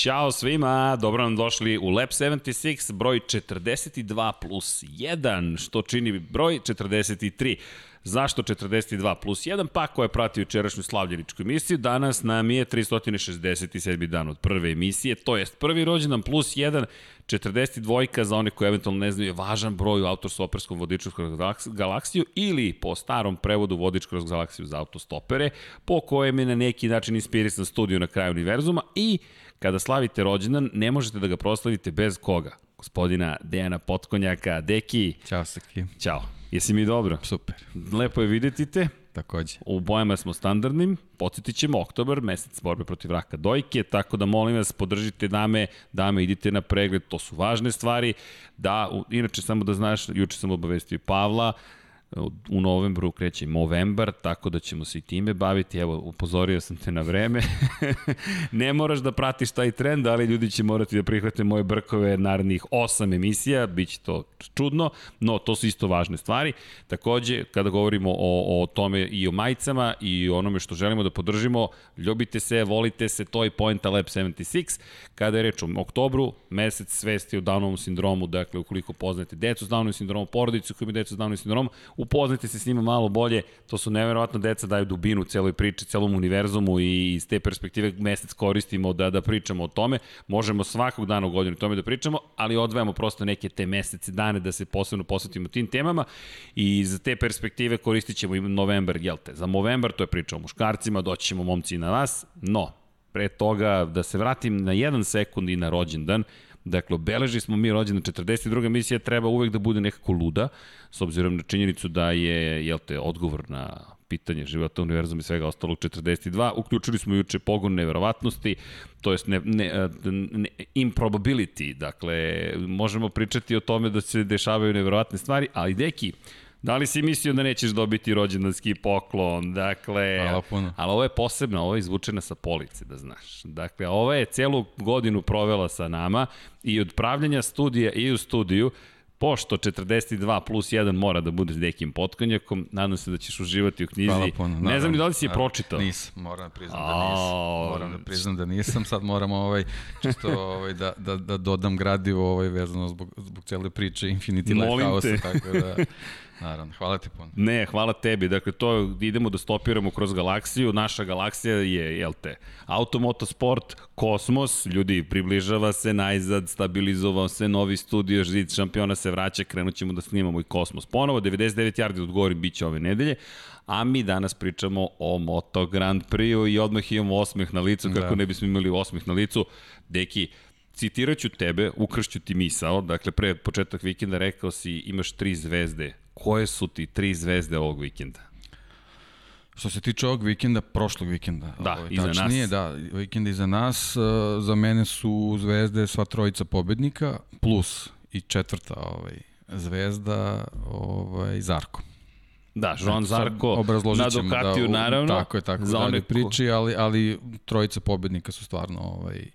Ćao svima, dobro nam došli u Lab 76, broj 42 plus 1, što čini broj 43. Zašto 42 plus 1? Pa ko je pratio jučerašnju slavljeničku emisiju, danas nam je 367. dan od prve emisije, to jest prvi rođendan plus 1, 42 za one koji eventualno ne znaju je važan broj u autostoperskom vodiču kroz galaksiju ili po starom prevodu vodič kroz galaksiju za autostopere, po kojem je na neki način inspirisan studiju na kraju univerzuma i kada slavite rođendan ne možete da ga proslavite bez koga? Gospodina Dejana Potkonjaka. Deki. Ćao, Saki. Ćao. Jesi mi dobro? Super. Lepo je videti te. Takođe. U bojama smo standardnim, podsjetit ćemo, oktobar, mesec borbe protiv raka dojke, tako da molim vas, podržite dame, dame, idite na pregled, to su važne stvari. Da, inače, samo da znaš, juče sam obavestio Pavla, u novembru kreće Movembar, tako da ćemo se i time baviti. Evo, upozorio sam te na vreme. ne moraš da pratiš taj trend, ali ljudi će morati da prihvate moje brkove narednih osam emisija, bit će to čudno, no to su isto važne stvari. Takođe, kada govorimo o, o tome i o majicama i onome što želimo da podržimo, ljubite se, volite se, to je Pointa Lab 76. Kada je reč o oktobru, mesec svesti o Downovom sindromu, dakle, ukoliko poznate decu s Downovim sindromom, porodicu koja ima decu s Downovim sindromom, upoznajte se s njima malo bolje, to su neverovatno deca, daju dubinu celoj priči, celom univerzumu i iz te perspektive mesec koristimo da, da pričamo o tome. Možemo svakog dana u godinu tome da pričamo, ali odvajamo prosto neke te mesece, dane da se posebno posvetimo tim temama i iz te perspektive koristit ćemo i novembar, jel te? Za novembar to je priča o muškarcima, doći ćemo momci na vas, no, pre toga da se vratim na jedan sekund i na rođendan, Dakle, obeleži smo mi rođena 42. emisija treba uvek da bude nekako luda, s obzirom na činjenicu da je, jel te, odgovor na pitanje života univerzuma i svega ostalog 42. Uključili smo juče pogon neverovatnosti, to jest ne, ne, ne, improbability, dakle, možemo pričati o tome da se dešavaju neverovatne stvari, ali deki, Da li si mislio da nećeš dobiti rođendanski poklon? Dakle, Hvala puno. ali ovo je posebno, ovo je izvučena sa police, da znaš. Dakle, ovo je celu godinu provela sa nama i od pravljanja studija i u studiju, pošto 42 plus 1 mora da bude s dekim potkonjakom, nadam se da ćeš uživati u knjizi. Hvala puno. Ne znam ni da li si je pročitao. Nisam, moram da priznam da nisam. Moram da priznam da nisam, sad moramo ovaj, čisto ovaj, da, da, da dodam gradivo ovaj, vezano zbog, zbog cele priče Infinity Lighthouse, tako da Naravno, hvala ti puno. Ne, hvala tebi. Dakle, to idemo da stopiramo kroz galaksiju. Naša galaksija je, jel te, automotosport, kosmos, ljudi, približava se najzad, stabilizovao se, novi studio, žid šampiona se vraća, krenut ćemo da snimamo i kosmos. Ponovo, 99 yardi odgovorim, bit će ove nedelje, a mi danas pričamo o Moto Grand Prix-u i odmah imamo osmeh na licu, kako da. ne bismo imali osmeh na licu. Deki, citiraću tebe, ukršću ti misao, dakle pre početak vikenda rekao si imaš tri zvezde koje su ti tri zvezde ovog vikenda? Što se tiče ovog vikenda, prošlog vikenda. Da, ovaj, iza tačnije, nas. Da, vikend iza nas. Uh, za mene su zvezde sva trojica pobednika, plus i četvrta ovaj, zvezda ovaj, Zarko. Da, Joan Zarko na Ducatiju, da, naravno. Tako je, tako za one priči, ali, ali trojica pobednika su stvarno ovaj,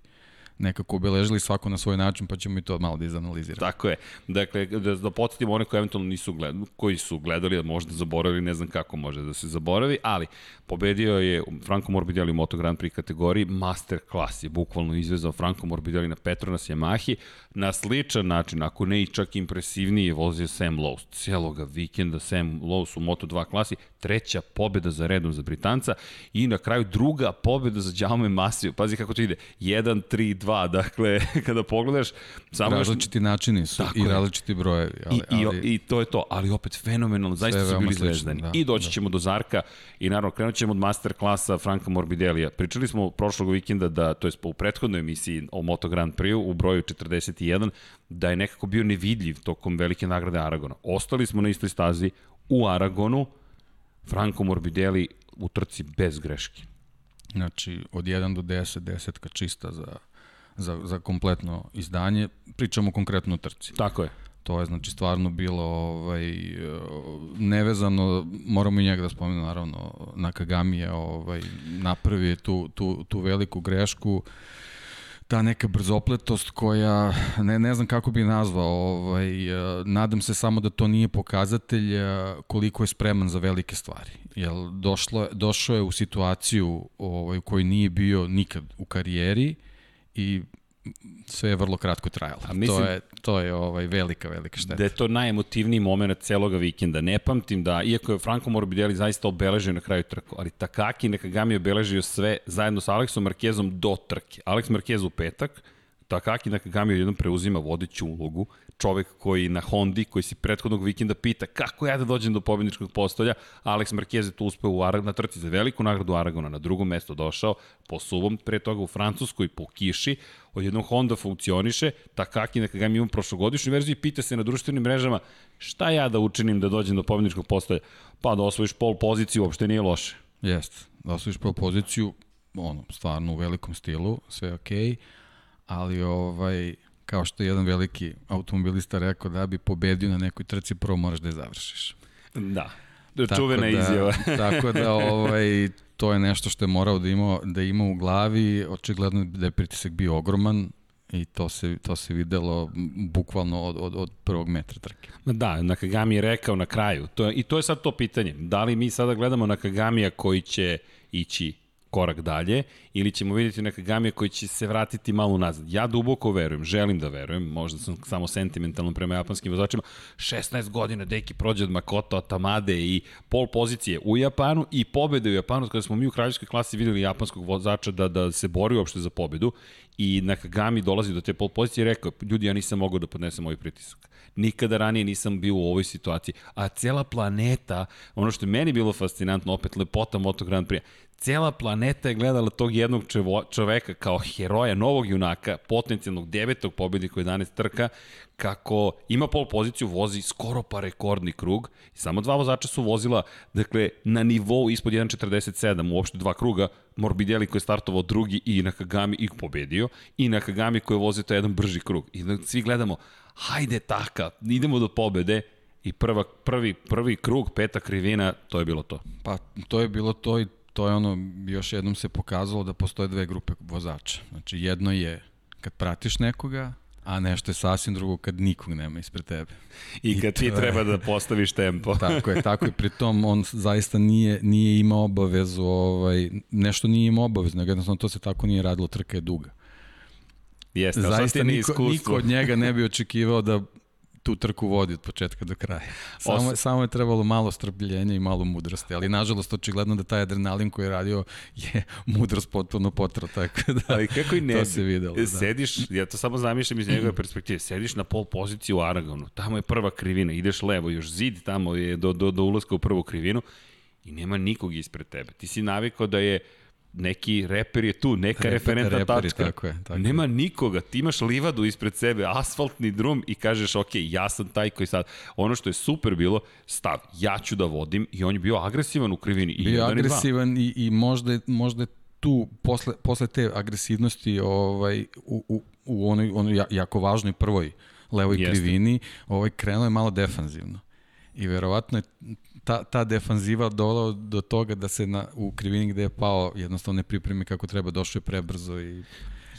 nekako obeležili svako na svoj način, pa ćemo i to malo da izanaliziramo. Tako je. Dakle, da, da podsjetimo one koji eventualno nisu gledali, koji su gledali, možda zaboravili, ne znam kako može da se zaboravi, ali pobedio je Franco Morbidelli u Moto Grand Prix kategoriji, master klas je bukvalno izvezao Franco Morbidelli na Petronas Yamahi, na sličan način, ako ne i čak impresivniji, je vozio Sam Lowe. Cijeloga vikenda Sam Lowe u Moto2 klasi, treća pobeda za redom za Britanca i na kraju druga pobeda za Jaume Masiju. Pazi kako to ide. 1, 3, 2. Dakle, kada pogledaš... Samo različiti još... načini su i različiti brojevi. Ali, I, ali... I, to je to. Ali opet fenomenalno. Zaista su bili zvezdani. Da, I doći da. ćemo do Zarka i naravno krenut ćemo od master klasa Franka Morbidelija. Pričali smo prošlog vikenda da, to je u prethodnoj emisiji o Moto Grand Prix u broju 41, da je nekako bio nevidljiv tokom velike nagrade Aragona. Ostali smo na istoj stazi u Aragonu, Franco Morbidelli u trci bez greške. Znači, od 1 do 10, desetka čista za, za, za kompletno izdanje. Pričamo konkretno o trci. Tako je. To je znači stvarno bilo ovaj nevezano, moramo i njega da spomenemo naravno Nakagami je ovaj napravio tu tu tu veliku grešku. Uh, ta neka brzopletost koja, ne, ne znam kako bi nazvao, ovaj, eh, nadam se samo da to nije pokazatelj eh, koliko je spreman za velike stvari. Jel došlo, došao je u situaciju ovaj, u kojoj nije bio nikad u karijeri i sve je vrlo kratko trajalo. A mislim, to je, to je ovaj velika, velika šteta. Da je to najemotivniji moment celoga vikenda. Ne pamtim da, iako je Franco Morbidelli zaista obeležio na kraju trku, ali Takaki Nakagami je obeležio sve zajedno sa Aleksom Markezom do trke. Alex Markez u petak, Takaki Nakagami jednom preuzima vodeću ulogu, čovek koji na Hondi, koji si prethodnog vikenda pita kako ja da dođem do pobedničkog postolja, Alex Marquez je tu uspeo u Arag, na trci za veliku nagradu Aragona, na drugom mesto došao, po suvom, pre toga u Francuskoj po kiši, odjednom Honda funkcioniše, Takaki Nakagami ima prošlogodišnju verziju i pita se na društvenim mrežama šta ja da učinim da dođem do pobedničkog postolja? Pa da osvojiš pol poziciju, uopšte nije loše. Jeste, da osvojiš pol poziciju, ono, stvarno u velikom stilu, sve okej, okay, ali ovaj, kao što je jedan veliki automobilista rekao, da bi pobedio na nekoj trci, prvo moraš da je završiš. Da, čuvena da, izjava. tako da ovaj, to je nešto što je morao da ima, da ima u glavi, očigledno da je pritisak bio ogroman, i to se, to se videlo bukvalno od, od, od prvog metra trke. Da, Nakagami je rekao na kraju, to je, i to je sad to pitanje, da li mi sada gledamo Nakagamija koji će ići korak dalje ili ćemo vidjeti neka gamija koji će se vratiti malo nazad. Ja duboko verujem, želim da verujem, možda sam samo sentimentalno prema japanskim vozačima, 16 godina deki prođe od Makoto, Tamade i pol pozicije u Japanu i pobede u Japanu, kada smo mi u kraljevskoj klasi videli japanskog vozača da, da se bori uopšte za pobedu i Nakagami dolazi do te pol pozicije i rekao, ljudi, ja nisam mogao da podnesem ovaj pritisak. Nikada ranije nisam bio u ovoj situaciji. A cela planeta, ono što je meni bilo fascinantno, opet lepota Moto Grand Prix, cela planeta je gledala tog jednog čoveka kao heroja, novog junaka, potencijalnog devetog pobednika 11 trka, kako ima pol poziciju, vozi skoro pa rekordni krug samo dva vozača su vozila, dakle, na nivou ispod 1.47, uopšte dva kruga, Morbidelli koji je startovao drugi i Nakagami ih pobedio i Nakagami koji je vozio taj jedan brži krug. I da svi gledamo, hajde taka, idemo do pobede, i prva, prvi, prvi krug, peta krivina, to je bilo to. Pa, to je bilo to i to je ono, još jednom se pokazalo da postoje dve grupe vozača. Znači, jedno je kad pratiš nekoga, a nešto je sasvim drugo kad nikog nema ispred tebe. I kad I ti je... treba da postaviš tempo. tako je, tako je. Pritom on zaista nije, nije imao obavezu, ovaj, nešto nije imao obavezu, nego jednostavno to se tako nije radilo, trka je duga. Jeste, zaista niko, niko od njega ne bi očekivao da tu trku vodi od početka do kraja. Samo, Os... samo je trebalo malo strpljenja i malo mudrosti, ali nažalost očigledno da taj adrenalin koji je radio je mudrost potpuno potrao, tako da ali kako i ne, to se videlo. Da. Sediš, ja to samo zamišljam iz njegove perspektive, sediš na pol poziciji u Aragonu, tamo je prva krivina, ideš levo, još zid tamo je do, do, do ulaska u prvu krivinu i nema nikog ispred tebe. Ti si navikao da je neki reper je tu, neka Reper, referentna reperi, tačka. Tako je, tako Nema je. nikoga, ti imaš livadu ispred sebe, asfaltni drum i kažeš, ok, ja sam taj koji sad, ono što je super bilo, stav, ja ću da vodim i on je bio agresivan u krivini. I bio agresivan i, i možda, možda tu, posle, posle te agresivnosti ovaj, u, u, u onoj, onoj jako važnoj prvoj levoj Jeste. krivini, ovaj, krenuo je malo defanzivno. I verovatno je ta, ta defanziva dovela do toga da se na, u krivini gde je pao jednostavno ne pripremi kako treba, došao je prebrzo i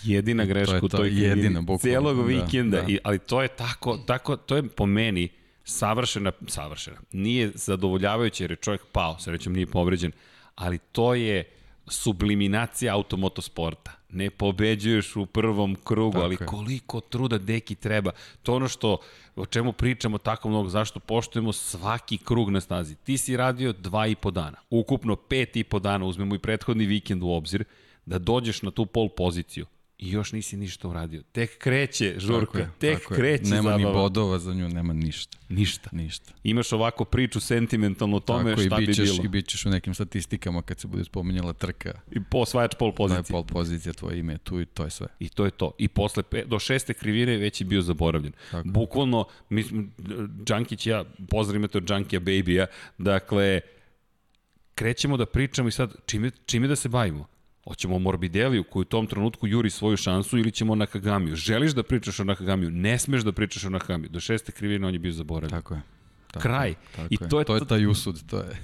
jedina I greška u toj jedina, bukvalno, celog da, vikenda, da. I, ali to je tako, tako, to je po meni savršena, savršena. Nije zadovoljavajuće jer je čovjek pao, srećom nije povređen, ali to je subliminacija automotosporta. Ne pobeđuješ u prvom krugu, Tako ali je. koliko truda deki treba. To ono što, o čemu pričamo tako mnogo, zašto poštujemo svaki krug na stazi. Ti si radio dva i po dana, ukupno pet i po dana, uzmemo i prethodni vikend u obzir, da dođeš na tu pol poziciju i još nisi ništa uradio. Tek kreće žurka, tako je, tek tako kreće nema zabava. Ni bodova za nju, nema ništa. Ništa. Ništa. Imaš ovako priču sentimentalno o tome tako, šta bi bilo. I bit ćeš u nekim statistikama kad se bude spominjala trka. I posvajač pol pozicije. Da pol pozicija, tvoje ime tu i to je sve. I to je to. I posle pe, do šeste krivine već je bio zaboravljen. Tako. Bukvalno, mi, Džankić ja, pozdravim to Džankija Baby-a, dakle, krećemo da pričamo i sad čime, čime da se bavimo? Hoćemo Morbideliju koji u tom trenutku juri svoju šansu ili ćemo Nakagamiju. Želiš da pričaš o Nakagamiju, ne smeš da pričaš o Nakagamiju. Do šeste krivine on je bio zaboravljen. Tako je. Tako, Kraj. Tako I to je, to je taj usud, to je.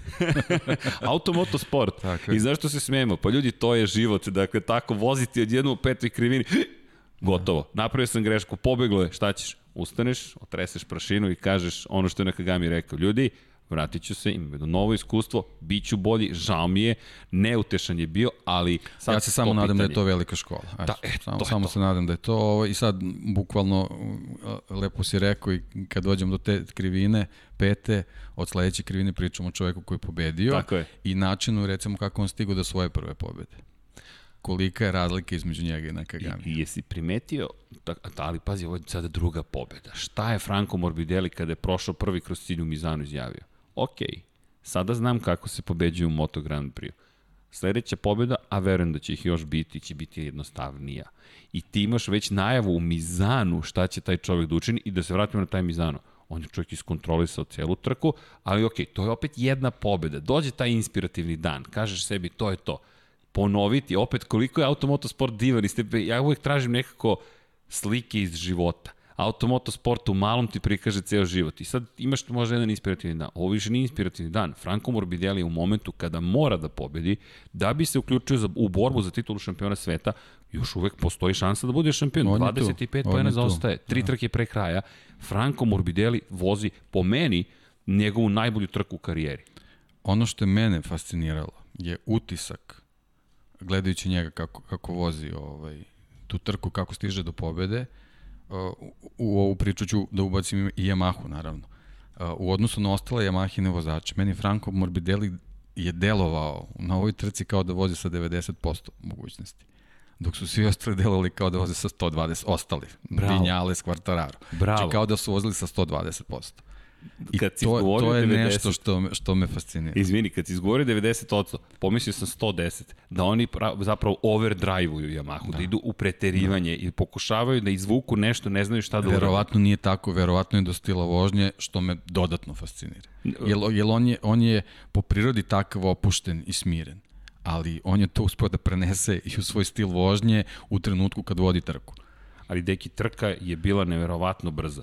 Automoto sport. Tako I zašto se smijemo? Pa ljudi, to je život. Dakle, tako voziti od jednu u petoj krivini, gotovo. Napravio sam grešku, pobeglo je, šta ćeš? Ustaneš, otreseš prašinu i kažeš ono što je Nakagami rekao. Ljudi, vratit ću se, imam jedno novo iskustvo, bit ću bolji, žao mi je, neutešan je bio, ali sad Ja se samo nadam pitanje. da je to velika škola. Eto, da, e, samo, samo to. se nadam da je to ovo, i sad bukvalno lepo si rekao i kad dođem do te krivine, pete, od sledeće krivine pričamo o čoveku koji je pobedio Tako je. i načinu recimo kako on stigao do svoje prve pobede kolika je razlika između njega i Nakagami. I, i jesi primetio, ali pazi, ovo je sada druga pobeda. Šta je Franco Morbidelli kada je prošao prvi kroz cilj u Mizanu izjavio? Ok, sada znam kako se pobeđuje u Moto Grand Prix. Sledeća pobjeda, a verujem da će ih još biti, će biti jednostavnija. I ti imaš već najavu u Mizanu šta će taj čovjek da učini i da se vratimo na taj Mizano. On je čovjek iskontrolisao celu trku, ali ok, to je opet jedna pobjeda. Dođe taj inspirativni dan, kažeš sebi to je to. Ponoviti opet koliko je automotosport divan i ja uvek tražim nekako slike iz života automoto sport u malom ti prikaže ceo život. I sad imaš tu možda jedan inspirativni dan. Ovo više nije inspirativni dan. Franco Morbidelli u momentu kada mora da pobedi, da bi se uključio za, u borbu za titulu šampiona sveta, još uvek postoji šansa da bude šampion. On 25 pojena zaostaje, tri da. trke pre kraja. Franco Morbidelli vozi po meni njegovu najbolju trku u karijeri. Ono što je mene fasciniralo je utisak gledajući njega kako, kako vozi ovaj, tu trku, kako stiže do pobede, u ovu priču ću da ubacim i Yamahu, naravno. U odnosu na ostale Yamahine vozače, meni Franco Morbidelli je delovao na ovoj trci kao da vozi sa 90% mogućnosti. Dok su svi ostali delovali kao da voze sa 120, ostali. Bravo. Vinjales, Quartararo. Bravo. Znači kao da su vozili sa 120%. I kad si to, to je 90, nešto što, što me fascinira. Izvini, kad si izgovorio 90%, pomislio sam 110, da oni pra, zapravo overdrive-uju Yamahu, da. da idu u preterivanje da. i pokušavaju da izvuku nešto, ne znaju šta da urade. Verovatno nije tako, verovatno je do stila vožnje, što me dodatno fascinira. Jel, jel on, je, on je po prirodi takav opušten i smiren, ali on je to uspio da prenese i u svoj stil vožnje u trenutku kad vodi trku. Ali deki trka je bila neverovatno brza.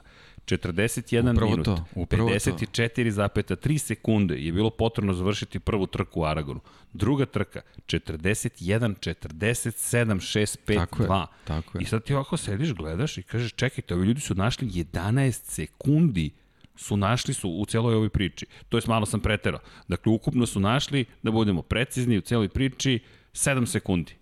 41 upravo minut, to, 54,3 sekunde je bilo potrebno završiti prvu trku u Aragonu. Druga trka, 41, 47, 6, 5, tako 2. Je, tako je. I sad ti ovako sediš, gledaš i kažeš, čekajte, ovi ljudi su našli 11 sekundi su našli su u celoj ovoj priči. To je malo sam preterao. Dakle, ukupno su našli, da budemo precizni u celoj priči, 7 sekundi.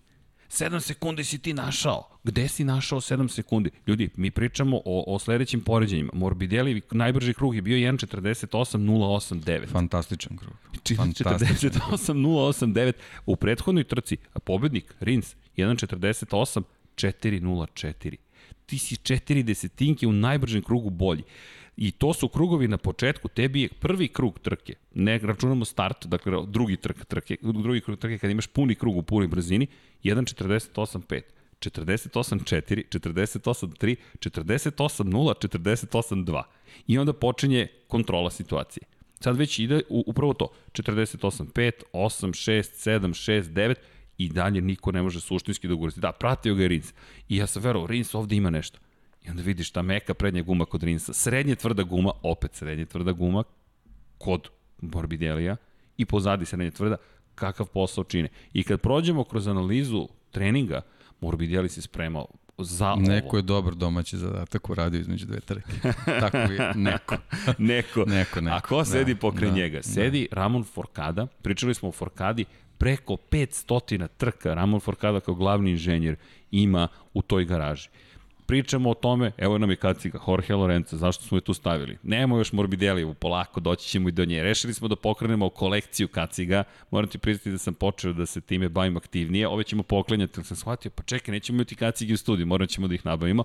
7 sekundi si ti našao. Gde si našao 7 sekundi? Ljudi, mi pričamo o, o sledećim poređenjima. Morbidelli najbrži krug je bio 1.48.089. Fantastičan krug. 48.089 u prethodnoj trci, a pobednik Rins 1.48.404. Ti si četiri desetinke u najbržem krugu bolji. I to su krugovi na početku, tebi je prvi krug trke, ne računamo start, dakle drugi trk trke, drugi krug trke kad imaš puni krug u punoj brzini, 1.48.5. 48.4, 48.3, 48.0, 48.2. I onda počinje kontrola situacije. Sad već ide u, upravo to. 48.5, 8, 6, 7, 6, 9 i dalje niko ne može suštinski da ugoriti. Da, pratio ga je Rins. I ja sam verovao, Rins ovde ima nešto. I onda vidiš ta meka prednja guma kod Rinsa, srednje tvrda guma, opet srednje tvrda guma kod Morbidelija i pozadi srednje tvrda, kakav posao čine. I kad prođemo kroz analizu treninga, Morbidelli se spremao za ovo. Neko je dobar domaći zadatak uradio između dve trke. Tako je, neko. neko. neko, neko. A ko sedi da, pokraj da, njega? Sedi da. Ramon Forcada, pričali smo o Forcadi, preko 500 trka Ramon Forcada kao glavni inženjer ima u toj garaži pričamo o tome, evo nam je kaciga, Jorge Lorenzo, zašto smo je tu stavili? Nemo još Morbidellijevu, polako, doći ćemo i do nje. Rešili smo da pokrenemo kolekciju kaciga, moram ti priznati da sam počeo da se time bavim aktivnije, ove ćemo poklenjati, ali sam shvatio, pa čekaj, nećemo imati kacige u studiju, morat ćemo da ih nabavimo.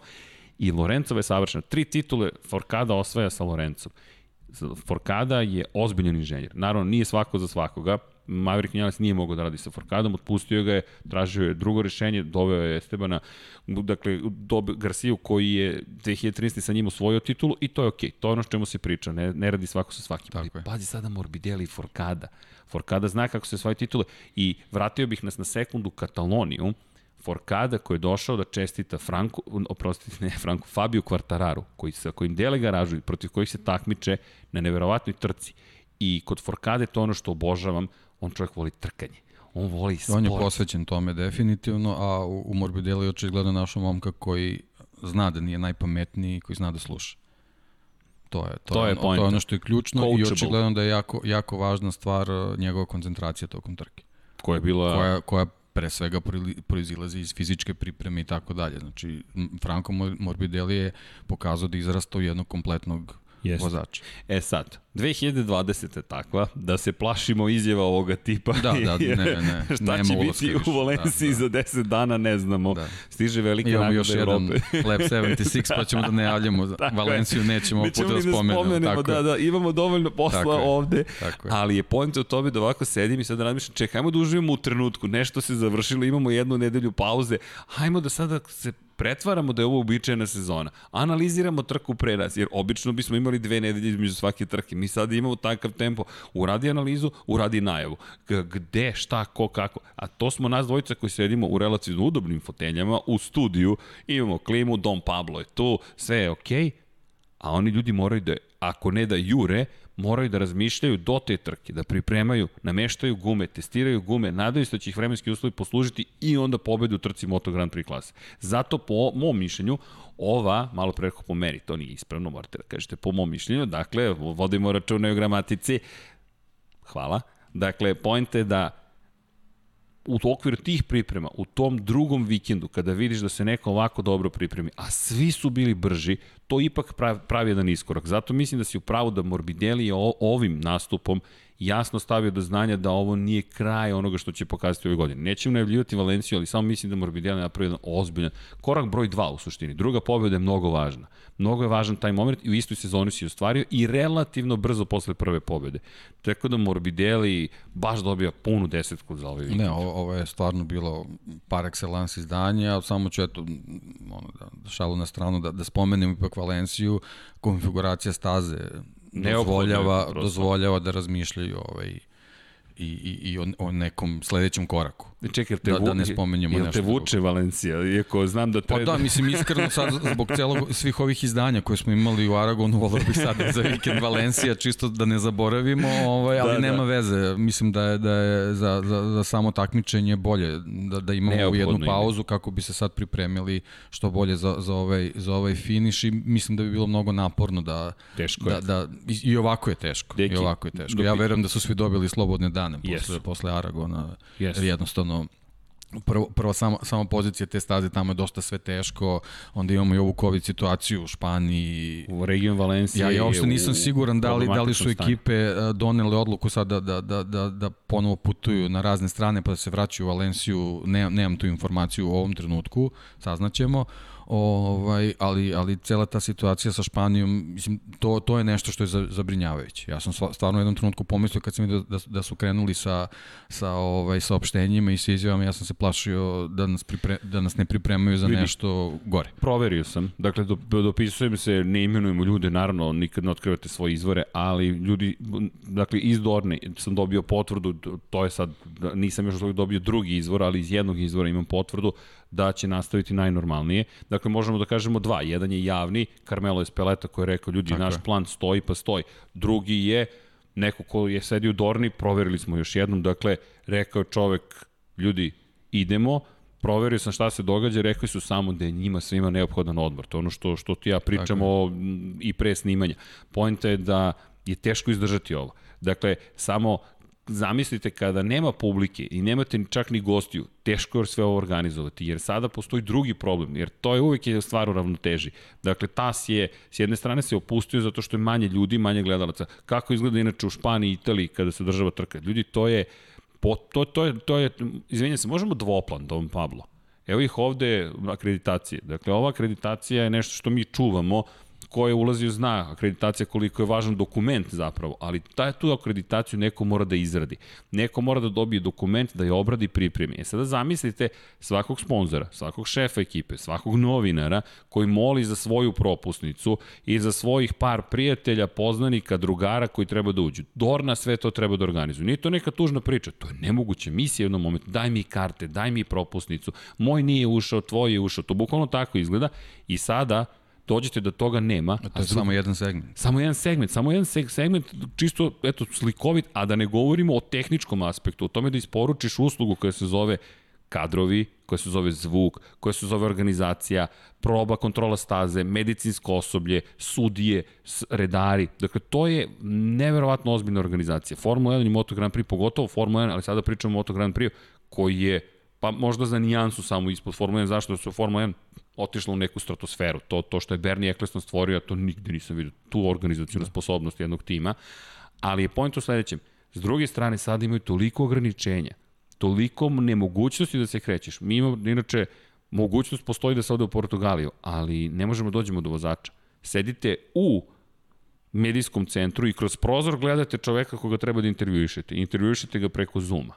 I Lorencova je savršena. Tri titule Forkada osvaja sa Lorencom. Forkada je ozbiljan inženjer. Naravno, nije svako za svakoga. Maverick Vinales nije mogao da radi sa Forkadom, otpustio ga je, tražio je drugo rešenje, doveo je Estebana, dakle, dobe Garciju koji je 2013. sa njim osvojio titulu i to je okej, okay. to je ono što čemu se priča, ne, ne radi svako sa svakim. Tako Ali, pazi sada Morbidelli i Forkada. Forkada zna kako se svoje titule i vratio bih nas na sekundu Kataloniju, Forkada koji je došao da čestita Franku, oprostite, ne Franku, Fabio Quartararu, koji sa kojim dele garažu i protiv kojih se takmiče na neverovatnoj trci. I kod Forkade to ono što obožavam, on čovjek voli trkanje. On voli sport. On je posvećen tome definitivno, a u, u Morbidelli očigledno našo momka koji zna da nije najpametniji, koji zna da sluša. To je, to, To je, ono, to je ono što je ključno Coachable. i očigledno da je jako, jako važna stvar uh, njegova koncentracija tokom trke. Koja je bila... Koja, koja pre svega proizilazi iz fizičke pripreme i tako dalje. Znači, Franco Mor- Morbidelli je pokazao da je izrastao u jednog kompletnog Jeste. vozača. E sad, 2020. je takva da se plašimo izjava ovoga tipa. Da, da, ne, ne, Šta nema će biti u Valenciji Da, da. za 10 dana, ne znamo. Da. Stiže velika Imamo nagrada još jedan Evrope. Lab 76, pa ćemo da ne javljamo. Valenciju nećemo puta da ni spomenemo. spomenemo, da, da, imamo dovoljno posla Tako ovde, Tako je. ali je point u tome da ovako sedim i sad razmišljam, čekaj, ajmo da uživamo u trenutku, nešto se završilo, imamo jednu nedelju pauze, hajmo da sada se pretvaramo da je ovo uobičajena sezona. Analiziramo trku pre nas, jer obično bismo imali dve nedelje između svake trke. Mi sada imamo takav tempo. Uradi analizu, uradi najavu. Gde, šta, ko, kako. A to smo nas dvojica koji sedimo u relativno udobnim foteljama u studiju, imamo klimu, Dom Pablo je tu, sve je okej, a oni ljudi moraju da, ako ne da jure, moraju da razmišljaju do te trke, da pripremaju, nameštaju gume, testiraju gume, nadaju se da će ih vremenski uslovi poslužiti i onda pobedu u trci Moto Grand Prix klase. Zato po mom mišljenju ova, malo pre rekao po meri, to nije ispravno, morate da kažete po mom mišljenju, dakle, vodimo računa i o gramatici, hvala, dakle, point je da u okviru tih priprema, u tom drugom vikendu, kada vidiš da se neko ovako dobro pripremi, a svi su bili brži, to ipak pravi, pravi jedan iskorak. Zato mislim da si u pravu da Morbidelli je ovim nastupom jasno stavio do znanja da ovo nije kraj onoga što će pokazati ove godine. Nećemo najavljivati Valenciju, ali samo mislim da Morbidelli napravio jedan ozbiljan korak broj 2 u suštini. Druga pobjeda je mnogo važna. Mnogo je važan taj moment i u istoj sezoni si ostvario i relativno brzo posle prve pobjede. Tako da Morbidelli baš dobija punu desetku za ovaj vikend. Ne, ovo, ovo je stvarno bilo par excellence izdanje, a samo ću eto, ono, da šalu na stranu, da, da spomenem ipak Valenciju, konfiguracija staze dozvoljava, dozvoljava da razmišljaju ovaj, i, i, i o, o nekom sledećem koraku. Čekaj, jel te, Da- da ne spominjemo jel nešto te vuče Valencija, iako znam da Pa treba... da, mislim, iskreno sad zbog celog, svih ovih izdanja koje smo imali u Aragonu, volao bih sad za vikend Valencija, čisto da ne zaboravimo, ovaj, ali Da, da, da. nema veze. Mislim da je, da je za, za, za samo takmičenje bolje da, da imamo Neophodno jednu pauzu kako bi se sad pripremili što bolje za, za, ovaj, za ovaj finiš i mislim da bi bilo mnogo naporno da, Teško je. da, da i, i ovako je teško. Deki, I ovako je teško. Ja verujem da su svi dobili slobodne dane Jesu. posle, posle Aragona. Jer jednostavno prvo, prvo sama, sama pozicija te staze tamo je dosta sve teško, onda imamo i ovu COVID situaciju u Španiji. U region Valencije Ja, ja uopšte nisam siguran da li, da li su ekipe e, donele odluku sad da, da, da, da, da ponovo putuju na razne strane pa da se vraćaju u Valenciju, ne, nemam tu informaciju u ovom trenutku, saznaćemo. Ovaj, ali, ali cela ta situacija sa Španijom, mislim, to, to je nešto što je za- zabrinjavajuće. Ja sam stvarno u jednom trenutku pomislio kad sam vidio da, da su krenuli sa, sa ovaj, saopštenjima i sa izjavama, ja sam se plašio da nas, pripre, da nas ne pripremaju za Vidi. nešto gore. Proverio sam, dakle do, dopisujem se, ne imenujemo ljude, naravno nikad ne otkrivate svoje izvore, ali ljudi, dakle iz Dorne sam dobio potvrdu, to je sad, nisam još dobio drugi izvor, ali iz jednog izvora imam potvrdu da će nastaviti najnormalnije. Dakle, možemo da kažemo dva. Jedan je javni, Carmelo Espeleta koji je rekao, ljudi, Tako naš je. plan stoji pa stoji. Drugi je neko ko je sedio u Dorni, proverili smo još jednom, dakle, rekao čovek, ljudi, idemo, proverio sam šta se događa, rekli su samo da je njima svima neophodan odmor. To je ono što, što ti ja pričamo m, i pre snimanja. Pojenta je da je teško izdržati ovo. Dakle, samo zamislite kada nema publike i nemate čak ni gostiju, teško je sve ovo organizovati, jer sada postoji drugi problem, jer to je uvek je stvar u ravnoteži. Dakle, TAS je, s jedne strane se opustio zato što je manje ljudi, manje gledalaca. Kako izgleda inače u Španiji i Italiji kada se država trka? Ljudi, to je, po, to, to je, to je izvinjam se, možemo dvoplan, Dom Pablo. Evo ih ovde akreditacije. Dakle, ova akreditacija je nešto što mi čuvamo, ko je ulazio zna akreditacija koliko je važan dokument zapravo, ali taj, tu akreditaciju neko mora da izradi. Neko mora da dobije dokument, da je obradi i pripremi. E sada zamislite svakog sponzora, svakog šefa ekipe, svakog novinara koji moli za svoju propusnicu i za svojih par prijatelja, poznanika, drugara koji treba da uđu. Dorna sve to treba da organizuje. Nije to neka tužna priča, to je nemoguće. Misija u jednom momentu, daj mi karte, daj mi propusnicu, moj nije ušao, tvoj je ušao. To bukvalno tako izgleda i sada dođete da toga nema. To je samo jedan segment. Samo jedan segment, samo jedan seg segment čisto eto slikovit, a da ne govorimo o tehničkom aspektu, o tome da isporučiš uslugu koja se zove kadrovi, koja se zove zvuk, koja se zove organizacija, proba, kontrola staze, medicinsko osoblje, sudije, redari. Dakle, to je neverovatno ozbiljna organizacija. Formula 1 i Moto Grand Prix, pogotovo Formula 1, ali sada pričamo o Moto Grand Prix, koji je pa možda za nijansu samo ispod Formula 1, zašto su Formula 1 otišla u neku stratosferu. To, to što je Bernie Eccleston stvorio, to nigde nisam vidio, tu organizacijnu da. sposobnost jednog tima. Ali je point u sledećem, s druge strane sada imaju toliko ograničenja, toliko nemogućnosti da se krećeš. Mi imamo, inače, mogućnost postoji da se ode u Portugaliju, ali ne možemo da dođemo do vozača. Sedite u medijskom centru i kroz prozor gledate čoveka koga treba da intervjuišete. Intervjuišete ga preko Zuma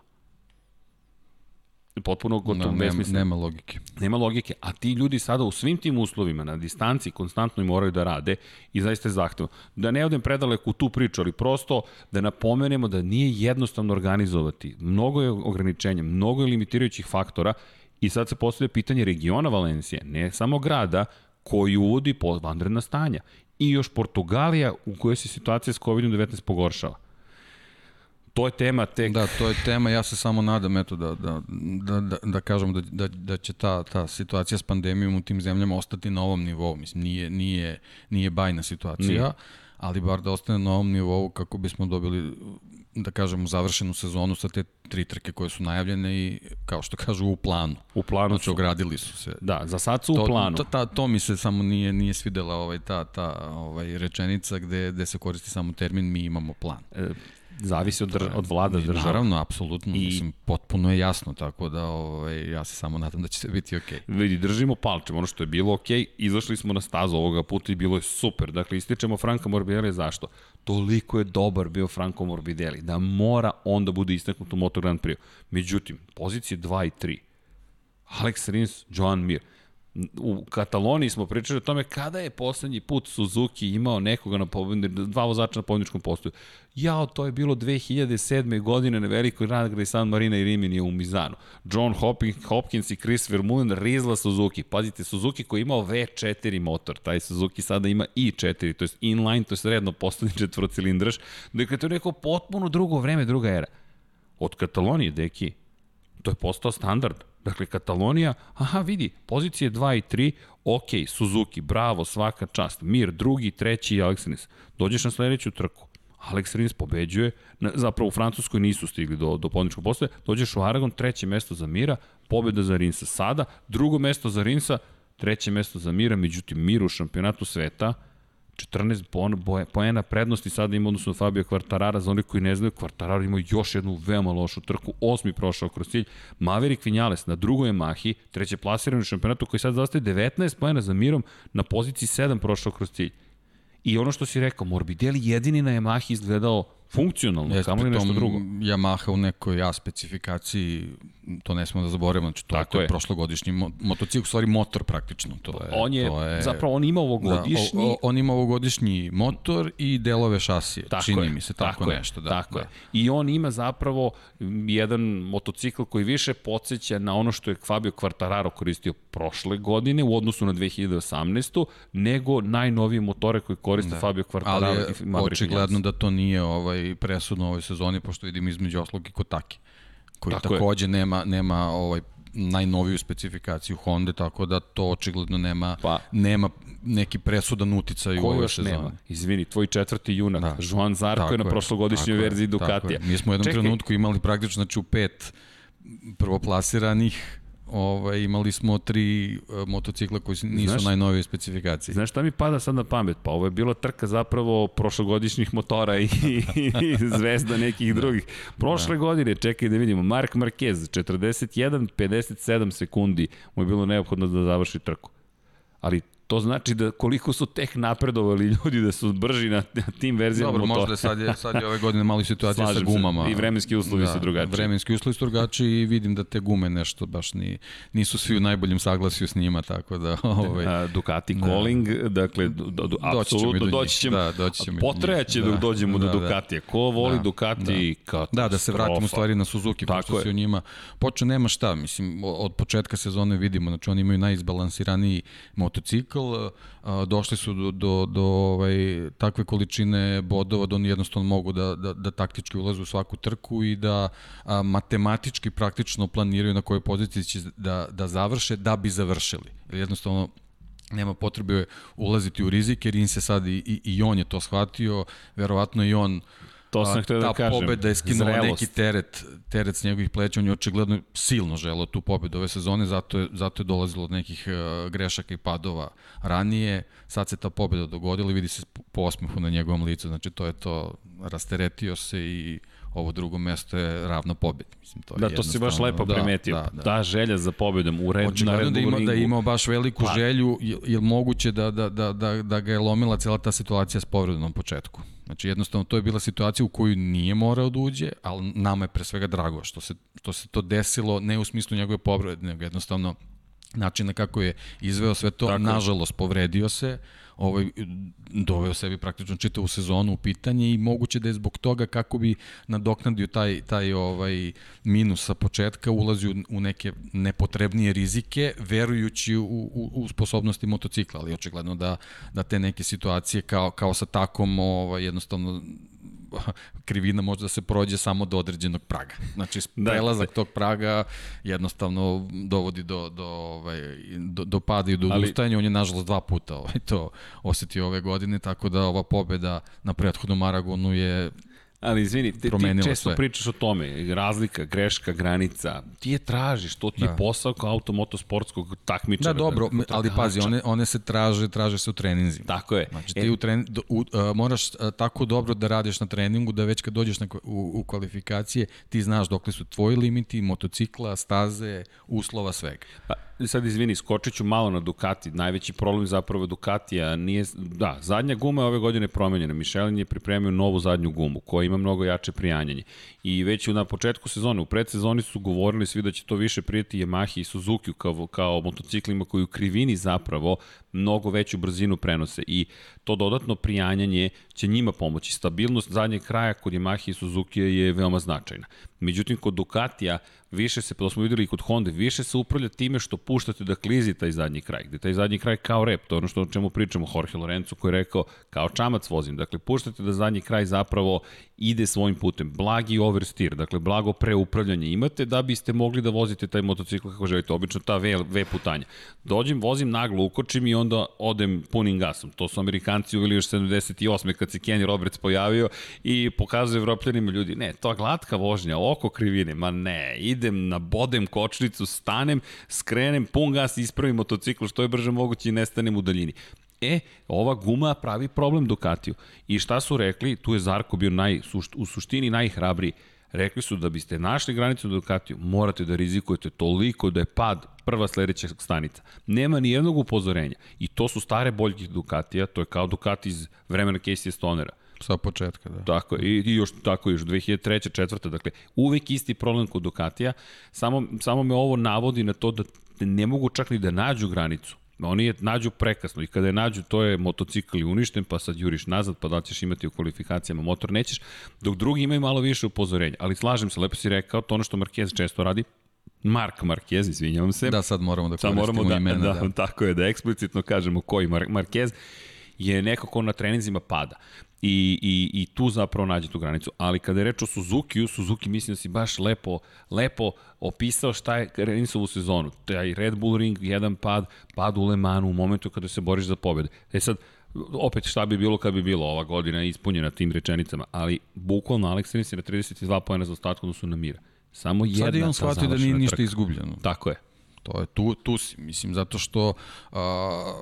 potpuno gotovo no, nema, nema logike. Nema logike, a ti ljudi sada u svim tim uslovima na distanci konstantno i moraju da rade i zaista je zahtevno. Da ne odem predaleko u tu priču, ali prosto da napomenemo da nije jednostavno organizovati. Mnogo je ograničenja, mnogo je limitirajućih faktora i sad se postavlja pitanje regiona Valencije, ne samo grada, koji uvodi vanredna stanja. I još Portugalija u kojoj se situacija s COVID-19 pogoršava to je tema tek... Da, to je tema, ja se samo nadam eto, da, da, da, da, da kažem da, da, da će ta, ta situacija s pandemijom u tim zemljama ostati na ovom nivou. Mislim, nije, nije, nije bajna situacija, nije. ali bar da ostane na ovom nivou kako bismo dobili da kažemo, završenu sezonu sa te tri trke koje su najavljene i, kao što kažu, u planu. U planu znači, su. ogradili su se. Da, za sad su to, u planu. To, ta, to mi se samo nije, nije svidela ovaj, ta, ta ovaj, rečenica gde, gde se koristi samo termin mi imamo plan. E, zavisi od, drž, od vlada država. Naravno, apsolutno, I, mislim, potpuno je jasno, tako da ovaj, ja se samo nadam da će se biti okej. Okay. Vidi, držimo palčem, ono što je bilo okej, okay, izašli smo na stazu ovoga puta i bilo je super. Dakle, ističemo Franka Morbidelli, zašto? Toliko je dobar bio Franco Morbidelli, da mora on da bude istaknut u Moto Grand Prix. Međutim, pozicije 2 i 3, Alex Rins, Joan Mir, u Kataloniji smo pričali o tome kada je poslednji put Suzuki imao nekoga na pobedničkom, dva vozača na pobedničkom postoju. Jao, to je bilo 2007. godine na velikoj nagradi San Marina i Rimini u Mizanu. John Hopkins i Chris Vermeulen rizla Suzuki. Pazite, Suzuki koji je imao V4 motor, taj Suzuki sada ima i4, to je inline, to je redno poslednji četvrocilindraš. Dakle, to je neko potpuno drugo vreme, druga era. Od Katalonije, deki, to je postao standard Dakle, Katalonija, aha, vidi, pozicije 2 i 3, ok, Suzuki, bravo, svaka čast, Mir, drugi, treći i Alex Rins. Dođeš na sledeću trku, Alex Rins pobeđuje, zapravo u Francuskoj nisu stigli do, do podničkog postoje, dođeš u Aragon, treće mesto za Mira, pobeda za Rinsa sada, drugo mesto za Rinsa, treće mesto za Mira, međutim Mir u šampionatu sveta, 14 poena prednosti sada ima odnosno Fabio Quartarara, za oni koji ne znaju, Quartararo ima još jednu veoma lošu trku, osmi prošao kroz cilj, Maverick Vinales na drugoj Yamahi, treće plasirano u šampionatu koji sad zastaje 19 poena za Mirom, na poziciji 7 prošao kroz cilj. I ono što si rekao, Morbidelli jedini na Yamahi izgledao funkcionalno, samo li nešto drugo. Yamaha u nekoj ja specifikaciji, to ne smo da zaboravimo, znači to, to je, je prošlogodišnji mo motocikl, u stvari motor praktično. To je, on je, to je, zapravo on ima ovogodišnji... Da, o, o, on ima ovogodišnji motor i delove šasije, tako čini je, mi se, tako, tako nešto. Da, tako da. je. I on ima zapravo jedan motocikl koji više podsjeća na ono što je Fabio Quartararo koristio prošle godine u odnosu na 2018. nego najnovije motore koje koriste da. Fabio Quartararo Ali je i očigledno da to nije ovaj ovaj, presudno u ovoj sezoni, pošto vidim između oslog i Kotaki, koji tako takođe je. nema, nema ovaj, najnoviju specifikaciju Honda, tako da to očigledno nema, pa, nema neki presudan uticaj u ovoj sezoni. Nema? Izvini, tvoj četvrti junak, da. Joan Zarko je na prošlogodišnjoj verziji Ducatija. Mi smo u jednom Čekaj. trenutku imali praktično znači, u pet prvoplasiranih ovaj, imali smo tri uh, motocikla koji nisu znaš, najnovije specifikacije. Znaš šta mi pada sad na pamet? Pa ovo je bila trka zapravo prošlogodišnjih motora i, i zvezda nekih da. drugih. Prošle da. godine, čekaj da vidimo, Mark Marquez, 41-57 sekundi mu je bilo neophodno da završi trku. Ali To znači da koliko su tek napredovali ljudi da su brži na, na tim verzijama Dobro, motora. možda sad je, sad je ove godine malo situacija Slažem sa gumama. Se. I vremenski uslovi da, su drugačiji. Vremenski uslovi su drugačiji i vidim da te gume nešto baš ni, nisu svi u najboljem saglasju s njima, tako da... Ovaj, A, Ducati da. Calling, dakle, do, do, do, apsolutno doći ćemo, da, doći ćemo potrajaće da, da dođemo da, do Ducatija. Ko voli da, Ducati, da. da, da se vratimo u stvari na Suzuki, pošto se o njima počeo nema šta, mislim, od početka sezone vidimo, znači oni imaju najizbalansiraniji motocikl, motocikl, došli su do, do, do ovaj, takve količine bodova da oni jednostavno mogu da, da, da taktički ulazu u svaku trku i da a, matematički praktično planiraju na kojoj poziciji će da, da završe da bi završili. Jednostavno nema potrebe ulaziti u rizik jer im se sad i, i, i on je to shvatio, verovatno i on To sam htio da kažem. Ta pobeda je skinula Zrelost. neki teret, teret s njegovih pleća, on je očigledno silno želeo tu pobedu ove sezone, zato je, zato je dolazilo od nekih uh, grešaka i padova ranije. Sad se ta pobeda dogodila i vidi se po osmehu na njegovom licu, znači to je to, rasteretio se i ovo drugo mesto je ravno pobedi. Mislim, to je da, to si baš lepo da, primetio. Da, da. Ta želja za pobedom u red, Očigledno na Red da ima, da imao baš veliku pa. želju, je, je moguće da, da, da, da, da ga je lomila cela ta situacija s povredom na početku. Znači jednostavno to je bila situacija u koju nije morao da uđe, ali nama je pre svega drago što se, što se to desilo ne u smislu njegove povrede, nego jednostavno načina kako je izveo sve to, Tako. nažalost povredio se, ovaj, doveo sebi praktično čitavu sezonu u pitanje i moguće da je zbog toga kako bi nadoknadio taj, taj ovaj minus sa početka ulazio u neke nepotrebnije rizike verujući u, u, u sposobnosti motocikla, ali očigledno da, da te neke situacije kao, kao sa takom ovaj, jednostavno krivina može da se prođe samo do određenog praga. Znači, da, prelazak da, tog praga jednostavno dovodi do, do, ovaj, do, do pada i do odustajanja. On je, nažalost, dva puta ovaj, to osetio ove godine, tako da ova pobeda na prethodnom Aragonu je Ali izvini, ti, ti često sve. pričaš o tome, razlika, greška, granica, ti je tražiš, to ti da. je posao kao automotosportskog takmičara. Da, dobro, da, ali pazi, one, one se traže, traže se u treninzima. Tako je. Znači ti e, u tren, u, uh, moraš uh, tako dobro da radiš na treningu da već kad dođeš na, u, u kvalifikacije ti znaš dokle su tvoji limiti, motocikla, staze, uslova, svega. Pa, sad izvini, skočit ću malo na Ducati. Najveći problem zapravo Ducatija nije... Da, zadnja guma je ove godine promenjena. Michelin je pripremio novu zadnju gumu koja ima mnogo jače prijanjanje. I već na početku sezone, u predsezoni su govorili svi da će to više prijeti Yamahi i Suzuki kao, kao motociklima koji u krivini zapravo mnogo veću brzinu prenose i to dodatno prijanjanje će njima pomoći. Stabilnost zadnjeg kraja kod Yamaha i Suzuki je veoma značajna. Međutim, kod Ducatija više se, to smo videli i kod Honda, više se upravlja time što puštate da klizi taj zadnji kraj, gde taj zadnji kraj kao rep, to je ono što o čemu pričamo, Jorge Lorenzo koji je rekao kao čamac vozim, dakle puštate da zadnji kraj zapravo ide svojim putem, blagi oversteer, dakle blago preupravljanje imate da biste mogli da vozite taj motocikl kako želite, obično ta V, v putanja. Dođem, vozim naglo, ukočim i onda odem punim gasom. To su Amerikanci uveli još 78. kad se Kenny Roberts pojavio i pokazuje evropljanima ljudi, ne, to je glatka vožnja, oko krivine, ma ne, idem na bodem kočnicu, stanem, skrenem, pun gas, ispravim motocikl što je brže moguće i nestanem u daljini. E, ova guma pravi problem Ducatiju. I šta su rekli? Tu je Zarko bio naj, u suštini najhrabriji. Rekli su da biste našli granicu Ducatiju, morate da rizikujete toliko da je pad prva sledeća stanica. Nema ni jednog upozorenja. I to su stare boljke Ducatija, to je kao Ducati iz vremena Casey Stonera. Sa početka, da. Tako i, i još tako još 2003. četvrta, dakle uvek isti problem kod Ducatija, samo, samo me ovo navodi na to da ne mogu čak ni da nađu granicu. Oni je nađu prekasno i kada je nađu, to je motocikl uništen, pa sad juriš nazad, pa da ćeš imati u kvalifikacijama motor, nećeš, dok drugi imaju malo više upozorenja. Ali slažem se, lepo si rekao, to ono što Marquez često radi, Mark Marquez, izvinjavam se. Da, sad moramo da koristimo moramo da, imena. Da, da, tako je, da eksplicitno kažemo koji Mar Marquez je neko ko na treninzima pada. I, i, I tu zapravo nađe tu granicu. Ali kada je reč o Suzuki, Suzuki mislim da si baš lepo, lepo opisao šta je u sezonu. Taj Red Bull Ring, jedan pad, pad u Le Manu u momentu kada se boriš za pobjede. E sad, opet šta bi bilo kad bi bilo ova godina ispunjena tim rečenicama, ali bukvalno Alex Rins je na 32 pojena za ostatku odnosu na Mira. Samo jedna Sad je on shvatio da nije ništa izgubljeno. Tako je. To je tu, tu si, mislim, zato što a,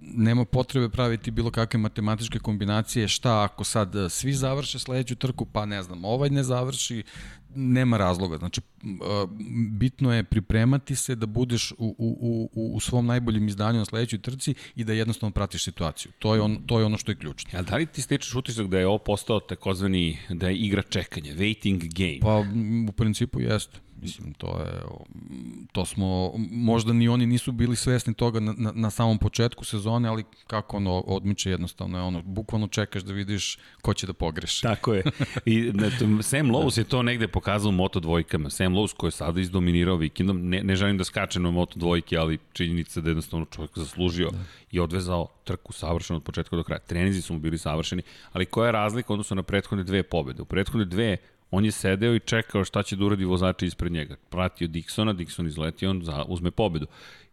nema potrebe praviti bilo kakve matematičke kombinacije, šta ako sad svi završe sledeću trku, pa ne znam, ovaj ne završi, nema razloga. Znači, a, bitno je pripremati se da budeš u, u, u, u svom najboljem izdanju na sledećoj trci i da jednostavno pratiš situaciju. To je, on, to je ono što je ključno. A da li ti stičeš utisak da je ovo postao takozvani, da je igra čekanja, waiting game? Pa, u principu jeste Mislim, to je, to smo, možda ni oni nisu bili svesni toga na, na, na samom početku sezone, ali kako ono odmiče jednostavno je ono, bukvalno čekaš da vidiš ko će da pogreši. Tako je. I Sam Lowe's je to negde pokazao u Moto dvojkama. Sam Lowe's koji je sada izdominirao vikendom, ne, ne želim da skačem na Moto dvojke, ali činjenica da je jednostavno čovjek zaslužio da. i odvezao trku savršeno od početka do kraja. Trenizi su mu bili savršeni, ali koja je razlika odnosno na prethodne dve pobede? U prethodne dve on je sedeo i čekao šta će da uradi vozači ispred njega. Pratio Dixona, Dixon izleti, on za, uzme pobedu.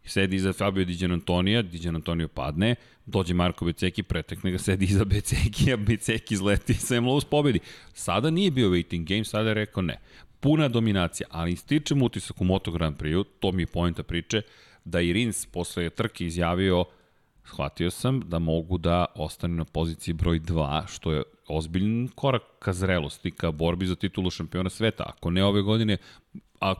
Sedi iza Fabio Diđan Antonija, Diđan Antonio padne, dođe Marko Beceki, pretekne ga, sedi iza Beceki, a Beceki izleti Sam Lowe's pobedi. Sada nije bio waiting game, sada je rekao ne. Puna dominacija, ali stičem utisak u Moto Grand Prix, to mi je pojenta priče, da i Rins posle trke izjavio shvatio sam da mogu da ostane na poziciji broj 2, što je ozbiljan korak ka zrelosti, ka borbi za titulu šampiona sveta. Ako ne ove godine, a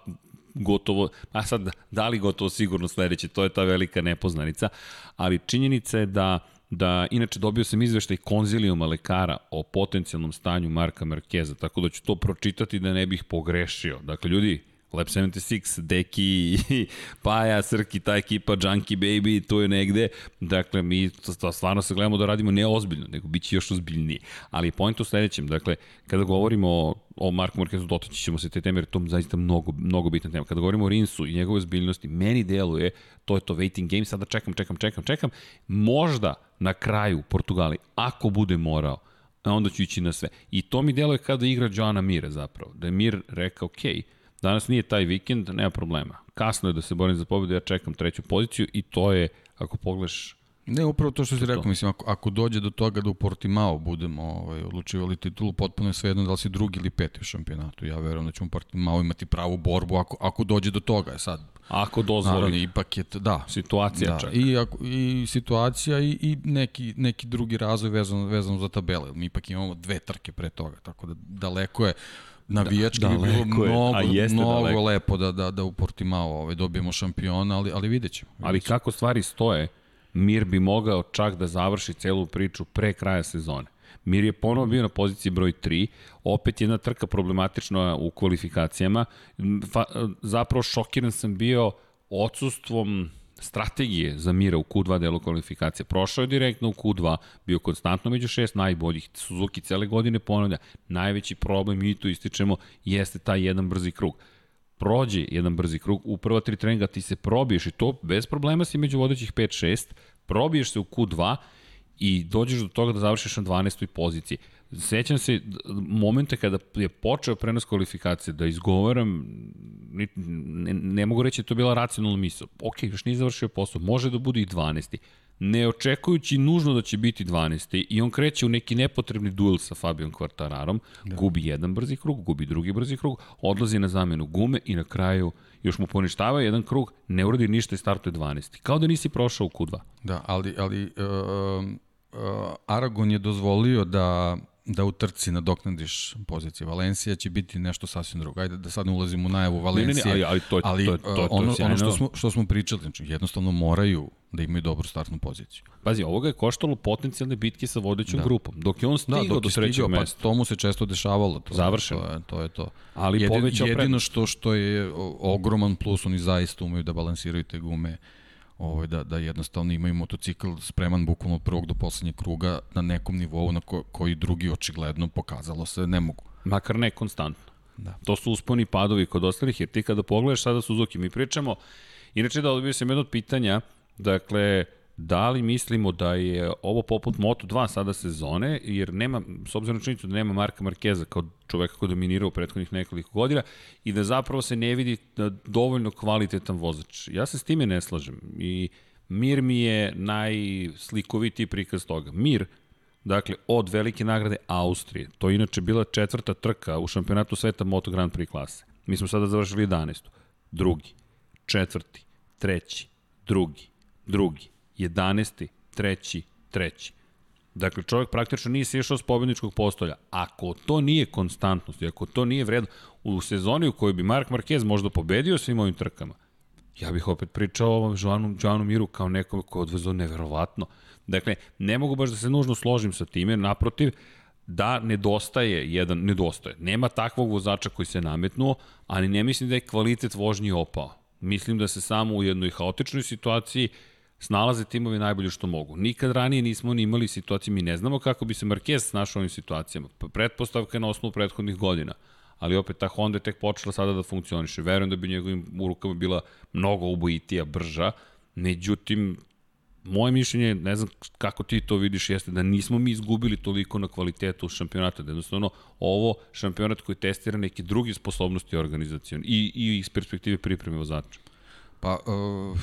gotovo, a sad, da li gotovo sigurno sledeće, to je ta velika nepoznanica, ali činjenica je da da inače dobio sam izveštaj konzilijuma lekara o potencijalnom stanju Marka Markeza, tako da ću to pročitati da ne bih pogrešio. Dakle, ljudi, Lab 76, Deki, Paja, Srki, ta ekipa, Junkie Baby, to je negde. Dakle, mi stvarno se gledamo da radimo ne ozbiljno, nego bit će još ozbiljnije. Ali point u sledećem, dakle, kada govorimo o, o Marku Markezu, dotaći ćemo se te teme, jer to je zaista mnogo, mnogo bitna tema. Kada govorimo o Rinsu i njegove ozbiljnosti, meni deluje, to je to waiting game, sada čekam, čekam, čekam, čekam, možda na kraju Portugali, ako bude morao, onda ću ići na sve. I to mi deluje kada igra Joana Mira zapravo, da je Mir rekao, okej, okay, Danas nije taj vikend, nema problema. Kasno je da se borim za pobedu, ja čekam treću poziciju i to je, ako pogledaš Ne, upravo to što si rekao, mislim, ako, ako dođe do toga da u Portimao budemo ovaj, odlučivali titulu, potpuno je svejedno da li si drugi ili peti u šampionatu. Ja verujem da ćemo Portimao imati pravu borbu ako, ako dođe do toga. Sad, ako dozvoli. Naravno, ipak je, da. Situacija da, čak. I, ako, I situacija i, i neki, neki drugi razvoj vezano, vezano za tabele. Mi ipak imamo dve trke pre toga, tako da daleko je navijački da, bi bilo mnogo, jeste mnogo daleko. lepo da, da, da u Portimao ovaj, dobijemo šampiona, ali, ali vidjet ćemo. Vidjet ali kako stvari stoje, Mir bi mogao čak da završi celu priču pre kraja sezone. Mir je ponovo bio na poziciji broj 3, opet jedna trka problematična u kvalifikacijama. Fa, zapravo šokiran sam bio odsustvom strategije za Mira u Q2 delu kvalifikacije. Prošao je direktno u Q2, bio konstantno među šest najboljih. Suzuki cele godine ponavlja. Najveći problem, i to ističemo, jeste taj jedan brzi krug. Prođe jedan brzi krug, u prva tri treninga ti se probiješ i to bez problema si među vodećih 5-6, probiješ se u Q2 i dođeš do toga da završiš na 12. poziciji. Sećam se momente kada je počeo prenos kvalifikacije, da izgovaram, ne, ne, mogu reći da to bila racionalna misla. Ok, još nije završio posao, može da bude i 12 ne očekujući nužno da će biti 12. i on kreće u neki nepotrebni duel sa Fabijom Kvartararom, da. gubi jedan brzi krug, gubi drugi brzi krug, odlazi na zamenu gume i na kraju još mu poništava jedan krug, ne uradi ništa i startuje 12. Kao da nisi prošao u Q2. Da, ali, ali uh, Aragon je dozvolio da da u trci nadoknadiš pozicije. Valencija će biti nešto sasvim drugo. Ajde da sad ne ulazimo u najavu Valencije. Ne, ne, ne, ali, to, ali to, to, to, to, ono, ono što, smo, što smo pričali, znači jednostavno moraju da imaju dobru startnu poziciju. Pazi, ovoga je koštalo potencijalne bitke sa vodećom da. grupom. Dok je on stigao da, do trećeg pa mesta. Pa to mu se često dešavalo. To, Završeno. To je to. Je to. Ali Jedin, jedino što, što je ogroman plus, oni zaista umeju da balansiraju te gume ovaj, da, da jednostavno imaju motocikl spreman bukvalno od prvog do poslednjeg kruga na nekom nivou na ko, koji drugi očigledno pokazalo se ne mogu. Makar ne konstantno. Da. To su usponi padovi kod ostalih, jer ti kada pogledaš sada Suzuki, mi pričamo, inače da odbio sam jedno od pitanja, dakle, Da li mislimo da je ovo poput Moto2 sada sezone, jer nema, s obzirom na činjenicu da nema Marka Markeza kao čoveka koji dominira u prethodnih nekoliko godina i da zapravo se ne vidi da dovoljno kvalitetan vozač. Ja se s time ne slažem i Mir mi je najslikovitiji prikaz toga. Mir, dakle, od velike nagrade Austrije, to je inače bila četvrta trka u šampionatu sveta Moto Grand Prix klase. Mi smo sada završili 11. Drugi, četvrti, treći, drugi, drugi, 11. treći, treći. Dakle, čovjek praktično nije sješao s pobjedničkog postolja. Ako to nije konstantnost ako to nije vredno u sezoni u kojoj bi Mark Marquez možda pobedio svim ovim trkama, ja bih opet pričao o Joanu, Joanu Miru kao nekom ko je odvezao neverovatno. Dakle, ne mogu baš da se nužno složim sa time, naprotiv, da nedostaje jedan, nedostaje. Nema takvog vozača koji se nametnuo, ali ne mislim da je kvalitet vožnje opao. Mislim da se samo u jednoj haotičnoj situaciji snalaze timovi najbolje što mogu. Nikad ranije nismo ni imali situacije, mi ne znamo kako bi se Marquez snašao ovim situacijama. Pretpostavka je na osnovu prethodnih godina. Ali opet ta Honda je tek počela sada da funkcioniše. Verujem da bi njegovim rukama bila mnogo ubojitija, brža. Međutim, moje mišljenje, ne znam kako ti to vidiš, jeste da nismo mi izgubili toliko na kvalitetu šampionata, da jednostavno ovo šampionat koji testira neke druge sposobnosti organizacijon i, i iz perspektive pripreme vozača. Pa, uh,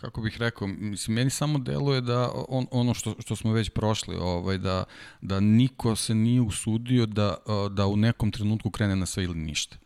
kako bih rekao, mislim, meni samo deluje da on, ono što, što smo već prošli, ovaj, da, da niko se nije usudio da, da u nekom trenutku krene na sve ili ništa.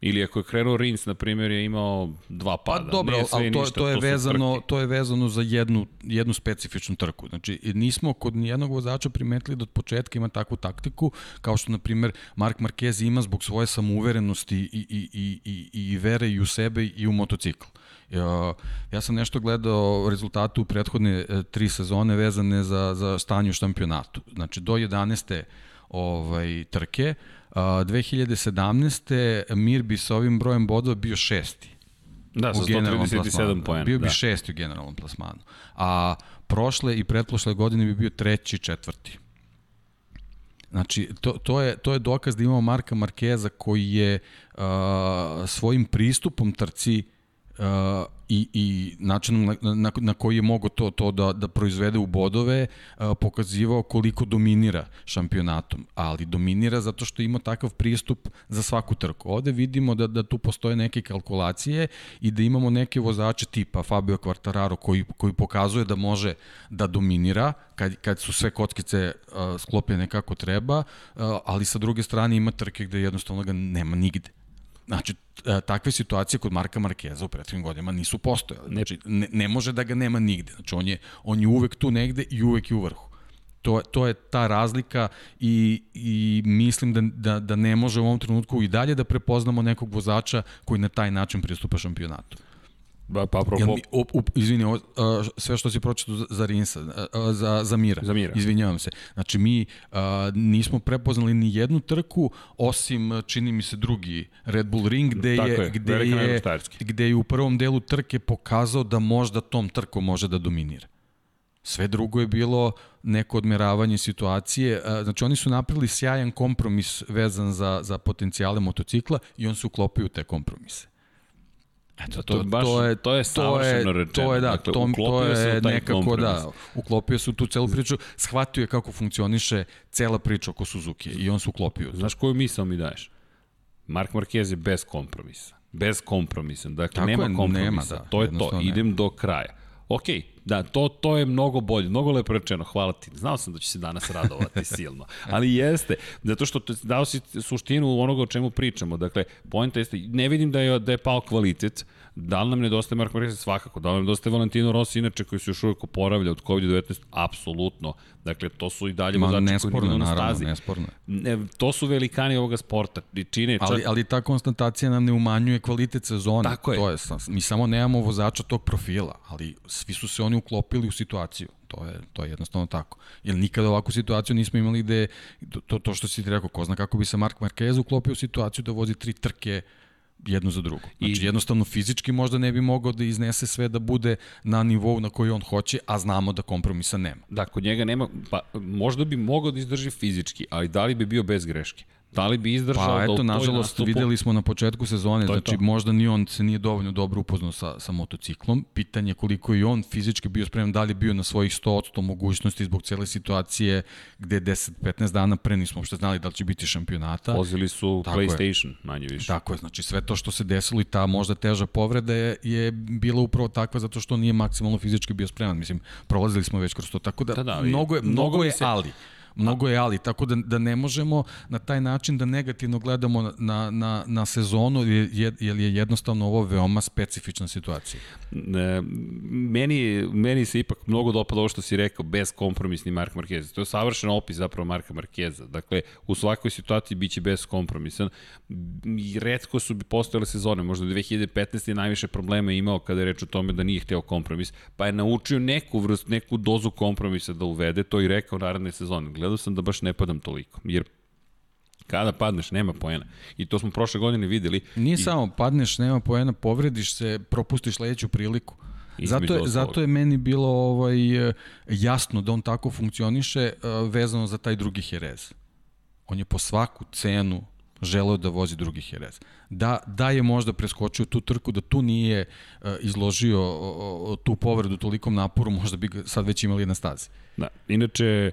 Ili ako je krenuo Rins, na primjer, je imao dva pa pada. Pa dobro, ali to, ništa, to, je to, vezano, to je vezano za jednu, jednu specifičnu trku. Znači, nismo kod nijednog vozača primetili da od početka ima takvu taktiku, kao što, na primjer, Mark Marquez ima zbog svoje samouverenosti i, i, i, i, i vere i u sebe i u motocikl. Ja, ja sam nešto gledao rezultatu u prethodne e, tri sezone vezane za, za stanje u šampionatu. Znači, do 11. ovaj, trke, 2017. Mir bi sa ovim brojem bodova bio šesti. Da, sa 137 pojena. Bio bi da. šesti u generalnom plasmanu. A prošle i pretprošle godine bi bio treći, četvrti. Znači, to, to, je, to je dokaz da imamo Marka Markeza koji je uh, svojim pristupom trci uh, i, i način na, na, na koji je mogo to, to da, da proizvede u bodove uh, pokazivao koliko dominira šampionatom, ali dominira zato što ima takav pristup za svaku trku. Ovde vidimo da, da tu postoje neke kalkulacije i da imamo neke vozače tipa Fabio Quartararo koji, koji pokazuje da može da dominira kad, kad su sve kockice uh, sklopljene kako treba, uh, ali sa druge strane ima trke gde jednostavno ga nema nigde. Znači, e, takve situacije kod Marka Markeza u prethodnim godinama nisu postojale. Znači, ne, ne može da ga nema nigde. Znači, on je, on je uvek tu negde i uvek je u vrhu. To, to je ta razlika i, i mislim da, da, da ne može u ovom trenutku i dalje da prepoznamo nekog vozača koji na taj način pristupa šampionatu. Ba, pa apropo... Mi, op, op, izvini, o, a, sve što si pročitao za, za Rinsa, a, za, za Mira. Za Mira. Izvinjavam se. Znači, mi a, nismo prepoznali ni jednu trku, osim, čini mi se, drugi Red Bull Ring, gde je, je, gde, je, gde je u prvom delu trke pokazao da možda tom trkom može da dominira. Sve drugo je bilo neko odmeravanje situacije. Znači, oni su napravili sjajan kompromis vezan za, za potencijale motocikla i on se uklopio u te kompromise. Eto, to, to, baš, to je, to je savršeno rečeno. To je, da, dakle, to, to je nekako, kompromis. da, uklopio se u tu celu priču, shvatio je kako funkcioniše cela priča oko Suzuki i on se uklopio. Znaš koju misao mi daješ? Mark Marquez je bez kompromisa. Bez kompromisa. Dakle, Tako nema kompromisa. Nema, da, to je to. Idem nema. do kraja. Ok, da, to, to je mnogo bolje, mnogo lepo rečeno, hvala ti. Znao sam da će se danas radovati silno, ali jeste, zato što dao si suštinu onoga o čemu pričamo. Dakle, pojenta jeste, ne vidim da je, da je pao kvalitet, Da li nam nedostaje Marko Marquez? Svakako. Da li nam nedostaje Valentino Rossi, inače koji se još uvijek oporavlja od COVID-19? Apsolutno. Dakle, to su i dalje vozači koji nisu na stazi. Nesporno, ne, to su velikani ovoga sporta. Čine čak... ali, ali ta konstatacija nam ne umanjuje kvalitet sezone. Tako je. To je. Mi samo nemamo vozača tog profila, ali svi su se oni uklopili u situaciju. To je, to je jednostavno tako. Jer nikada ovakvu situaciju nismo imali gde, to, to što si ti rekao, ko zna kako bi se Mark Marquez uklopio u situaciju da vozi tri trke jedno za drugo. Znači, I... jednostavno fizički možda ne bi mogao da iznese sve da bude na nivou na koji on hoće, a znamo da kompromisa nema. Da, kod njega nema, pa možda bi mogao da izdrži fizički, ali da li bi bio bez greške? Da li bi izdržao pa, eto, da nažalost, nastupu... videli smo na početku sezone, to znači to. možda ni on se nije dovoljno dobro upoznao sa, sa motociklom. Pitanje koliko i on fizički bio spreman, da li bio na svojih 100% mogućnosti zbog cele situacije gde 10-15 dana pre nismo uopšte znali da li će biti šampionata. Vozili su Tako PlayStation, je. manje više. Tako je, znači sve to što se desilo i ta možda teža povreda je, je bila upravo takva zato što nije maksimalno fizički bio spreman. Mislim, prolazili smo već kroz to, tako da, da, da mnogo je, mnogo, mnogo je se... ali. Mnogo je ali, tako da, da ne možemo na taj način da negativno gledamo na, na, na sezonu, jer je jednostavno ovo veoma specifična situacija. Ne, meni, meni se ipak mnogo dopada ovo što si rekao, bez kompromisni Mark Marquez. To je savršen opis zapravo Marka Markeza. Dakle, u svakoj situaciji biće bez kompromisan. I redko su bi postojale sezone, možda 2015. je najviše problema imao kada je reč o tome da nije hteo kompromis, pa je naučio neku vrst, neku dozu kompromisa da uvede, to i rekao naredne sezone gledao sam da baš ne padam toliko, jer kada padneš nema poena. I to smo prošle godine videli. Nije I, samo padneš, nema poena, povrediš se, propustiš sledeću priliku. Zato je, zato je meni bilo ovaj, jasno da on tako funkcioniše vezano za taj drugi Jerez. On je po svaku cenu želeo da vozi drugi Jerez. Da, da je možda preskočio tu trku, da tu nije uh, izložio uh, tu povredu tolikom naporu, možda bi sad već imali na stazi. Da, inače,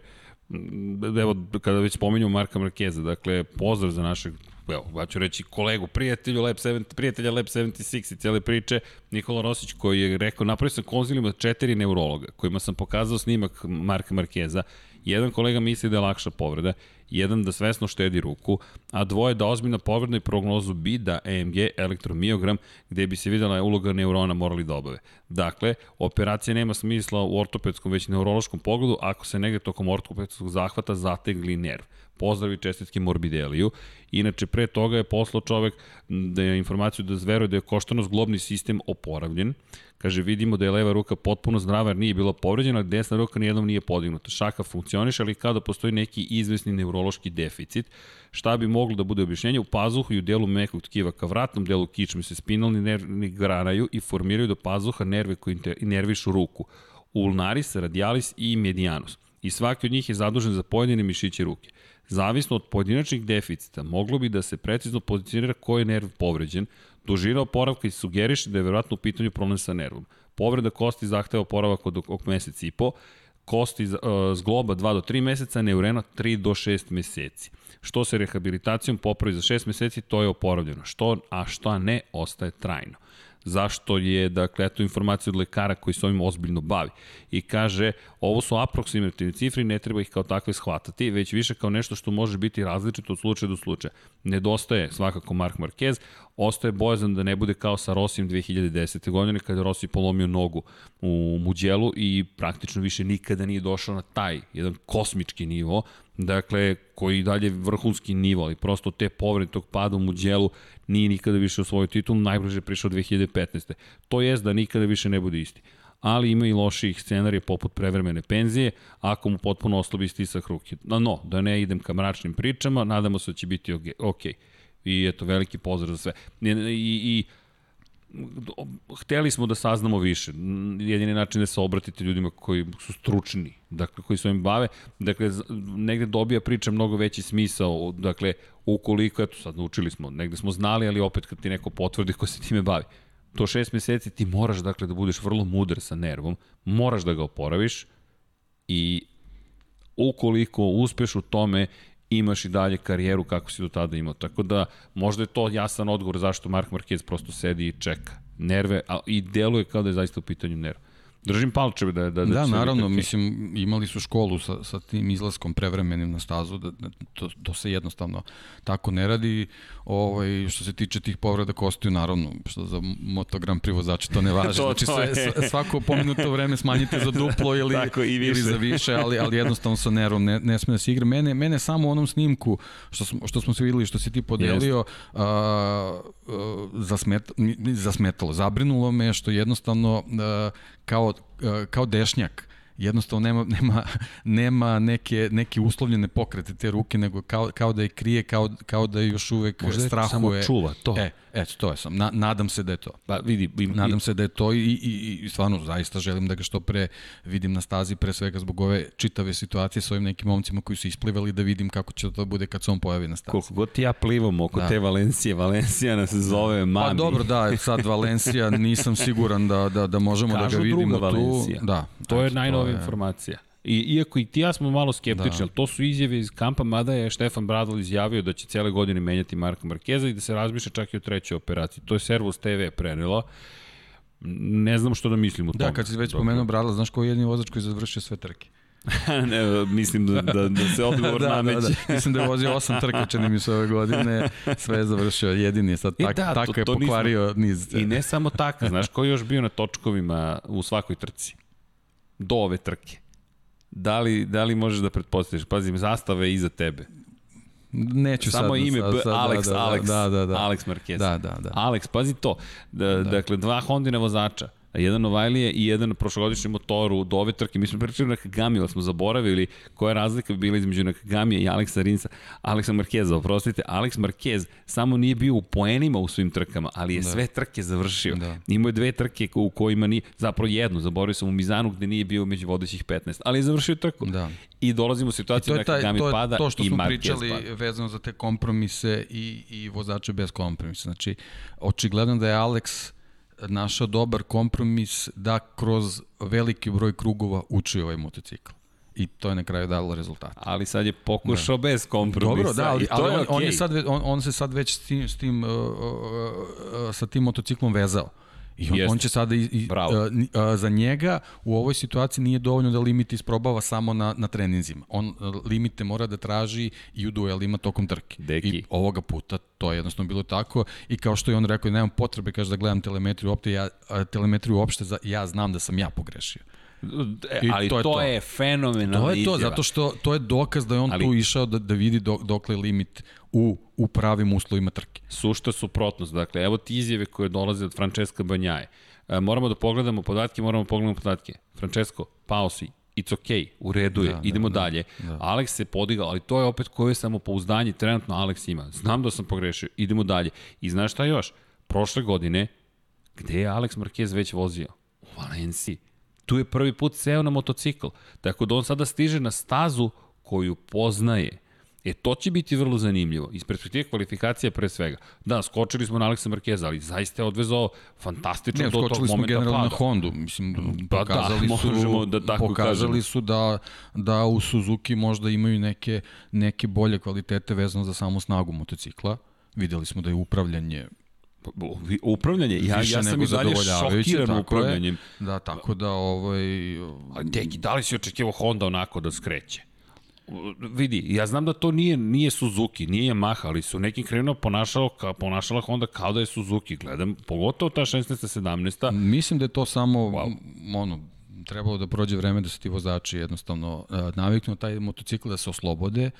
evo, kada već spominjamo Marka Markeza, dakle, pozdrav za našeg evo, ja ću reći kolegu, prijatelju Lab 70, prijatelja Lab 76 i cijele priče, Nikola Rosić koji je rekao, napravio sam konzilijum od četiri neurologa, kojima sam pokazao snimak Marka Markeza Jedan kolega misli da je lakša povreda, jedan da svesno štedi ruku, a dvoje da ozbiljna povreda i prognozu bi da EMG, elektromiogram, gde bi se videla uloga neurona morali da obave. Dakle, operacija nema smisla u ortopedskom, već neurološkom pogledu ako se negde tokom ortopedskog zahvata zategli nerv pozdravi čestitke Morbideliju. Inače, pre toga je poslao čovek da je informaciju da zveruje da je koštano zglobni sistem oporavljen. Kaže, vidimo da je leva ruka potpuno zdrava jer nije bila povređena, desna ruka nijednom nije podignuta. Šaka funkcioniše, ali kada postoji neki izvesni neurološki deficit, šta bi moglo da bude objašnjenje? U pazuhu i u delu mekog tkiva ka vratnom delu kičme se spinalni nervi granaju i formiraju do pazuha nerve koji nervišu ruku. Ulnaris, radialis i medianus. I svaki od njih je zadužen za pojedine mišiće ruke. Zavisno od pojedinačnih deficita, moglo bi da se precizno pozicionira koji je nerv povređen, dužina oporavka i sugeriše da je verovatno u pitanju problem sa nervom. Povreda kosti zahteva oporavak od oko meseci i po, kosti zgloba 2 do 3 meseca, neurena 3 do 6 meseci. Što se rehabilitacijom popravi za 6 meseci, to je oporavljeno. Što, a što ne, ostaje trajno zašto je, dakle, eto informacija od lekara koji se ovim ozbiljno bavi. I kaže, ovo su aproksimativne cifre ne treba ih kao takve shvatati, već više kao nešto što može biti različito od slučaja do slučaja. Nedostaje svakako Mark Marquez, ostaje bojazan da ne bude kao sa Rosijem 2010. godine kada je polomio nogu u Muđelu i praktično više nikada nije došao na taj jedan kosmički nivo, dakle, koji dalje vrhunski nivo, ali prosto te povrede tog pada u Muđelu nije nikada više osvojio titul, najbliže prišao 2015. To jest da nikada više ne bude isti ali ima i loših scenarija poput prevremene penzije, ako mu potpuno oslabi stisak ruke. No, no, da ne idem ka mračnim pričama, nadamo se da će biti ok. okay. I eto, veliki pozdrav za sve. I, i, i hteli smo da saznamo više. Jedini način da se obratite ljudima koji su stručni, dakle, koji se ovim bave. Dakle, negde dobija priča mnogo veći smisao. Dakle, ukoliko, eto, sad naučili smo, negde smo znali, ali opet kad ti neko potvrdi ko se time bavi. To šest meseci ti moraš, dakle, da budeš vrlo mudar sa nervom, moraš da ga oporaviš i ukoliko uspeš u tome imaš i dalje karijeru kako si do tada imao. Tako da možda je to jasan odgovor zašto Mark Marquez prosto sedi i čeka. Nerve, a i deluje kao da je zaista u pitanju nerva. Držim palčeve da da da Da, naravno, trke. mislim imali su školu sa sa tim izlaskom prevremenim na stazu, da, da to to se jednostavno tako ne radi. Ovaj što se tiče tih povreda kostiju naravno, što za motogram privozača to ne važi. to, znači to sve, svako pomenuto vreme smanjite za duplo ili tako, i više. ili za više, ali ali jednostavno sa nervom ne, ne sme da se igra. Mene mene samo u onom snimku što smo što smo se videli što si ti podelio a, a, zasmet, zasmetalo, zabrinulo me što jednostavno a, kao, kao dešnjak jednostavno nema, nema, nema neke, neke uslovljene pokrete te ruke, nego kao, kao da je krije, kao, kao da je još uvek Možda strahuje. samo čuva to. E, eto, to je sam. Na, nadam se da je to. Pa vidi, im, nadam i, se da je to i, i, i stvarno zaista želim da ga što pre vidim na stazi, pre svega zbog ove čitave situacije sa ovim nekim momcima koji su isplivali da vidim kako će to bude kad se on pojavi na stazi. Koliko god ja plivam oko da. te Valencije, Valencija nas zove mami. Pa dobro, da, sad Valencija nisam siguran da, da, da možemo Kažu da ga vidimo tu. Valencija. Da, to je najnovija informacija. I, iako i ti ja smo malo skeptični, da. ali to su izjave iz kampa, mada je Štefan Bradl izjavio da će cele godine menjati Marka Markeza i da se razmišlja čak i o trećoj operaciji. To je Servus TV prenelo. Ne znam što da mislim o da, tom. Da, kad si već spomenuo Bradla, znaš ko je jedni vozač koji završio sve trke? ne, mislim da, da, da se odgovor da, nameće. Da, da. Mislim da je vozio osam trka, čini mi se ove godine, sve je završio, jedini je sad tak, da, tako to, je to pokvario nismo, niz. I ne samo tako, znaš ko je još bio na točkovima u svakoj trci? Do ove trke. Da li, da li možeš da pretpostaviš? Pazim, zastava je iza tebe. Neću Samo sad, ime, sad, sad, Alex, da, da, Alex, da, da, da. Alex Marquez. Da, da, da. Alex, pazi to. Da, da. Dakle, dva Hondine vozača. Jedan Novajlije i jedan prošlogodišnji motor u ove trke. Mi smo pričali na Kagami, ali smo zaboravili koja razlika bi bila između Nakagamija i Aleksa Rinsa, Aleksa Markeza, oprostite, Aleks Markez samo nije bio u poenima u svim trkama, ali je da. sve trke završio. Da. Imao je dve trke u kojima ni zapravo jednu, zaboravio sam u Mizanu gde nije bio među vodećih 15, ali je završio trku. Da. I dolazimo u situaciju da Kagami pada to što i smo Marquez pričali pada. vezano za te kompromise i, i vozače bez kompromisa. Znači, očigledno da je Alex našao dobar kompromis da kroz veliki broj krugova uči ovaj motocikl i to je na kraju dalo rezultat. Ali sad je pokušao da. bez kompromisa. Dobro, da, ali, ali on, okay. on, je sad, on, on se sad već s tim, s tim, uh, uh, uh, sa tim motociklom vezao. I on, on će sada i, i uh, uh, za njega u ovoj situaciji nije dovoljno da limit isprobava samo na na treninzima. On limite mora da traži i u duelima tokom trke. Deki. I ovoga puta to je jednostavno bilo tako i kao što je on rekao, nemam potrebe kaže da gledam telemetriju uopšte, ja telemetriju uopšte za, ja znam da sam ja pogrešio. E, ali to je, to, to je fenomenalna To je to, zato što to je dokaz da je on ali, tu išao da, da vidi dok, dokle limit u, u pravim uslovima trke. Sušta suprotnost. Dakle, evo ti izjave koje dolaze od Francesca Banjaje. E, moramo da pogledamo podatke, moramo da pogledamo podatke. Francesco, pausi, it's okay, u redu je, da, da idemo da, dalje. Da. Alex se podigao, ali to je opet koje samopouzdanje trenutno Alex ima. Znam da sam pogrešio, idemo dalje. I znaš šta još? Prošle godine, gde je Alex Marquez već vozio? U Valenciji tu je prvi put seo na motocikl. Tako da on sada stiže na stazu koju poznaje. E, to će biti vrlo zanimljivo. Iz perspektive kvalifikacije pre svega. Da, skočili smo na Aleksa Markeza, ali zaista je odvezao fantastično ne, do tog momenta pada. Ne, skočili smo generalno na Hondu. Mislim, pa da, pokazali da, su, da tako pokazali kažemo. su da, da u Suzuki možda imaju neke, neke bolje kvalitete vezano za samu snagu motocikla. Videli smo da je upravljanje upravljanje, ja, ja sam i dalje šokiran upravljanjem. Je. Da, tako da ovaj... A da li si očekivao Honda onako da skreće? Vidi, ja znam da to nije nije Suzuki, nije Yamaha, ali su nekim krenuo ponašalo, ka, ponašala Honda kao da je Suzuki. Gledam, pogotovo ta 16. 17. Mislim da je to samo, wow. ono, trebalo da prođe vreme da se ti vozači jednostavno uh, naviknu taj motocikl da se oslobode,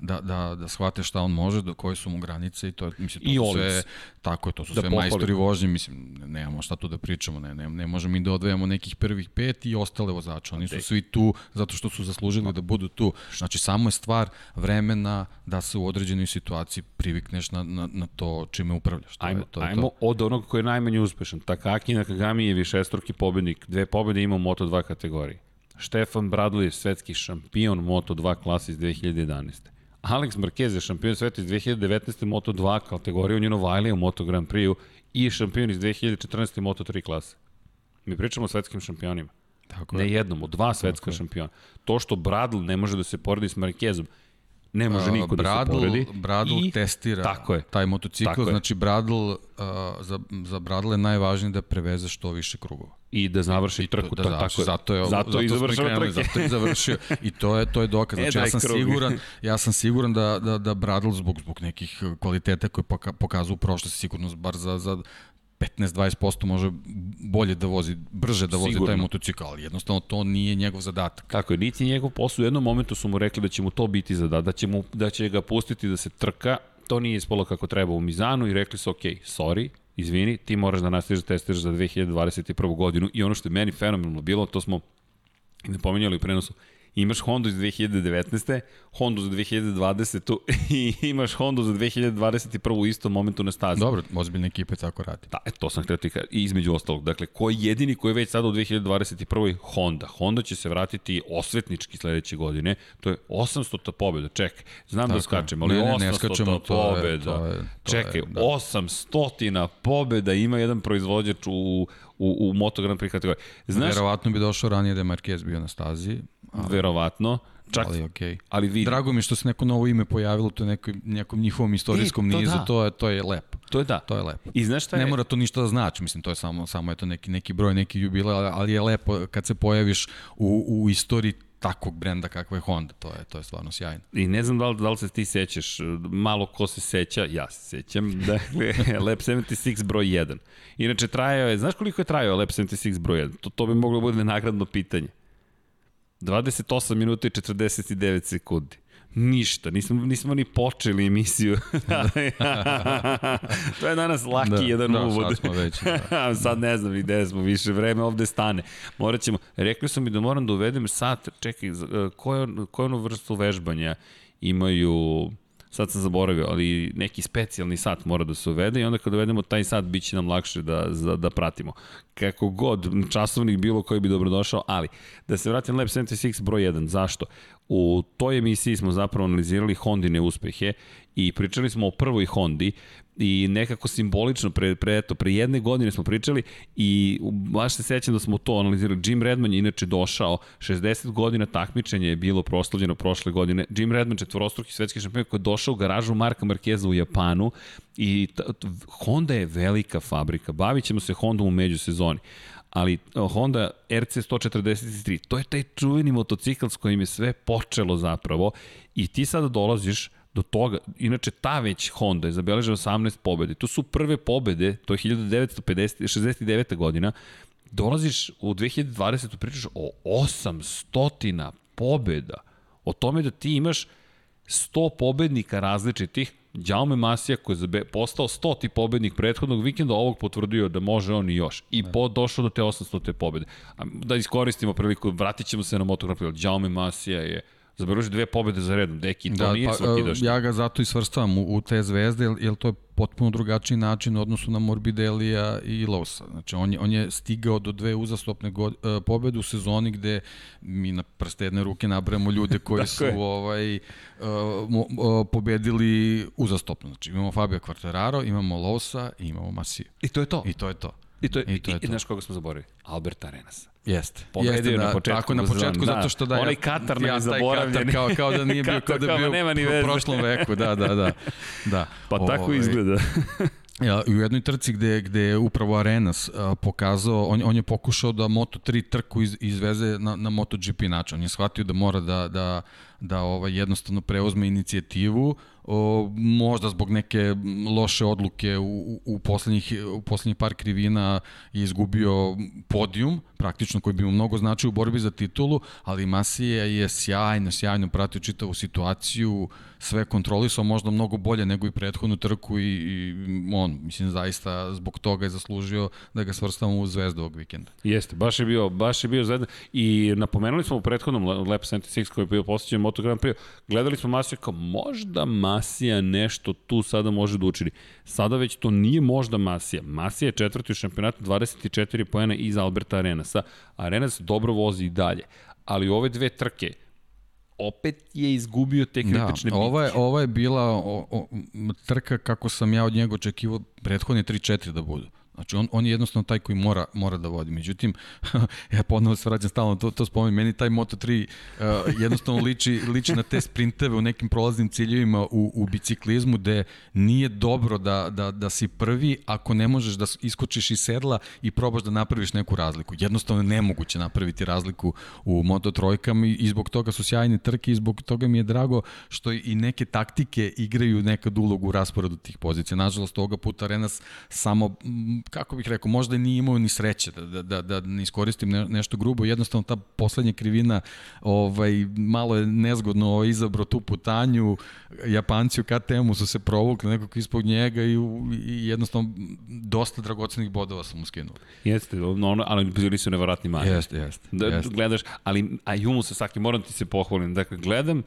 da, da, da shvate šta on može, do koje su mu granice i to, mislim, to I su sve, tako je, to su da sve majstori vožnje, mislim, nemamo šta tu da pričamo, ne, ne, ne možemo mi da odvejamo nekih prvih pet i ostale vozače, oni su svi tu zato što su zaslužili da budu tu. Znači, samo je stvar vremena da se u određenoj situaciji privikneš na, na, na to čime upravljaš. To ajmo, je, to je ajmo to. od onog koji je najmanje uspešan. Takaki Nakagami je višestruki pobednik, dve pobede ima u Moto2 kategoriji. Štefan Bradley je svetski šampion Moto2 klasi iz 2011. Alex Marquez je šampion sveta iz 2019. Moto2 kategorije, on je Novajlija u Moto Grand Prix-u i šampion iz 2014. Moto3 klase. Mi pričamo o svetskim šampionima. Tako ne jednom, o dva svetska šampiona. To što Bradl ne može da se poredi s Marquezom, ne može niko Bradl, da se poredi. Bradl I, testira tako je, taj motocikl, tako znači Bradl, uh, za, za Bradl je najvažnije da preveze što više krugova. I da završi I, trku, da, da, tako je. Zato je zato, zato i završio trke. Zato je završio i to je to je dokaz. Znači e, ja sam krug. siguran, ja sam siguran da da da Bradl zbog zbog nekih kvaliteta koje pokazuje u prošlosti sigurno bar za za 15-20% može bolje da vozi, brže da vozi Sigurno. taj motocikl, ali jednostavno to nije njegov zadatak. Tako je, niti njegov posao. U jednom momentu su mu rekli da će mu to biti zadatak, da će, mu, da će ga pustiti da se trka, to nije ispolo kako treba u Mizanu i rekli su, ok, sorry, izvini, ti moraš da nastaviš da testiraš za 2021. godinu i ono što je meni fenomenalno bilo, to smo i pomenjali u prenosu, imaš Honda iz 2019. Honda za 2020. i imaš Honda za 2021. u istom momentu na stazi. Dobro, ozbiljne ekipe tako radi. Da, e, to sam htio ti i između ostalog. Dakle, ko je jedini koji je već sada u 2021. Honda. Honda će se vratiti osvetnički sledeće godine. To je 800. pobjeda. Čekaj, znam da tako, da skačem, ali ne, ne, 800. Ne skačemo, pobjeda. To je, to je, to Čekaj, je, da. 800 pobjeda ima jedan proizvođač u, u, u Moto Grand Prix kategoriji. Znaš, Verovatno bi došao ranije da je Marquez bio na stazi, Ali, Verovatno. Čak, ali, okay. ali vidi. Drago mi što se neko novo ime pojavilo, to je neko, nekom njihovom istorijskom e, to nizu, da. to, je, to je lepo. To je da. To je lepo. I znaš šta je? Ne mora to ništa da znači, mislim, to je samo, samo eto neki, neki broj, neki jubile, ali je lepo kad se pojaviš u, u istoriji takvog brenda kakva je Honda, to je, to je stvarno sjajno. I ne znam da li, da li se ti sećaš, malo ko se seća, ja se sećam, dakle, Lab 76 broj 1. Inače, trajao je, znaš koliko je trajao Lab 76 broj 1? To, to bi moglo bude nagradno pitanje. 28 minuta i 49 sekundi. Ništa, nismo, nismo ni počeli emisiju. to je danas laki da, jedan da, uvod. Sad smo već. Da. sad ne znam ni gde smo, više vreme ovde stane. Morat ćemo, rekli su mi da moram da uvedem sat, čekaj, koju, koju ono vrstu vežbanja imaju sad sam zaboravio, ali neki specijalni sat mora da se uvede i onda kad uvedemo taj sat bit će nam lakše da, da, da pratimo. Kako god, časovnik bilo koji bi dobrodošao, ali da se vratim na Lab 76 broj 1. Zašto? U toj emisiji smo zapravo analizirali Hondine uspehe i pričali smo o prvoj Hondi i nekako simbolično pre, pre, eto, pre jedne godine smo pričali i baš se sećam da smo to analizirali. Jim Redman je inače došao, 60 godina takmičenja je bilo proslavljeno prošle godine. Jim Redman, četvorostruki svetski šampion koji je došao u garažu Marka Markeza u Japanu i Honda je velika fabrika. Bavit ćemo se Hondom u međusezoni ali Honda RC 143, to je taj čuveni motocikl s kojim je sve počelo zapravo i ti sada dolaziš do toga, inače ta već Honda je zabeležila 18 pobede. To su prve pobede, to je 1969. godina. Dolaziš u 2020. pričaš o 800 pobeda. O tome da ti imaš 100 pobednika različitih, Jaume Masija koji je postao 100. pobednik prethodnog vikenda, ovog potvrdio da može on i još. I po, došao do te 800. pobede. Da iskoristimo priliku, vratit ćemo se na motograf, Jaume Masija je Zabeležio dve pobede za redom, deki, to da, nije pa, svakidašnje. Ja ga zato i svrstavam u, u te zvezde, jer, jer to je potpuno drugačiji način u odnosu na Morbidelija i Losa. Znači, on je, on je stigao do dve uzastopne god, uh, pobede u sezoni gde mi na prste jedne ruke nabrajamo ljude koji su je. ovaj, uh, uh, pobedili uzastopno. Znači, imamo Fabio Quartararo, imamo Losa i imamo Masiju. I to je to. I to je to. I to je, I, to je i, to. znaš koga smo zaboravili? Alberta Arenasa. Jeste. Pobedio Jeste, na početku. Tako na početku, da. zato što da... Onaj Katar nam je zaboravljen. Kao, kao da nije bio, kao da bio u prošlom veku, da, da, da. da. Pa o, tako ovaj, izgleda. Ja, u jednoj trci gde, gde je upravo Arenas a, pokazao, on, on je pokušao da Moto3 trku iz, izveze na, na MotoGP način. On je shvatio da mora da, da, da ovaj, jednostavno preuzme inicijativu, o, možda zbog neke loše odluke u, u, poslednjih, u poslednjih par krivina je izgubio podijum, praktično koji bi mu mnogo značio u borbi za titulu, ali Masija je sjajno, sjajno pratio čitavu situaciju, sve kontrolisao možda mnogo bolje nego i prethodnu trku i, i on, mislim, zaista zbog toga je zaslužio da ga svrstamo u zvezdu ovog vikenda. Jeste, baš je bio, baš je bio zvezda i napomenuli smo u prethodnom Lap 76 koji je bio posjećen Moto Grand Prix, gledali smo Masija kao možda Masija nešto tu sada može da učini. Sada već to nije možda Masija. Masija je četvrti u šampionatu 24 pojena iz Alberta Arenasa. Arenas dobro vozi i dalje. Ali ove dve trke, opet je izgubio te da, kritične da, Ovo je, ovo je bila o, o, trka kako sam ja od njega očekivao prethodne 3-4 da budu. Znači, on, on je jednostavno taj koji mora, mora da vodi. Međutim, ja ponovo se vraćam stalno, to, to spomenem, meni taj Moto3 uh, jednostavno liči, liči na te sprinteve u nekim prolaznim ciljevima u, u biciklizmu, gde nije dobro da, da, da si prvi ako ne možeš da iskočiš iz sedla i probaš da napraviš neku razliku. Jednostavno je nemoguće napraviti razliku u Moto trojkama i zbog toga su sjajne trke i zbog toga mi je drago što i neke taktike igraju nekad ulogu u rasporedu tih pozicija. Nažalost, ovoga puta Renas samo kako bih rekao, možda nije imao ni sreće da, da, da, da ne iskoristim ne, nešto grubo, jednostavno ta poslednja krivina ovaj, malo je nezgodno ovaj, izabro tu putanju, Japanci u KTM-u su se provukli nekako ispod njega i, i jednostavno dosta dragocenih bodova sam mu skinuo. Jeste, no, ali bili su nevaratni mani. Jeste, jeste. Da, jest. Gledaš, ali Ayumu Sasaki, moram ti se pohvalim, dakle, gledam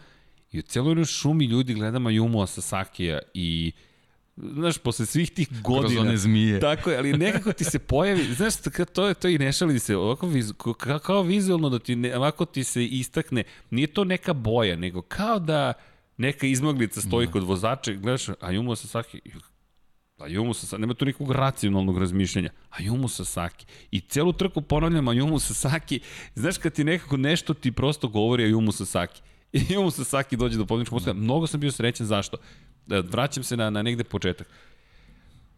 i u celoj šumi ljudi gledam Ayumu Sasakija i znaš, posle svih tih godina. Kroz one zmije. Tako je, ali nekako ti se pojavi, znaš, to je to i ne šali se, ovako viz, kao, kao vizualno da ti, ne, ovako ti se istakne, nije to neka boja, nego kao da neka izmaglica stoji da. kod vozača, gledaš, a Jumu Sasaki, a Jumu Sasaki, nema tu nikog racionalnog razmišljanja, a Jumu Sasaki. I celu trku ponavljam a Jumu Sasaki, znaš kad ti nekako nešto ti prosto govori a Jumu Sasaki. I Jumu Sasaki dođe do pobjedničkog postoja. Mnogo sam bio srećan, zašto? Da, vraćam se na, na negde početak.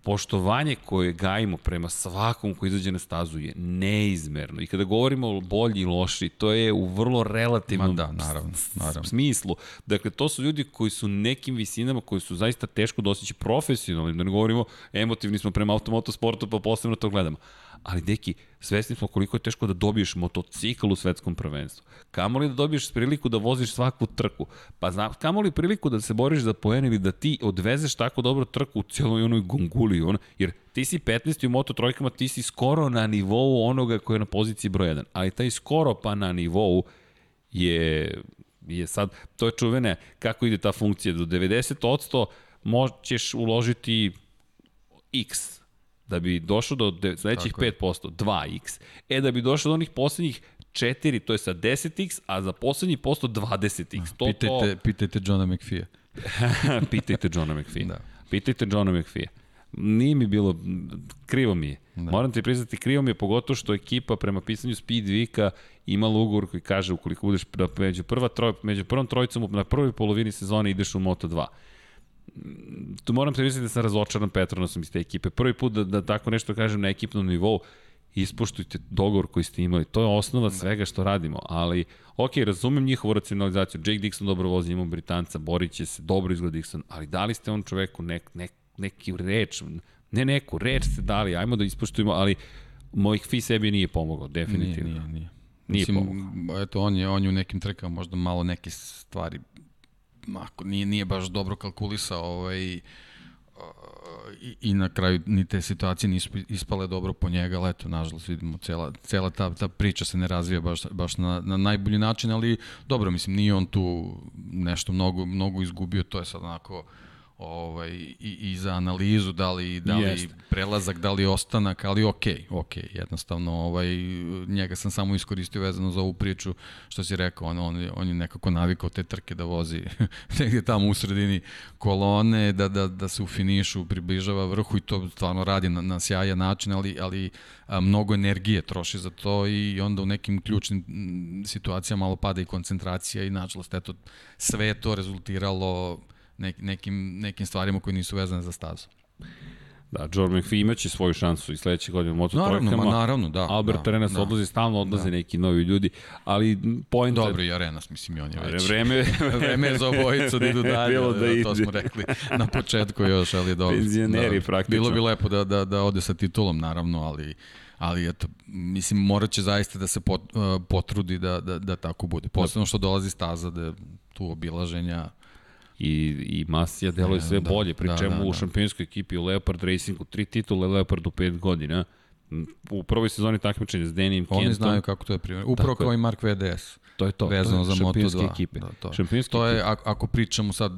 Poštovanje koje gajimo prema svakom ko izađe na stazu je neizmerno. I kada govorimo o bolji i loši, to je u vrlo relativnom da, naravno, naravno. smislu. Dakle, to su ljudi koji su nekim visinama koji su zaista teško dostići profesionalnim, da ne govorimo emotivni smo prema automotosportu pa posebno to gledamo ali deki, svesni smo koliko je teško da dobiješ motocikl u svetskom prvenstvu. Kamo li da dobiješ priliku da voziš svaku trku? Pa zna, kamo li priliku da se boriš za poen ili da ti odvezeš tako dobro trku u cijeloj onoj gonguli, ono, jer ti si 15. u moto trojkama, ti si skoro na nivou onoga koji je na poziciji broj 1, ali taj skoro pa na nivou je, je sad, to je čuvene kako ide ta funkcija, do 90% možeš uložiti x, da bi došao do sledećih 5%, 2x. E, da bi došao do onih poslednjih 4, to je sa 10x, a za poslednji posto 20x. To, pitajte, to... pitajte Johna McPhee. pitajte Johna McPhee. Da. Pitajte Johna McPhee. Nije mi bilo, krivo mi je. Da. Moram ti priznati, krivo mi je pogotovo što ekipa prema pisanju Speed Vika imala ugovor koji kaže ukoliko budeš među, prva troj, među prvom trojicom na prvoj polovini sezone ideš u Moto2 tu moram se misliti da sam razočaran Petronosom iz te ekipe. Prvi put da, da tako nešto kažem na ekipnom nivou, ispoštujte dogovor koji ste imali. To je osnova da. svega što radimo, ali ok, razumem njihovu racionalizaciju. Jake Dixon dobro vozi, imamo Britanca, borit će se, dobro izgleda Dixon, ali dali ste on čoveku nek, nek, neki reč, ne neku reč ste dali, ajmo da ispoštujemo, ali mojih fi sebi nije pomogao, definitivno. Nije, nije, nije. Nije Mislim, pomogao. Eto, on je, on je u nekim trkama možda malo neke stvari ako nije, nije baš dobro kalkulisao ovaj, i, i na kraju ni te situacije nisu ispale dobro po njega, ali eto, nažalost vidimo, cela, cela ta, ta priča se ne razvija baš, baš na, na najbolji način, ali dobro, mislim, nije on tu nešto mnogo, mnogo izgubio, to je sad onako uh, ovaj, i, i za analizu, da li, da li Jest. prelazak, da li ostanak, ali ok, ok, jednostavno ovaj, njega sam samo iskoristio vezano za ovu priču, što si rekao, on, on, on je nekako navikao te trke da vozi negde tamo u sredini kolone, da, da, da se u finišu približava vrhu i to stvarno radi na, na sjajan način, ali, ali a, mnogo energije troši za to i onda u nekim ključnim situacijama malo pada i koncentracija i nažalost, eto, sve to rezultiralo nek, nekim, nekim stvarima koji nisu vezane za stazu. Da, Jordan McPhee imaće svoju šansu i sledeće godine u Moto naravno, Ma, naravno, da. Albert da, Arenas da, odlazi, stalno odlaze da. neki novi ljudi, ali point... Dobro, i Arenas, mislim, i on je već. Vreme, vreme je za obojicu da idu dalje, Bilo da, da to smo rekli na početku još, ali dobro. Penzioneri da, praktično. Bilo bi lepo da, da, da ode sa titulom, naravno, ali ali eto, mislim, morat će zaista da se pot, uh, potrudi da, da, da tako bude. Posledno što dolazi staza da tu obilaženja i, i Masija deluje sve da, bolje, pri da, čemu da, da. u šampionskoj ekipi u Leopard Racingu, tri titule Leopard u pet godina, u prvoj sezoni takmičenja s Denim Kentom. Oni znaju kako to je primjer. Upravo kao i Mark VDS. To je to. Vezano to je za Moto2. ekipe. Da, to, šampionske to je, ako, ako pričamo sad,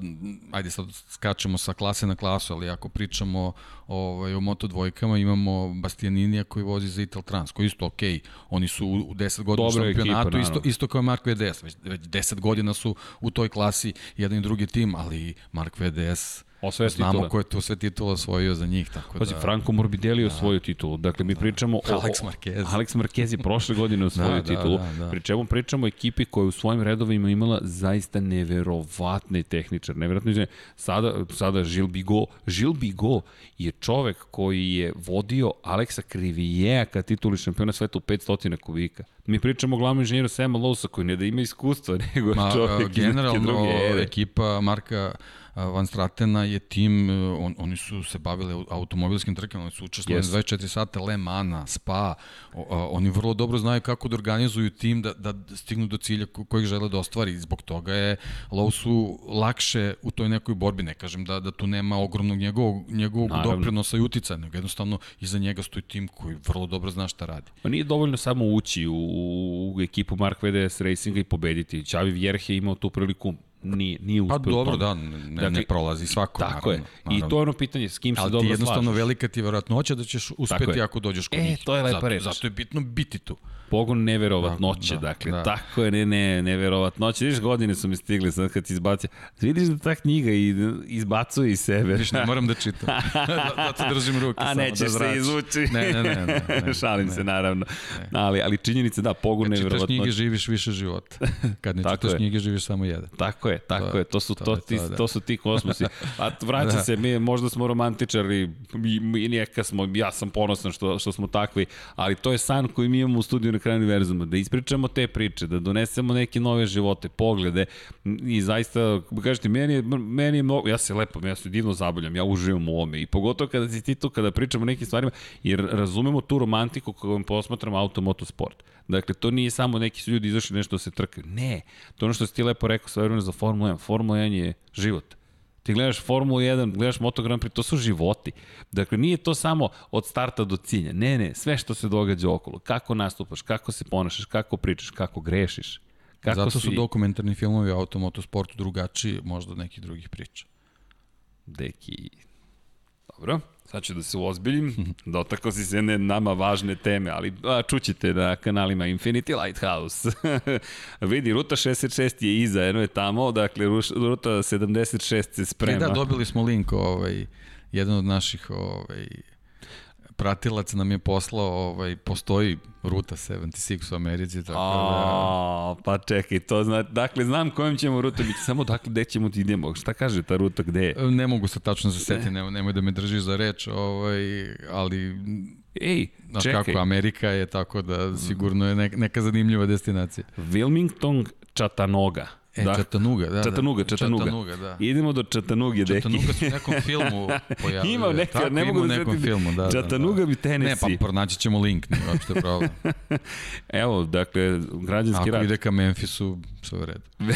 ajde sad skačemo sa klase na klasu, ali ako pričamo ovaj, o Moto dvojkama, imamo Bastianinija koji vozi za Ital Trans, koji isto ok, oni su u 10 godina u šampionatu, ekipa, isto, isto kao Mark VDS, već, već 10 godina su u toj klasi jedan i drugi tim, ali Mark VDS Osvaja Znamo titule. ko je to sve titula osvojio za njih. Tako Pazi, da... Franco Morbidelli da. osvojio titulu. Dakle, mi da. pričamo o... Alex Marquez. Alex Marquez je prošle godine osvojio da, titulu. Da, da, da. Pri čemu pričamo o ekipi koja u svojim redovima imala zaista neverovatne tehničar. Neverovatno izvine. Sada, sada Žil Bigo. Žil Bigo je čovek koji je vodio Aleksa Krivijeja ka tituli šampiona sveta u 500 kubika. Mi pričamo o glavnom inženjeru Sema Lousa koji ne da ima iskustva, nego Ma, čovek generalno, druge ere. ekipa Marka Van Stratena je tim, e, on, oni su se bavili automobilskim trkama, oni su učestvovali yes. 24 sata Le Mana, Spa, o, oni vrlo dobro znaju kako da organizuju tim da, da stignu do cilja kojeg žele da ostvari. Zbog toga je Lousu lakše u toj nekoj borbi, ne kažem da, da tu nema ogromnog njegovog, njegovog doprinosa i utica, nego jednostavno iza njega stoji tim koji vrlo dobro zna šta radi. Pa nije dovoljno samo ući u, u ekipu Mark VDS Racinga i pobediti. Xavi Vjerhe imao tu priliku nije, nije uspeo. Pa dobro, da, ne, dakle, ne prolazi svako. Tako naravno, je. Naravno. I to je ono pitanje s kim se dobro slažeš. Ali ti jednostavno slažeš. velika ti verovatnoća da ćeš uspeti ako dođeš kod e, njih. E, to je lepa reč. Zato je bitno biti tu pogon neverovatnoće, da, dakle, da. tako je, ne, ne, neverovatnoće, vidiš godine su mi stigli sad kad ti izbacio, vidiš da ta knjiga i, izbacuje iz sebe. Viš, ne moram da čitam, da, da držim ruke A samo nećeš da se izvući. Ne, ne, ne. ne, ne Šalim ne. se, naravno. Ne. Ali, ali činjenica, da, pogon neverovatnoće. Kad čitaš knjige, živiš više života. Kad ne čitaš je. knjige, živiš samo jedan. Tako je, tako to, je, to su, to, to, ti, to, da. to su ti kosmosi. A vraća da. se, mi možda smo romantičari, mi, mi neka smo, ja sam ponosan što, što smo takvi, ali to je san koji mi imamo u studiju na kraju univerzuma, da ispričamo te priče, da donesemo neke nove živote, poglede i zaista, kažete, meni je, meni je mnogo, ja se lepo, ja se divno zabavljam, ja uživam u ome i pogotovo kada si ti tu, kada pričamo o nekim stvarima, jer razumemo tu romantiku kojom posmatramo automotosport. Dakle, to nije samo neki su ljudi izašli nešto da se trkaju. Ne, to ono što si ti lepo rekao sve vremena za Formula 1. Formula 1 je život. Ti gledaš Formulu 1, gledaš Moto Grand Prix, to su životi. Dakle, nije to samo od starta do cilja. Ne, ne, sve što se događa okolo. Kako nastupaš, kako se ponašaš, kako pričaš, kako grešiš. Kako Zato su si... dokumentarni filmovi o automotosportu drugačiji možda od nekih drugih priča. Deki, dobro sad ću da se uozbiljim, dotakao si se jedne nama važne teme, ali a, čućete na kanalima Infinity Lighthouse. Vidi, ruta 66 je iza, jedno je tamo, dakle ruta 76 se sprema. E da, dobili smo link, ovaj, jedan od naših ovaj, pratilac nam je poslao, ovaj, postoji ruta 76 u Americi, tako da... pa čekaj, to zna, dakle, znam kojom ćemo rutom ići, samo dakle, gde ćemo ti idemo, šta kaže ta ruta, gde je? Ne mogu se tačno zasetiti, nemoj, nemoj da me držiš za reč, ovaj, ali... Ej, Znaš čekaj. kako, Amerika je tako da sigurno je neka zanimljiva destinacija. Wilmington, Chattanooga. E, da. Čatanuga, da. Čatanuga, da. Čatanuga. Čatanuga, da. Idemo do Čatanuge, deki. Čatanuga se u nekom filmu pojavio. ima neka, Tako, ne mogu da nekom filmu, da. Čatanuga da, da. bi Tennessee. Ne, pa pronaći ćemo link, nije uopšte problem. Evo, dakle, građanski rad. Ako ide ka Memphisu, sve u redu.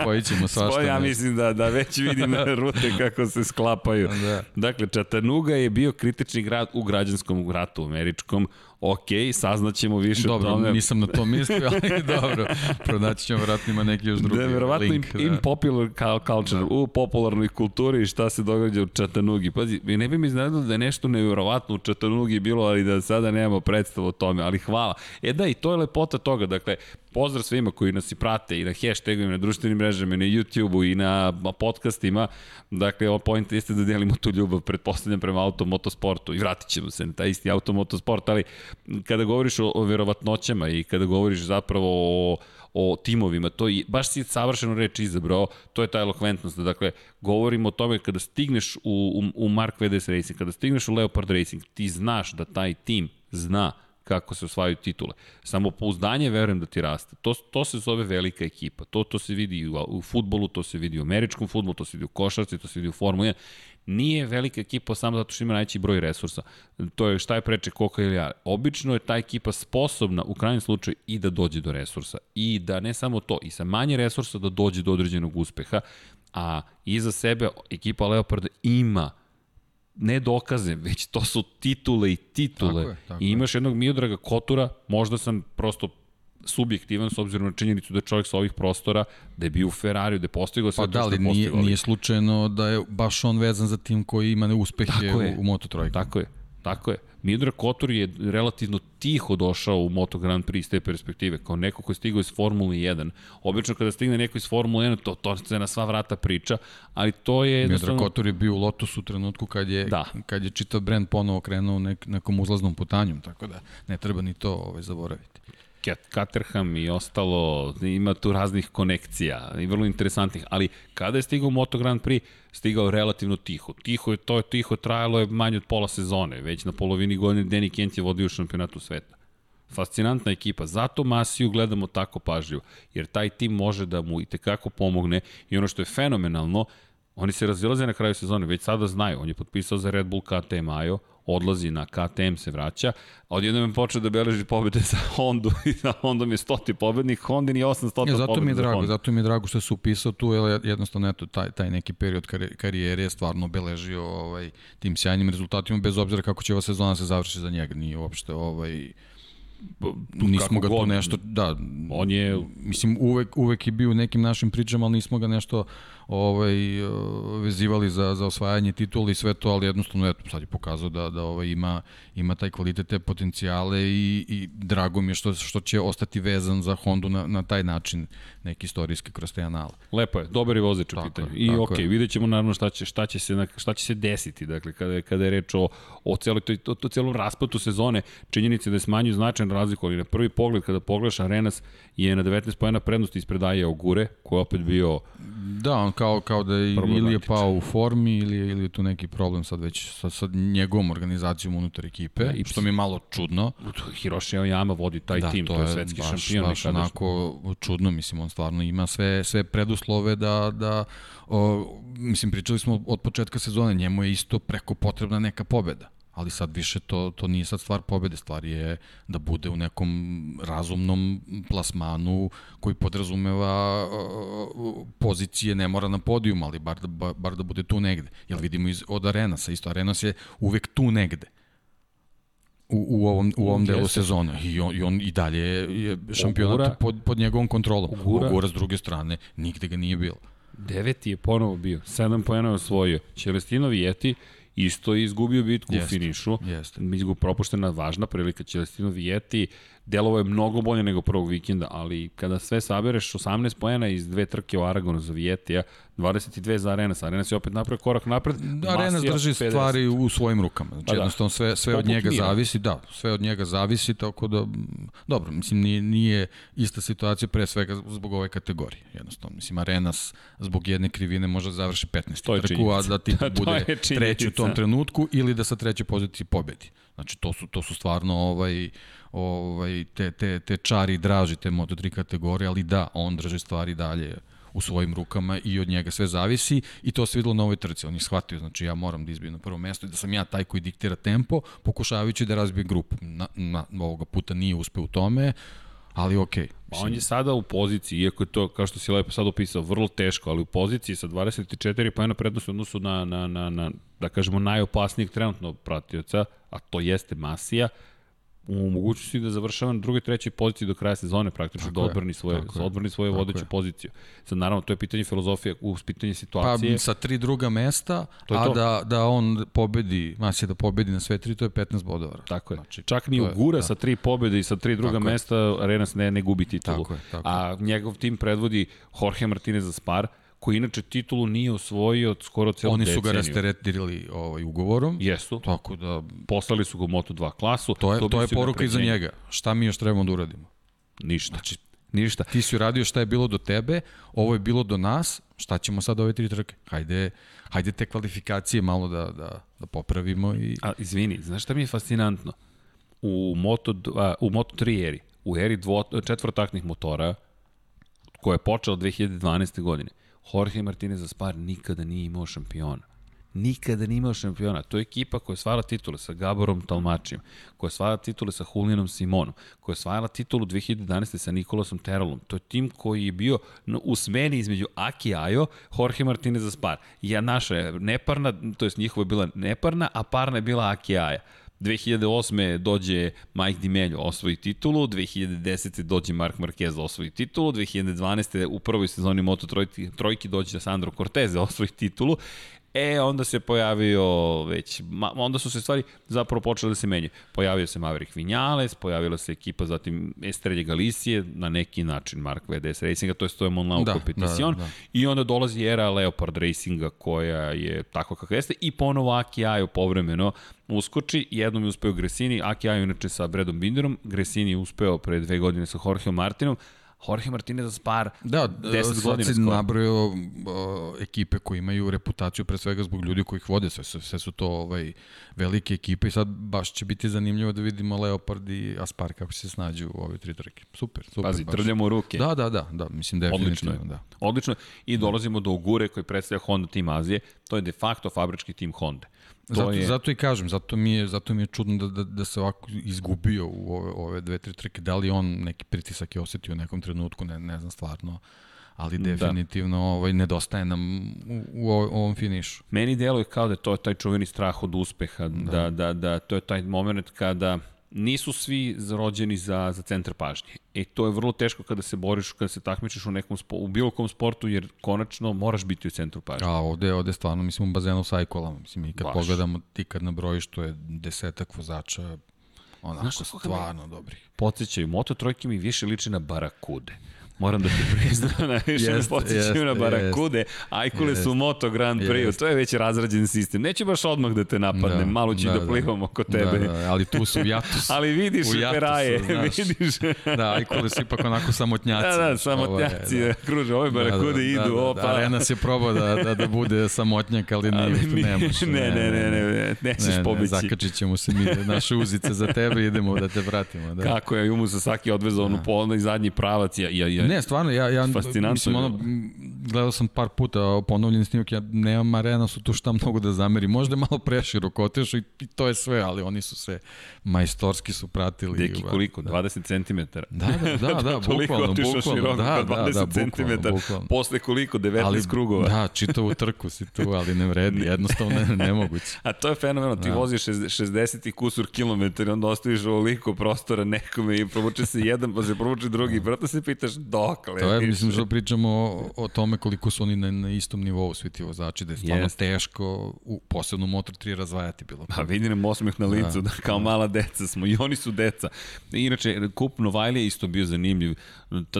Spojit ćemo svašta. Spoj, ja mislim da, da već vidim rute kako se sklapaju. Da. Dakle, Čatanuga je bio kritični grad u građanskom ratu američkom ok, saznaćemo više dobro, o tome. Dobro, nisam na to mislio, ali dobro, pronaći ćemo vratno ima neki još drugi da, verovatno link. In, da. popular culture, da. u popularnoj kulturi i šta se događa u Čatanugi. Pazi, ne bi mi znadilo da je nešto nevjerovatno u Čatanugi bilo, ali da sada nemamo predstavu o tome, ali hvala. E da, i to je lepota toga, dakle, pozdrav svima koji nas i prate i na hashtagovima, na društvenim mrežama, i na YouTube-u i na podcastima. Dakle, ovo point jeste da delimo tu ljubav, pretpostavljam, prema automotosportu i vratit ćemo se na taj isti automotosport, ali kada govoriš o, o verovatnoćama i kada govoriš zapravo o o timovima, to je, baš si savršeno reč izabrao, to je ta elokventnost, dakle, govorimo o tome kada stigneš u, u, u Mark VDS Racing, kada stigneš u Leopard Racing, ti znaš da taj tim zna kako se osvajaju titule. Samo pouzdanje verujem da ti raste. To, to se zove velika ekipa. To, to se vidi u, u futbolu, to se vidi u američkom futbolu, to se vidi u košarci, to se vidi u Formuli 1. Nije velika ekipa samo zato što ima najveći broj resursa. To je šta je preče koliko ili ja. Obično je ta ekipa sposobna u krajnjem slučaju i da dođe do resursa. I da ne samo to, i sa manje resursa da dođe do određenog uspeha, a iza sebe ekipa Leoparda ima ne dokaze, već to su titule i titule. Tako je, tako I imaš jednog Miodraga Kotura, možda sam prosto subjektivan s obzirom na činjenicu da je čovjek sa ovih prostora, da je bio u Ferrariju, da je postigao sve pa da, je nije, nije slučajno da je baš on vezan za tim koji ima neuspehe u, u Moto Trojku. Tako je, tako je. Midra Kotor je relativno tiho došao u Moto Grand Prix iz te perspektive, kao neko ko je stigao iz Formule 1. Obično kada stigne neko iz Formule 1, to, to se na sva vrata priča, ali to je... Midra Kotor je bio u Lotusu u trenutku kad je, da. kad je čitav brend ponovo krenuo nek, nekom uzlaznom putanjom, tako da ne treba ni to ovaj, zaboraviti. Caterham i ostalo, ima tu raznih konekcija i vrlo interesantnih, ali kada je stigao Moto Grand Prix, stigao relativno tiho. Tiho je to, tiho trajalo je manje od pola sezone, već na polovini godine Danny Kent je vodio šampionatu sveta. Fascinantna ekipa, zato Masiju gledamo tako pažljivo, jer taj tim može da mu i tekako pomogne i ono što je fenomenalno, oni se razilaze na kraju sezone, već sada znaju, on je potpisao za Red Bull KTM Ajo, odlazi na KTM, se vraća, a odjednom je počeo da beleži pobede za Hondu i za Hondom je stoti pobednik, Honda nije 800 ja, zato mi je drago, zato mi je drago što se upisao tu, jer jednostavno eto, taj, taj neki period karijere je stvarno obeležio ovaj, tim sjajnim rezultatima, bez obzira kako će ova sezona se završi za njega, nije uopšte ovaj, nismo ga tu nešto, da, on je, mislim, uvek, uvek je bio u nekim našim pričama, ali nismo ga nešto ovaj, vezivali za, za osvajanje titula i sve to, ali jednostavno, eto, sad je pokazao da, da ovaj, ima, ima taj kvalitet, te potencijale i, i drago mi je što, što će ostati vezan za Hondu na, na taj način, neki istorijski kroz te anale. Lepo je, dobar je vozač u pitanju. I okej, okay, vidjet ćemo naravno šta će, šta će, se, šta će se desiti, dakle, kada, kada je reč o, o, celoj, to, to, to celom raspletu sezone, činjenice da je smanju značajan razliku, ali na prvi pogled kada pogledaš Arenas je na 19 pojena prednosti ispred Aja Ogure, koji je opet bio Da, on kao, kao da je ili je pao u formi ili, ili je tu neki problem sad već sa, sa njegovom organizacijom unutar ekipe, i što mi je malo čudno. Hiroshi Aoyama vodi taj da, tim, to, to je svetski baš, šampion. Baš onako čudno, mislim, on stvarno ima sve, sve preduslove da, da o, mislim, pričali smo od početka sezone, njemu je isto preko potrebna neka pobeda ali sad više to, to nije sad stvar pobede, stvar je da bude u nekom razumnom plasmanu koji podrazumeva pozicije, ne mora na podijum, ali bar da, bar da bude tu negde. Jel vidimo iz, od Arenasa, isto Arenas je uvek tu negde u, u ovom, u ovom delu sezona i on, i on i dalje je šampionat Ogura, pod, pod njegovom kontrolom. Ogura, Ogura s druge strane nigde ga nije bilo. Deveti je ponovo bio, sedam pojena je osvojio. Čelestino Vijeti isto je izgubio bitku jest, u finišu. Jeste. Izgub propuštena važna prilika Celestino Vijeti. Delovo je mnogo bolje nego prvog vikenda, ali kada sve sabereš 18 pojena iz dve trke u Aragonu za Vijetija, 22 za Arenas. Arenas je opet napravio korak napred. Da, Arenas drži 50. stvari u svojim rukama. Znači, pa da. jednostavno sve, sve od njega mira. zavisi, da, sve od njega zavisi, tako da, dobro, mislim, nije, nije ista situacija pre svega zbog ove kategorije. Jednostavno, mislim, Arenas zbog jedne krivine može da završi 15. trku, a da ti bude treći u tom trenutku ili da sa treće pozicije pobedi. Znači, to su, to su stvarno ovaj, ovaj, te, te, te čari draži te Moto3 kategorije, ali da, on drži stvari dalje u svojim rukama i od njega sve zavisi i to se videlo na ovoj trci. On je shvatio, znači ja moram da izbijem na prvo mesto i da sam ja taj koji diktira tempo, pokušavajući da razbijem grupu. Na, na, ovoga puta nije uspeo u tome, ali okej. Okay. Pa on je sada u poziciji, iako je to, kao što si lepo sad opisao, vrlo teško, ali u poziciji sa 24 pojena prednosti odnosu na, na, na, na, da kažemo, najopasnijeg trenutno pratioca, a to jeste Masija, u mogućnosti da završava na drugoj, trećoj poziciji do kraja sezone praktično, da odbrani svoje, da odbrani svoju vodeću poziciju. Sad naravno to je pitanje filozofije, u pitanje situacije. Pa sa tri druga mesta, to a to. da, da on pobedi, Masija da pobedi na sve tri, to je 15 bodova. Tako je. Znači, Čak ni u Gura da. sa tri pobede i sa tri druga tako mesta Arenas ne, ne gubi titulu. Tako je, tako a njegov tim predvodi Jorge Martinez za Spar, koji inače titulu nije osvojio od skoro celu Oni su ga rasteretili ovaj, ugovorom. Jesu. Tako da... Poslali su ga u Moto2 klasu. To je, to, to je poruka iza njega. Šta mi još trebamo da uradimo? Ništa. Znači, Ništa. Ti si uradio šta je bilo do tebe, ovo je bilo do nas, šta ćemo sad ove tri trke? Hajde, hajde te kvalifikacije malo da, da, da popravimo. I... A, izvini, znaš šta mi je fascinantno? U Moto, a, u Moto3 eri, u eri dvo, četvrtaknih motora, koja je počela 2012. godine, Jorge Martinez za Spar nikada nije imao šampiona. Nikada nije imao šampiona. To je ekipa koja je svala titule sa Gaborom Talmačijem, koja je svala titule sa Julianom Simonom, koja je svala titulu 2011. sa Nikolasom Terolom. To je tim koji je bio u smeni između Aki Ajo, Jorge Martinez za Spar. Ja naša je neparna, to je njihova je bila neparna, a parna je bila Aki Aja. 2008. dođe Mike Dimelio osvoji titulu, 2010. dođe Mark Marquez osvoji titulu, 2012. u prvoj sezoni Moto trojki, trojki dođe Sandro Cortez osvoji titulu E, onda se pojavio već, ma, onda su se stvari zapravo počele da se menjaju. Pojavio se Maverick Vinales, pojavila se ekipa zatim Estrelje Galicije, na neki način Mark VDS Racinga, to je stoje Monlau da, Competition, da, da, da. i onda dolazi era Leopard Racinga koja je tako kako jeste i ponovo Aki Ajo povremeno uskoči, jednom je uspeo Gresini, Aki Ajo inače sa Bredom Binderom, Gresini je uspeo pre dve godine sa Jorgeom Martinom, Jorge Martinez Spar, da, 10 godina skoro. Da, nabrojao uh, ekipe koje imaju reputaciju pre svega zbog ljudi koji ih vode, sve su, sve su to ovaj, velike ekipe i sad baš će biti zanimljivo da vidimo Leopard i Aspar kako se snađu u ove tri trke. Super, super. Pazi, baš. trljamo ruke. Da, da, da, da, mislim definitivno. Odlično Da. Odlično. I dolazimo do Ugure koji predstavlja Honda Team Azije. To je de facto fabrički tim Honda. To zato, je... zato i kažem, zato mi je, zato mi je čudno da, da, da se ovako izgubio u ove, ove dve, tri trke. Da li on neki pritisak je osetio u nekom trenutku, ne, ne znam stvarno ali da. definitivno da. ovaj, nedostaje nam u, u ovom finišu. Meni deluje kao da je to taj čuveni strah od uspeha, da, da, da, da to je taj moment kada nisu svi rođeni za, za centar pažnje. E to je vrlo teško kada se boriš, kada se takmičiš u nekom spo, u bilo kom sportu, jer konačno moraš biti u centru pažnje. A ovde, ovde stvarno, mislim, u bazenu sa ajkolama. Mislim, i kad Baš. pogledamo, ti kad nabrojiš, to je desetak vozača, onako Znaš stvarno dobri. Podsećaju, Moto trojke mi više liče na barakude. Moram da ti priznam, najviše me podsjećaju na Barakude, Ajkule jest, su Moto Grand Prix, to je već razrađen sistem. Neće baš odmah da te napadnem, da, malo ću da, da, da plivam oko tebe. Da, da, ali tu su u Jatus. ali vidiš u peraje, vidiš. da, Ajkule su ipak onako samotnjaci. Da, da, samotnjaci, da, da. kruže, ove Barakude da, da, idu, da, da, opa. Da, Arena se probao da, da, da bude samotnjak, ali, ali ne, ne može. Ne, ne, ne, ne, ne, nećeš pobeći. Zakačit ćemo se mi, naše uzice za tebe, idemo da te pratimo. Da. Kako je, Jumu Sasaki odvezao onu polno i zadnji pravac. Ja, ja, ja, ne, stvarno, ja, ja mislim, ono, gledao sam par puta ponovljen snimak, ja nemam arena su tu šta mnogo da zameri. Možda je malo preširoko otišao i, i to je sve, ali oni su sve majstorski su pratili. Deki koliko? Da. 20 cm? Da, da, da, da, bukvalno, bukvalno. Široko, da, da, 20 da, bukvalno, cm. Bukvalno. Posle koliko? 19 ali, krugova. Da, čitavu trku si tu, ali ne vredi, jednostavno ne, nemoguće. A to je fenomenalno, ti da. voziš 60 i kusur kilometra i onda ostaviš ovoliko prostora nekome i provuče se jedan, pa se provuče drugi, i se pitaš dokle. To je, mislim, što pričamo o, o tome koliko su oni na, na istom nivou svi ti vozači, da je stvarno yes. teško, u, posebno Moto3 razvajati bilo. Pa vidi nam osmeh na licu, da, da kao mala deca smo i oni su deca. Inače, kup Novajlija je isto bio zanimljiv.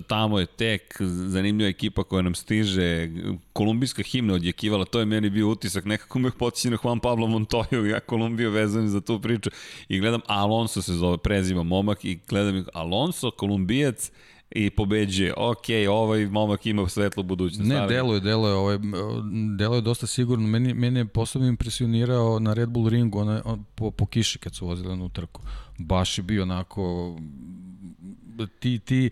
Tamo je tek zanimljiva ekipa koja nam stiže. Kolumbijska himna odjekivala, to je meni bio utisak. Nekako me potiče na Juan Pablo Montoyo, ja Kolumbiju vezujem za tu priču. I gledam, Alonso se zove, preziva momak i gledam Alonso, kolumbijac, i pobeđuje. Ok, ovaj momak ima svetlu budućnost. Ne, deluje, deluje, ovaj, deluje dosta sigurno. Meni, meni je posebno impresionirao na Red Bull ringu ona, on, po, po kiši kad su vozili na utrku. Baš je bio onako ti, ti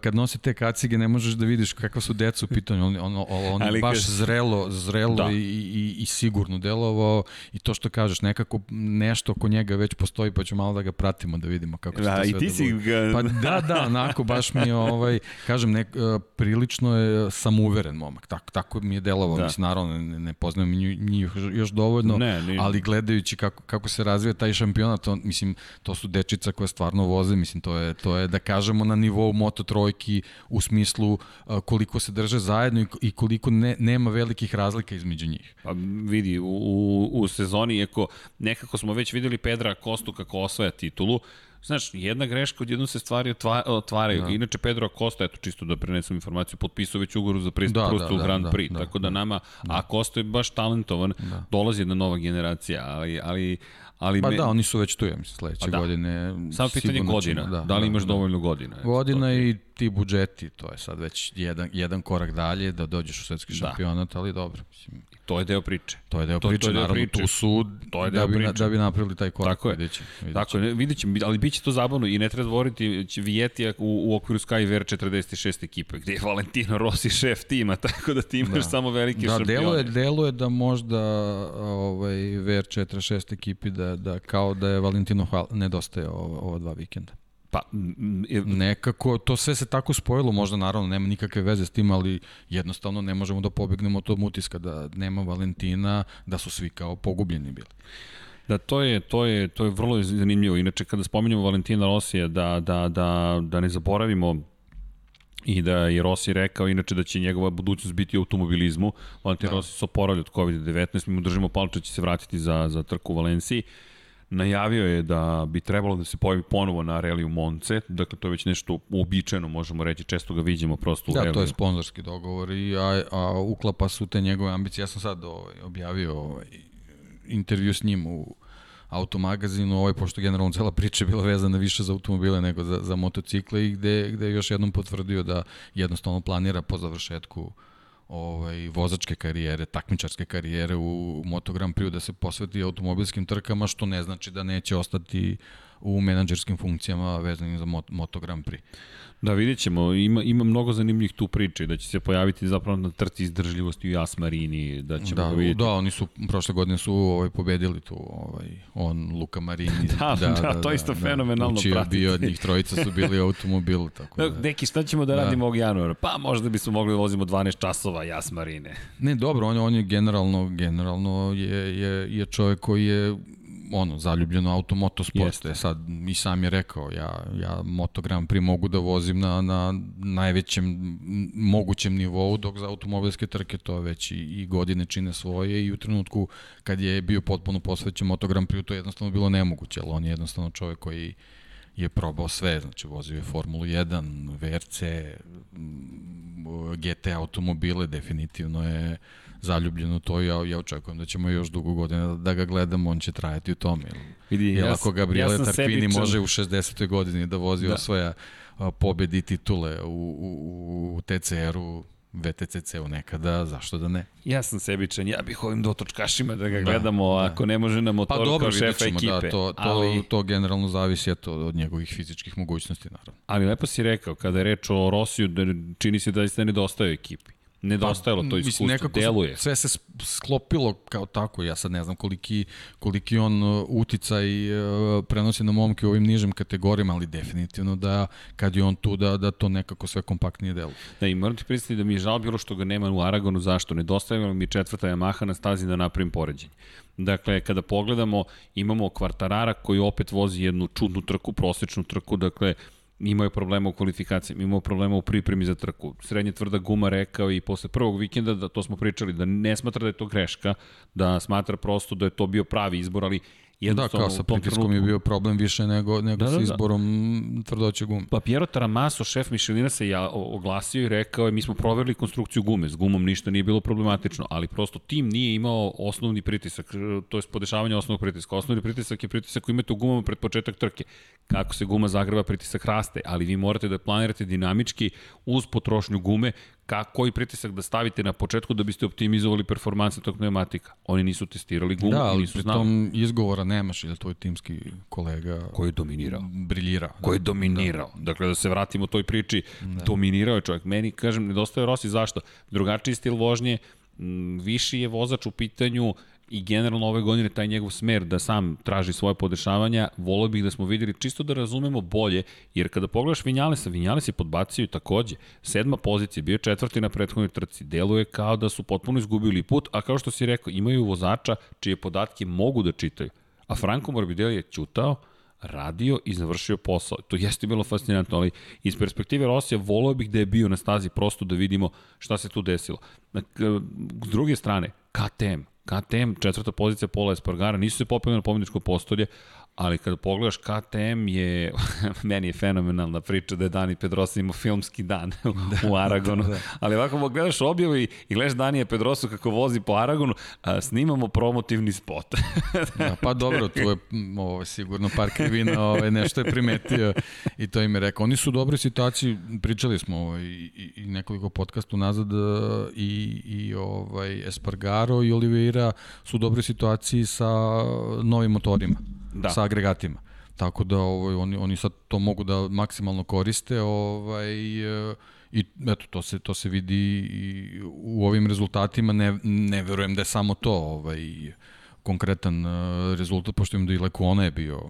kad nose te kacige ne možeš da vidiš kakva su deca u pitanju, on, on, on Ali baš kad... zrelo, zrelo da. i, i, i sigurno delovao i to što kažeš, nekako nešto oko njega već postoji, pa ću malo da ga pratimo da vidimo kako da, se to sve si ga... Pa da, da, onako, baš mi je, ovaj, kažem, ne, prilično je samuveren momak, tako, tako mi je delovao, da. mislim, naravno, ne, ne poznajem njih još dovoljno, ne, ne. ali gledajući kako, kako se razvija taj šampionat, on, mislim, to su dečica koje stvarno voze, mislim, to je, to je da kažem, kažemo na nivou Moto trojki u smislu koliko se drže zajedno i koliko ne, nema velikih razlika između njih. Pa vidi, u, u sezoni, ako nekako smo već videli Pedra Kostu kako osvaja titulu, Znaš, jedna greška, odjedno se stvari otvaraju. Da. Inače, Pedro Acosta, eto čisto da prenesem informaciju, potpisao već ugoru za pristup da, da, u da, Grand da, Prix. Da, tako da nama, da. Acosta je baš talentovan, da. dolazi jedna nova generacija, ali, ali Ali pa me... da, oni su već tu, ja mislim, sledeće pa da. godine. Samo pitanje godina, ćemo, da, da li imaš da, dovoljno godina? Godina i ti budžeti, to je sad već jedan, jedan korak dalje da dođeš u svetski da. šampionat, ali dobro. Mislim, to je deo priče. To je deo to, priče, to je deo naravno priče. tu su to je deo da, bi, priče. da bi napravili taj korak. Tako je, vidjet će, vidjet tako je, vidjet će, ali bit će to zabavno i ne treba zvoriti Vijetija u, u okviru Sky VR46 ekipe, gde je Valentino Rossi šef tima, tako da ti imaš da. samo velike da, šampione. Da, deluje, deluje da možda ovaj, VR46 ekipi da, da kao da je Valentino hvala, nedostaje ova, ova dva vikenda. Pa, nekako, to sve se tako spojilo, možda naravno nema nikakve veze s tim, ali jednostavno ne možemo da pobegnemo od tog utiska da nema Valentina, da su svi kao pogubljeni bili. Da, to je, to je, to je vrlo zanimljivo. Inače, kada spominjamo Valentina Rosija, da, da, da, da ne zaboravimo i da je Rossi rekao inače da će njegova budućnost biti u automobilizmu. Valentin da. Rossi se oporavlja od COVID-19, mi mu držimo palče će se vratiti za, za trku u Valenciji. Najavio je da bi trebalo da se pojavi ponovo na Reliju Monce, dakle to je već nešto uobičajeno, možemo reći, često ga vidimo prosto u da, Reliju. Da, to je sponzorski dogovor, i, a, a uklapa su te njegove ambicije. Ja sam sad ovaj, objavio ovaj, intervju s njim u automagazinu, ovaj, pošto generalno cela priča je bila vezana više za automobile nego za, za motocikle i gde, gde je još jednom potvrdio da jednostavno planira po završetku uh, ovaj, vozačke karijere, takmičarske karijere u Moto Grand Prix da se posveti automobilskim trkama, što ne znači da neće ostati u menadžerskim funkcijama vezanim za Moto Grand Prix. Da, vidjet ćemo. Ima, ima mnogo zanimljivih tu priče, da će se pojaviti zapravo na trci izdržljivosti u Jas Marini, da ćemo da, vidjeti. Da, oni su, prošle godine su ovaj, pobedili tu, ovaj, on, Luka Marini. da, da, da, da, to isto da, fenomenalno da, pratiti. bio od njih trojica su bili u automobilu. Tako da, Deki, šta ćemo da, da radimo ovog januara? Pa možda bismo mogli da vozimo 12 časova Jas Marine. Ne, dobro, on, on je generalno, generalno je, je, je čovjek koji je ono, zaljubljeno auto motosport. Jeste. Sad, i sam je rekao, ja, ja Moto Grand Prix mogu da vozim na, na najvećem mogućem nivou, dok za automobilske trke to već i, i godine čine svoje i u trenutku kad je bio potpuno posvećen Moto Grand Prix, to je jednostavno bilo nemoguće, ali on je jednostavno čovek koji je probao sve, znači vozio je Formulu 1, VRC, GT automobile, definitivno je zaljubljen u to i ja, ja očekujem da ćemo još dugo godina da ga gledamo, on će trajati u tome. Vidi, Jer ja, ako Gabriele ja Tarquini sebičan. može u 60. godini da vozi da. osvoja pobedi titule u, u, u TCR-u, VTCC-u nekada, zašto da ne? Ja sam sebičan, ja bih ovim dotočkašima da ga da, gledamo, da. ako ne može na motor pa, dobro, kao šefa ćemo, da, ekipe. Da, to, to, ali... to generalno zavisi eto, od njegovih fizičkih mogućnosti, naravno. Ali lepo si rekao, kada je reč o Rosiju, da čini se da se nedostaje ekipi nedostajalo pa, to iskustvo, mislim, nekako deluje. Sve se sklopilo kao tako, ja sad ne znam koliki, koliki on uh, uticaj uh, prenosi na momke u ovim nižim kategorijama, ali definitivno da kad je on tu da, da to nekako sve kompaktnije deluje. Da, i moram ti pristati da mi je žao bilo što ga nema u Aragonu, zašto? Nedostajalo mi četvrta Yamaha na stazi da napravim poređenje. Dakle, kada pogledamo, imamo kvartarara koji opet vozi jednu čudnu trku, prosečnu trku, dakle, imao je problema u kvalifikaciji, imao problema u pripremi za trku. Srednje tvrda guma rekao i posle prvog vikenda, da to smo pričali, da ne smatra da je to greška, da smatra prosto da je to bio pravi izbor, ali Da, kao sa pritiskom je bio problem više nego, nego da, da, sa da. izborom da. tvrdoće gume. Pa Piero Taramaso, šef Michelina, se ja oglasio i rekao je mi smo proverili konstrukciju gume, s gumom ništa nije bilo problematično, ali prosto tim nije imao osnovni pritisak, to je podešavanje osnovnog pritiska. Osnovni pritisak je pritisak koji imate u gumama pred početak trke. Kako se guma zagreva, pritisak raste, ali vi morate da planirate dinamički uz potrošnju gume ka, koji pritisak da stavite na početku da biste optimizovali performanse tog pneumatika. Oni nisu testirali gumu da, i nisu znali. Da, ali izgovora nemaš ili tvoj timski kolega koji je dominirao. Briljirao. Koji je dominirao. Da. Dakle, da se vratimo toj priči, da. dominirao je čovjek. Meni, kažem, nedostaje Rossi, zašto? Drugačiji stil vožnje, viši je vozač u pitanju i generalno ove godine taj njegov smer da sam traži svoje podešavanja, volio bih da smo videli čisto da razumemo bolje, jer kada pogledaš Vinjalesa, Vinjales je podbacio takođe. Sedma pozicija, bio četvrti na prethodnoj trci, deluje kao da su potpuno izgubili put, a kao što si rekao, imaju vozača čije podatke mogu da čitaju. A Franco Morbidelli je ćutao, radio i završio posao. To jeste bilo fascinantno, ali iz perspektive Rosija volio bih da je bio na stazi prosto da vidimo šta se tu desilo. S druge strane, KTM, KTM, četvrta pozicija Pola Espargara, nisu se popeli na pobjedičko postolje, ali kada pogledaš KTM je, meni je fenomenalna priča da je Dani Pedrosa imao filmski dan da, u Aragonu, da, da. ali ovako gledaš objavu i, i gledaš Danija Pedrosu kako vozi po Aragonu, a, snimamo promotivni spot. da, pa dobro, tu je ovo, sigurno par krivina ovo, nešto je primetio i to im je rekao. Oni su u dobroj situaciji, pričali smo ovo, i, i, i nekoliko podcastu nazad i, i ovaj, Espargaro i Oliveira su u dobroj situaciji sa novim motorima da. sa agregatima. Tako da ovaj, oni, oni sad to mogu da maksimalno koriste ovaj, i eto, to se, to se vidi i u ovim rezultatima. Ne, ne verujem da je samo to ovaj, konkretan uh, rezultat, pošto im da i Lekona je bio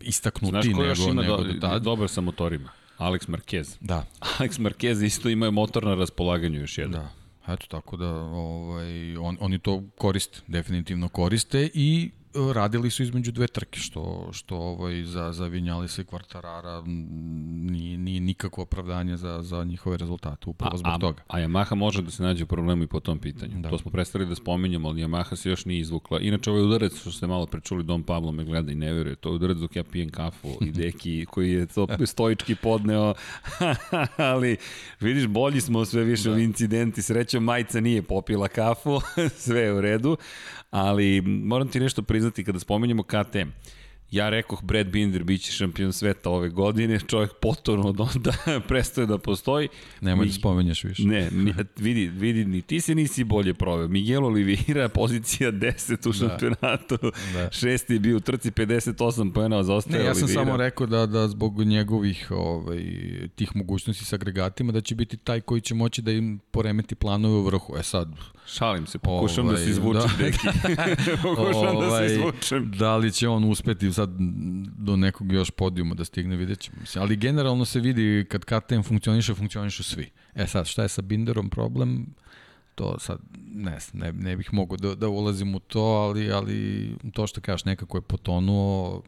istaknuti nego, još ima nego do, do tad. dobar sa motorima? Alex Marquez. Da. Alex Marquez isto ima motor na raspolaganju još jedan. Da. Eto, tako da ovaj, on, oni to koriste, definitivno koriste i radili su između dve trke, što, što ovaj, za, za Vinjalisa i Kvartarara nije, nije nikakvo opravdanje za, za njihove rezultate, upravo zbog a, toga. A Yamaha može da se nađe u problemu i po tom pitanju. Da. To smo prestali da spominjamo, ali Yamaha se još nije izvukla. Inače, ovaj udarac, što ste malo prečuli, Dom Pablo me gleda i ne veruje, to je udarac dok ja pijem kafu i deki koji je to stoički podneo, ali vidiš, bolji smo sve više da. incidenti, srećom majica nije popila kafu, sve je u redu, ali moram ti nešto priznati kada spomenjamo KTM. Ja rekoh Brad Binder biće šampion sveta ove godine, čovjek potorno od onda prestaje da postoji. Nemoj da spomenješ više. Ne, vidi, vidi, ni ti se nisi bolje proveo. Miguel Oliveira, pozicija 10 u da. šampionatu, da. šesti je bio u trci 58 pojena za ostaje Ne, ja sam Oliveira. samo rekao da, da zbog njegovih ovaj, tih mogućnosti sa agregatima, da će biti taj koji će moći da im poremeti planove u vrhu. E sad, Šalim se, pokušam ovaj, da se izvučem, da. deki. pokušam ovaj, da se ovaj, izvučem. Da li će on uspeti sad do nekog još podijuma da stigne, vidjet ćemo. Ali generalno se vidi kad KTM funkcioniše, funkcionišu svi. E sad, šta je sa Binderom problem? To sad, ne, ne, ne bih mogao da, da ulazim u to, ali, ali to što kažeš nekako je potonuo,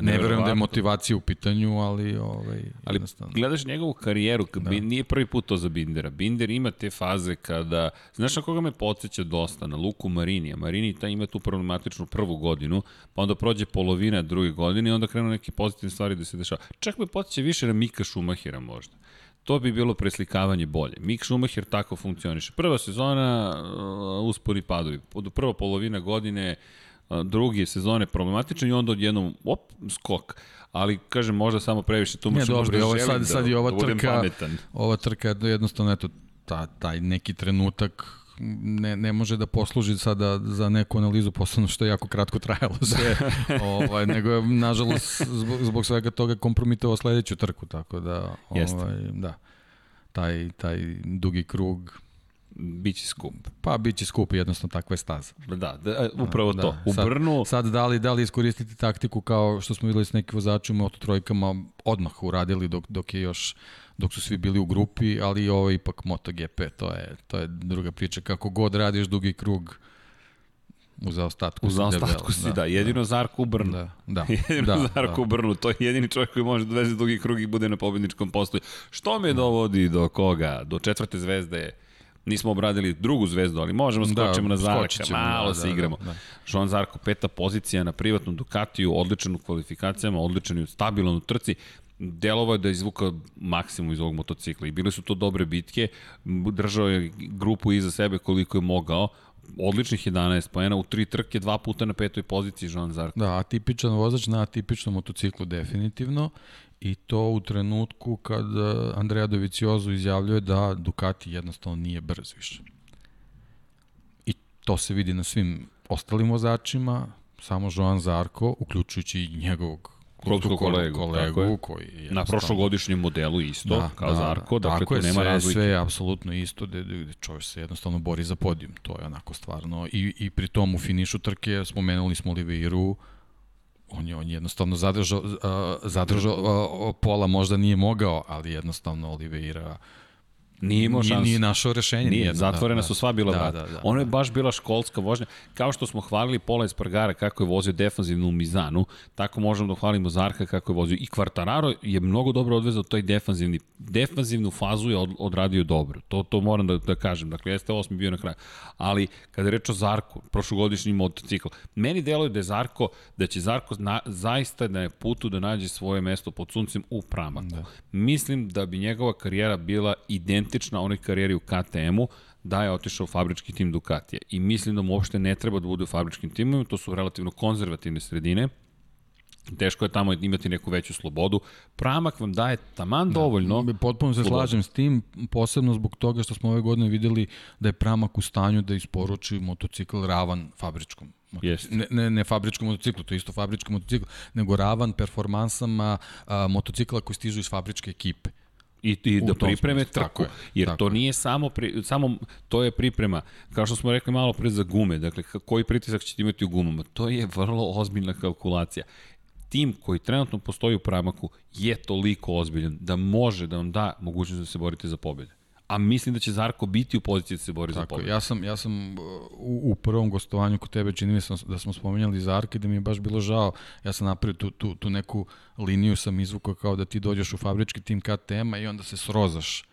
Ne verujem da je motivacija u pitanju, ali ovaj, ali gledaš njegovu karijeru, da. nije prvi put to za Bindera. Binder ima te faze kada, znaš na koga me podsjeća dosta, na Luku Marinija. Marini ta ima tu problematičnu prvu godinu, pa onda prođe polovina druge godine i onda krenu neke pozitivne stvari da se dešava. Čak me podsjeća više na Mika Šumahira možda. To bi bilo preslikavanje bolje. Mik Schumacher tako funkcioniše. Prva sezona, uh, uspori padovi. Prva polovina godine, uh, drugi sezone problematičan i onda odjednom, op, skok. Ali, kažem, možda samo previše tu možda dobro, ovo sad, da, sad je ova da trka, ova trka jednostavno, eto, ta, taj neki trenutak ne, ne može da posluži sada za neku analizu, posebno što je jako kratko trajalo sve, ovaj, nego je, nažalost, zbog, zbog svega toga kompromitovao sledeću trku, tako da, ovaj, da, taj, taj dugi krug Biće skup. Pa biće skup, jednostavno takva je staza. Da, da e, upravo da, to. U sad, Brnu... Sad da li, da li iskoristiti taktiku kao što smo videli s nekim vozačima u trojkama odmah uradili dok, dok je još dok su svi bili u grupi, ali ovo ipak MotoGP, to je, to je druga priča. Kako god radiš dugi krug, u zaostatku u zaostatku si, da, da, jedino da. Zarko u Brnu. Da, da. jedino da, Zarko da. u Brnu, to je jedini čovjek koji može da veze dugi krug i bude na pobedničkom postoju. Što me dovodi do koga? Do četvrte zvezde Nismo obradili drugu zvezdu, ali možemo da, skočimo da, na Zarka, malo da, se da, igramo. Da, da. Joan Zarko, peta pozicija na privatnom Ducatiju, odličan u kvalifikacijama, odličan i stabilan u trci delovo je da izvuka maksimum iz ovog motocikla i bile su to dobre bitke, držao je grupu iza sebe koliko je mogao, odličnih 11 poena u tri trke, dva puta na petoj poziciji Joan Zarko. Da, atipičan vozač na atipičnom motociklu definitivno i to u trenutku kad Andrea Doviciozo izjavljuje da Ducati jednostavno nije brz više. I to se vidi na svim ostalim vozačima, samo Joan Zarko, uključujući i njegovog klubskog kolegu, kolegu je. koji je na prošlogodišnjem modelu isto, da, kao da, Zarko, dakle tu nema sve, razlike. Sve je apsolutno isto, gde, gde čovjek se jednostavno bori za podijum, to je onako stvarno, i, i pri tom u finišu trke spomenuli smo Oliveiru, on je, on je jednostavno zadržao, zadržao pola, možda nije mogao, ali jednostavno Oliveira Nije imao šansu. Nije, našao rešenje. Nije, nijedno, zatvorena da, su sva bila da, vrata. Da, da, ono je baš bila školska vožnja. Kao što smo hvalili Pola Espargara kako je vozio defanzivnu Mizanu, tako možemo da hvalimo Zarka kako je vozio. I Kvartararo je mnogo dobro odvezao toj defanzivni. Defanzivnu fazu je od, odradio dobro. To, to moram da, da kažem. Dakle, jeste osmi bio na kraju. Ali, kada je reč o Zarku, prošlogodišnji motocikl, meni deluje da je Zarko, da će Zarko na, zaista na je putu da nađe svoje mesto pod suncem u Pramaku. Da. Mislim da bi njegova karijera bila identična identična onoj karijeri u KTM-u, da je otišao u fabrički tim Ducatija. I mislim da mu uopšte ne treba da bude u fabričkim timima, to su relativno konzervativne sredine, teško je tamo imati neku veću slobodu. Pramak vam daje taman da, dovoljno. Da, potpuno se slobodu. slažem s tim, posebno zbog toga što smo ove godine videli da je Pramak u stanju da isporuči motocikl ravan fabričkom. Jest. Ne, ne, ne fabričkom motociklu, to je isto fabrički motocikl, nego ravan performansama a, motocikla koji stižu iz fabričke ekipe i, i da pripreme smislu, trku. Je, jer to je. nije samo, pri, samo, to je priprema, kao što smo rekli malo pre za gume, dakle, koji pritisak ćete imati u gumama, to je vrlo ozbiljna kalkulacija. Tim koji trenutno postoji u pramaku je toliko ozbiljan da može da vam da mogućnost da se borite za pobjede a mislim da će Zarko biti u poziciji da se bori Tako, za pobedu. Ja sam, ja sam uh, u, u prvom gostovanju kod tebe čini mi se da smo spomenjali Zarka i da mi je baš bilo žao. Ja sam napravio tu, tu, tu neku liniju sam izvukao kao da ti dođeš u fabrički tim KTM-a i onda se srozaš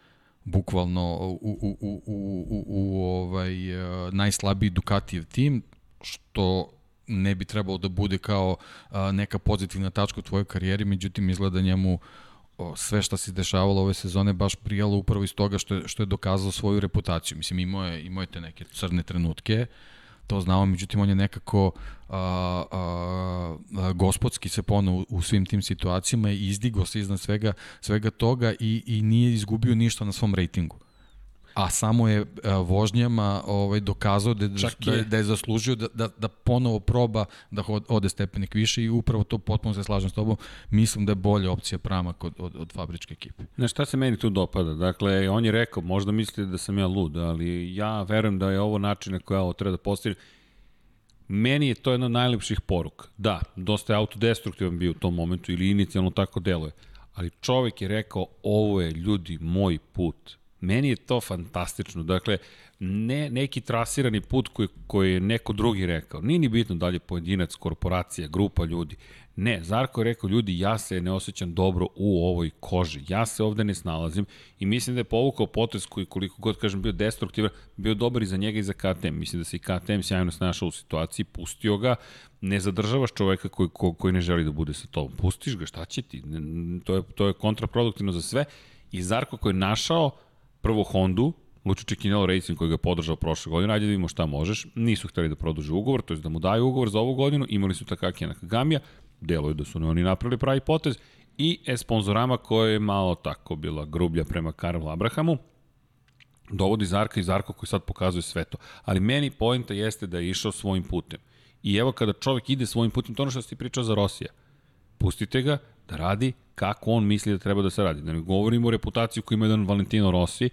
bukvalno u, u, u, u, u, u ovaj, uh, najslabiji Ducatijev tim, što ne bi trebalo da bude kao uh, neka pozitivna tačka u tvojoj karijeri, međutim izgleda njemu uh, sve što se dešavalo ove sezone baš prijalo upravo iz toga što je, što je dokazao svoju reputaciju. Mislim, imao je, imao je te neke crne trenutke, to znamo, međutim on je nekako a, a, a, gospodski se ponao u, u svim tim situacijama i izdigo se iznad svega, svega toga i, i nije izgubio ništa na svom rejtingu a samo je a, e, vožnjama ovaj, dokazao da, da, da, je, da je zaslužio da, da, da ponovo proba da ode stepenik više i upravo to potpuno se slažem s tobom. Mislim da je bolja opcija Pramak od, od, od fabričke ekipe. Na šta se meni tu dopada? Dakle, on je rekao, možda mislite da sam ja lud, ali ja verujem da je ovo način na koja ovo treba da postavim. Meni je to jedna od najlepših poruka. Da, dosta je autodestruktivan bio u tom momentu ili inicijalno tako deluje. Ali čovek je rekao, ovo je ljudi moj put Meni je to fantastično. Dakle, ne, neki trasirani put koji, koji je neko drugi rekao. Nije ni bitno da li je pojedinac, korporacija, grupa ljudi. Ne, Zarko je rekao, ljudi, ja se ne osjećam dobro u ovoj koži. Ja se ovde ne snalazim i mislim da je povukao potez koji, koliko god kažem, bio destruktivan, bio dobar i za njega i za KTM. Mislim da se i KTM sjajno snašao u situaciji, pustio ga, ne zadržavaš čoveka koji, ko, koji ne želi da bude sa tobom. Pustiš ga, šta će ti? To je, to je kontraproduktivno za sve. I Zarko koji je našao prvo Hondu, Lučić Čekinelo Racing koji ga je podržao prošle godine, ajde da vidimo šta možeš. Nisu hteli da produže ugovor, to je da mu daju ugovor za ovu godinu, imali su Takaki Nakagamija, deluje da su oni napravili pravi potez, i e-sponzorama koja je malo tako bila grublja prema Karlu Abrahamu, dovodi Zarka i Zarko koji sad pokazuje sve to. Ali meni pojenta jeste da je išao svojim putem. I evo kada čovek ide svojim putem, to ono što si pričao za Rosija. Pustite ga radi kako on misli da treba da se radi. Da ne govorimo o reputaciju koju ima jedan Valentino Rossi,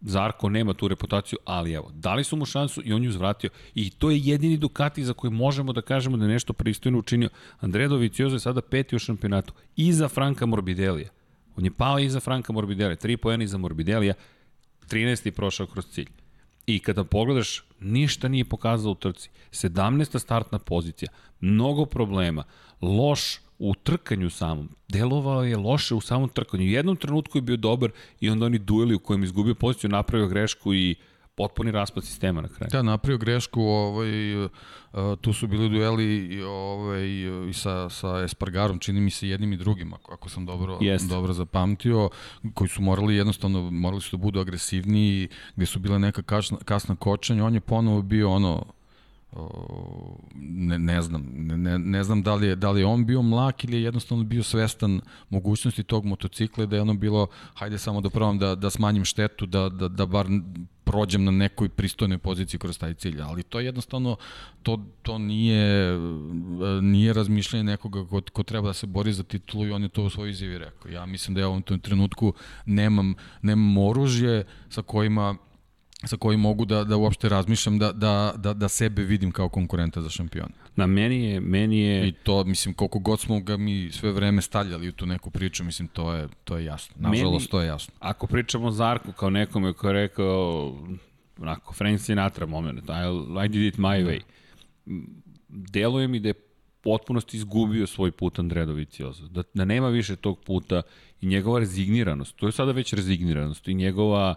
Zarko nema tu reputaciju, ali evo, dali su mu šansu i on ju zvratio. I to je jedini Ducati za koji možemo da kažemo da je nešto pristojno učinio. Andrea Dovizioso je sada peti u šampionatu, iza Franka Morbidelija. On je pao iza Franka Morbidelija, 3 poena iza Morbidelija, 13. je prošao kroz cilj. I kada pogledaš, ništa nije pokazao u trci. 17. startna pozicija, mnogo problema, loš u trkanju samom. Delovao je loše u samom trkanju. U jednom trenutku je bio dobar i onda oni dueli u kojem izgubio poziciju, napravio grešku i potpuni raspad sistema na kraju. Da, napravio grešku, ovaj, uh, tu su bili dueli ovaj, i sa, sa Espargarom, čini mi se jednim i drugim, ako, ako sam dobro, dobro zapamtio, koji su morali jednostavno, morali su da budu agresivniji, gde su bile neka kasna, kasna kočanja, on je ponovo bio ono, ne, ne znam, ne, ne znam da li, je, da li je on bio mlak ili je jednostavno bio svestan mogućnosti tog motocikla da je ono bilo, hajde samo da probam da, da smanjim štetu, da, da, da bar prođem na nekoj pristojnoj poziciji kroz taj cilj, ali to jednostavno to, to nije nije razmišljanje nekoga ko, ko treba da se bori za titulu i on je to u svojoj izjavi rekao. Ja mislim da ja u ovom trenutku nemam, nemam oružje sa kojima sa kojim mogu da, da uopšte razmišljam da, da, da, da sebe vidim kao konkurenta za šampiona. Na meni je, meni je... I to, mislim, koliko god smo ga mi sve vreme staljali u tu neku priču, mislim, to je, to je jasno. Nažalost, meni, to je jasno. Ako pričamo o Zarku kao nekome ko je rekao, onako, Frank Sinatra moment, I, I did it my way. Deluje mi da je potpunosti izgubio svoj put Andrea Dovicioza. Da, da nema više tog puta i njegova rezigniranost, to je sada već rezigniranost i njegova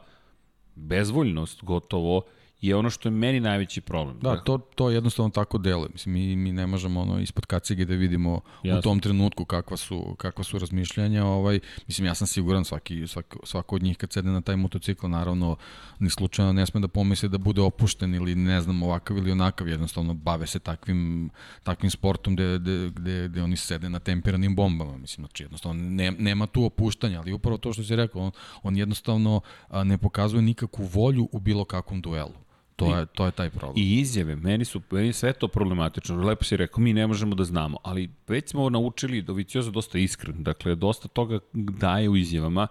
bezvoljnost gotovo je ono što je meni najveći problem. Da, to, to jednostavno tako deluje. Mislim, mi, mi ne možemo ono ispod kacige da vidimo Jasne. u tom trenutku kakva su, kakva su razmišljanja. Ovaj, mislim, ja sam siguran svaki, svako, svako od njih kad sedne na taj motocikl, naravno, ni slučajno ne sme da pomisli da bude opušten ili ne znam ovakav ili onakav, jednostavno bave se takvim, takvim sportom gde, gde, gde, gde oni sede na temperanim bombama. Mislim, znači jednostavno ne, nema tu opuštanja, ali upravo to što si rekao, on, on jednostavno ne pokazuje nikakvu volju u bilo kakvom duelu. To je, to je taj problem. I izjave, meni su meni sve to problematično. Lepo si rekao, mi ne možemo da znamo, ali već smo naučili da Vicioza dosta iskren. Dakle, dosta toga daje u izjavama.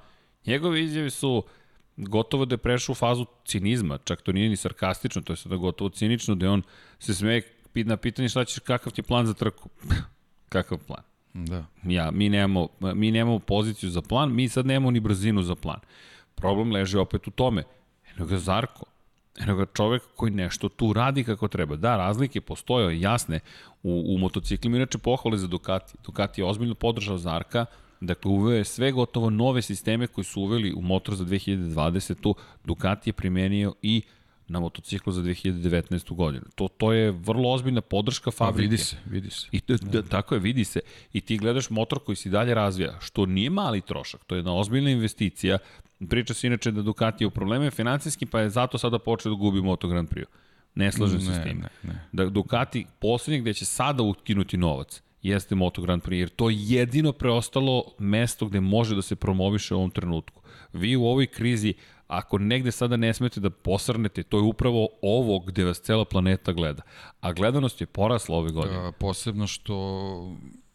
Njegove izjave su gotovo da je prešao u fazu cinizma, čak to nije ni sarkastično, to je sada gotovo cinično, da on se smeje na pitanje šta ćeš, kakav ti je plan za trku. kakav plan? Da. Ja, mi nemamo, mi nemamo poziciju za plan, mi sad nemamo ni brzinu za plan. Problem leži opet u tome. Eno ga Zarko, Ga čovek koji nešto tu radi kako treba. Da, razlike postoje jasne u, u motociklima, inače pohvale za Ducati. Ducati je ozbiljno podržao Zarka, Dakle, uveo je sve gotovo nove sisteme koji su uveli u motor za 2020. Ducati je primenio i na motociklu za 2019. godinu. To, to je vrlo ozbiljna podrška fabrike. A vidi se, vidi se. I to, da, tako je, vidi se. I ti gledaš motor koji se dalje razvija, što nije mali trošak, to je jedna ozbiljna investicija Priča se inače da Ducati je u probleme financijski, pa je zato sada počeo da gubi Moto Grand Prix. Ne slažem se s tim. Ne, ne. Da Ducati poslednje gde će sada utkinuti novac jeste Moto Grand Prix, jer to je jedino preostalo mesto gde može da se promoviše u ovom trenutku. Vi u ovoj krizi, ako negde sada ne smete da posrnete, to je upravo ovo gde vas cela planeta gleda. A gledanost je porasla ove godine. Da, posebno što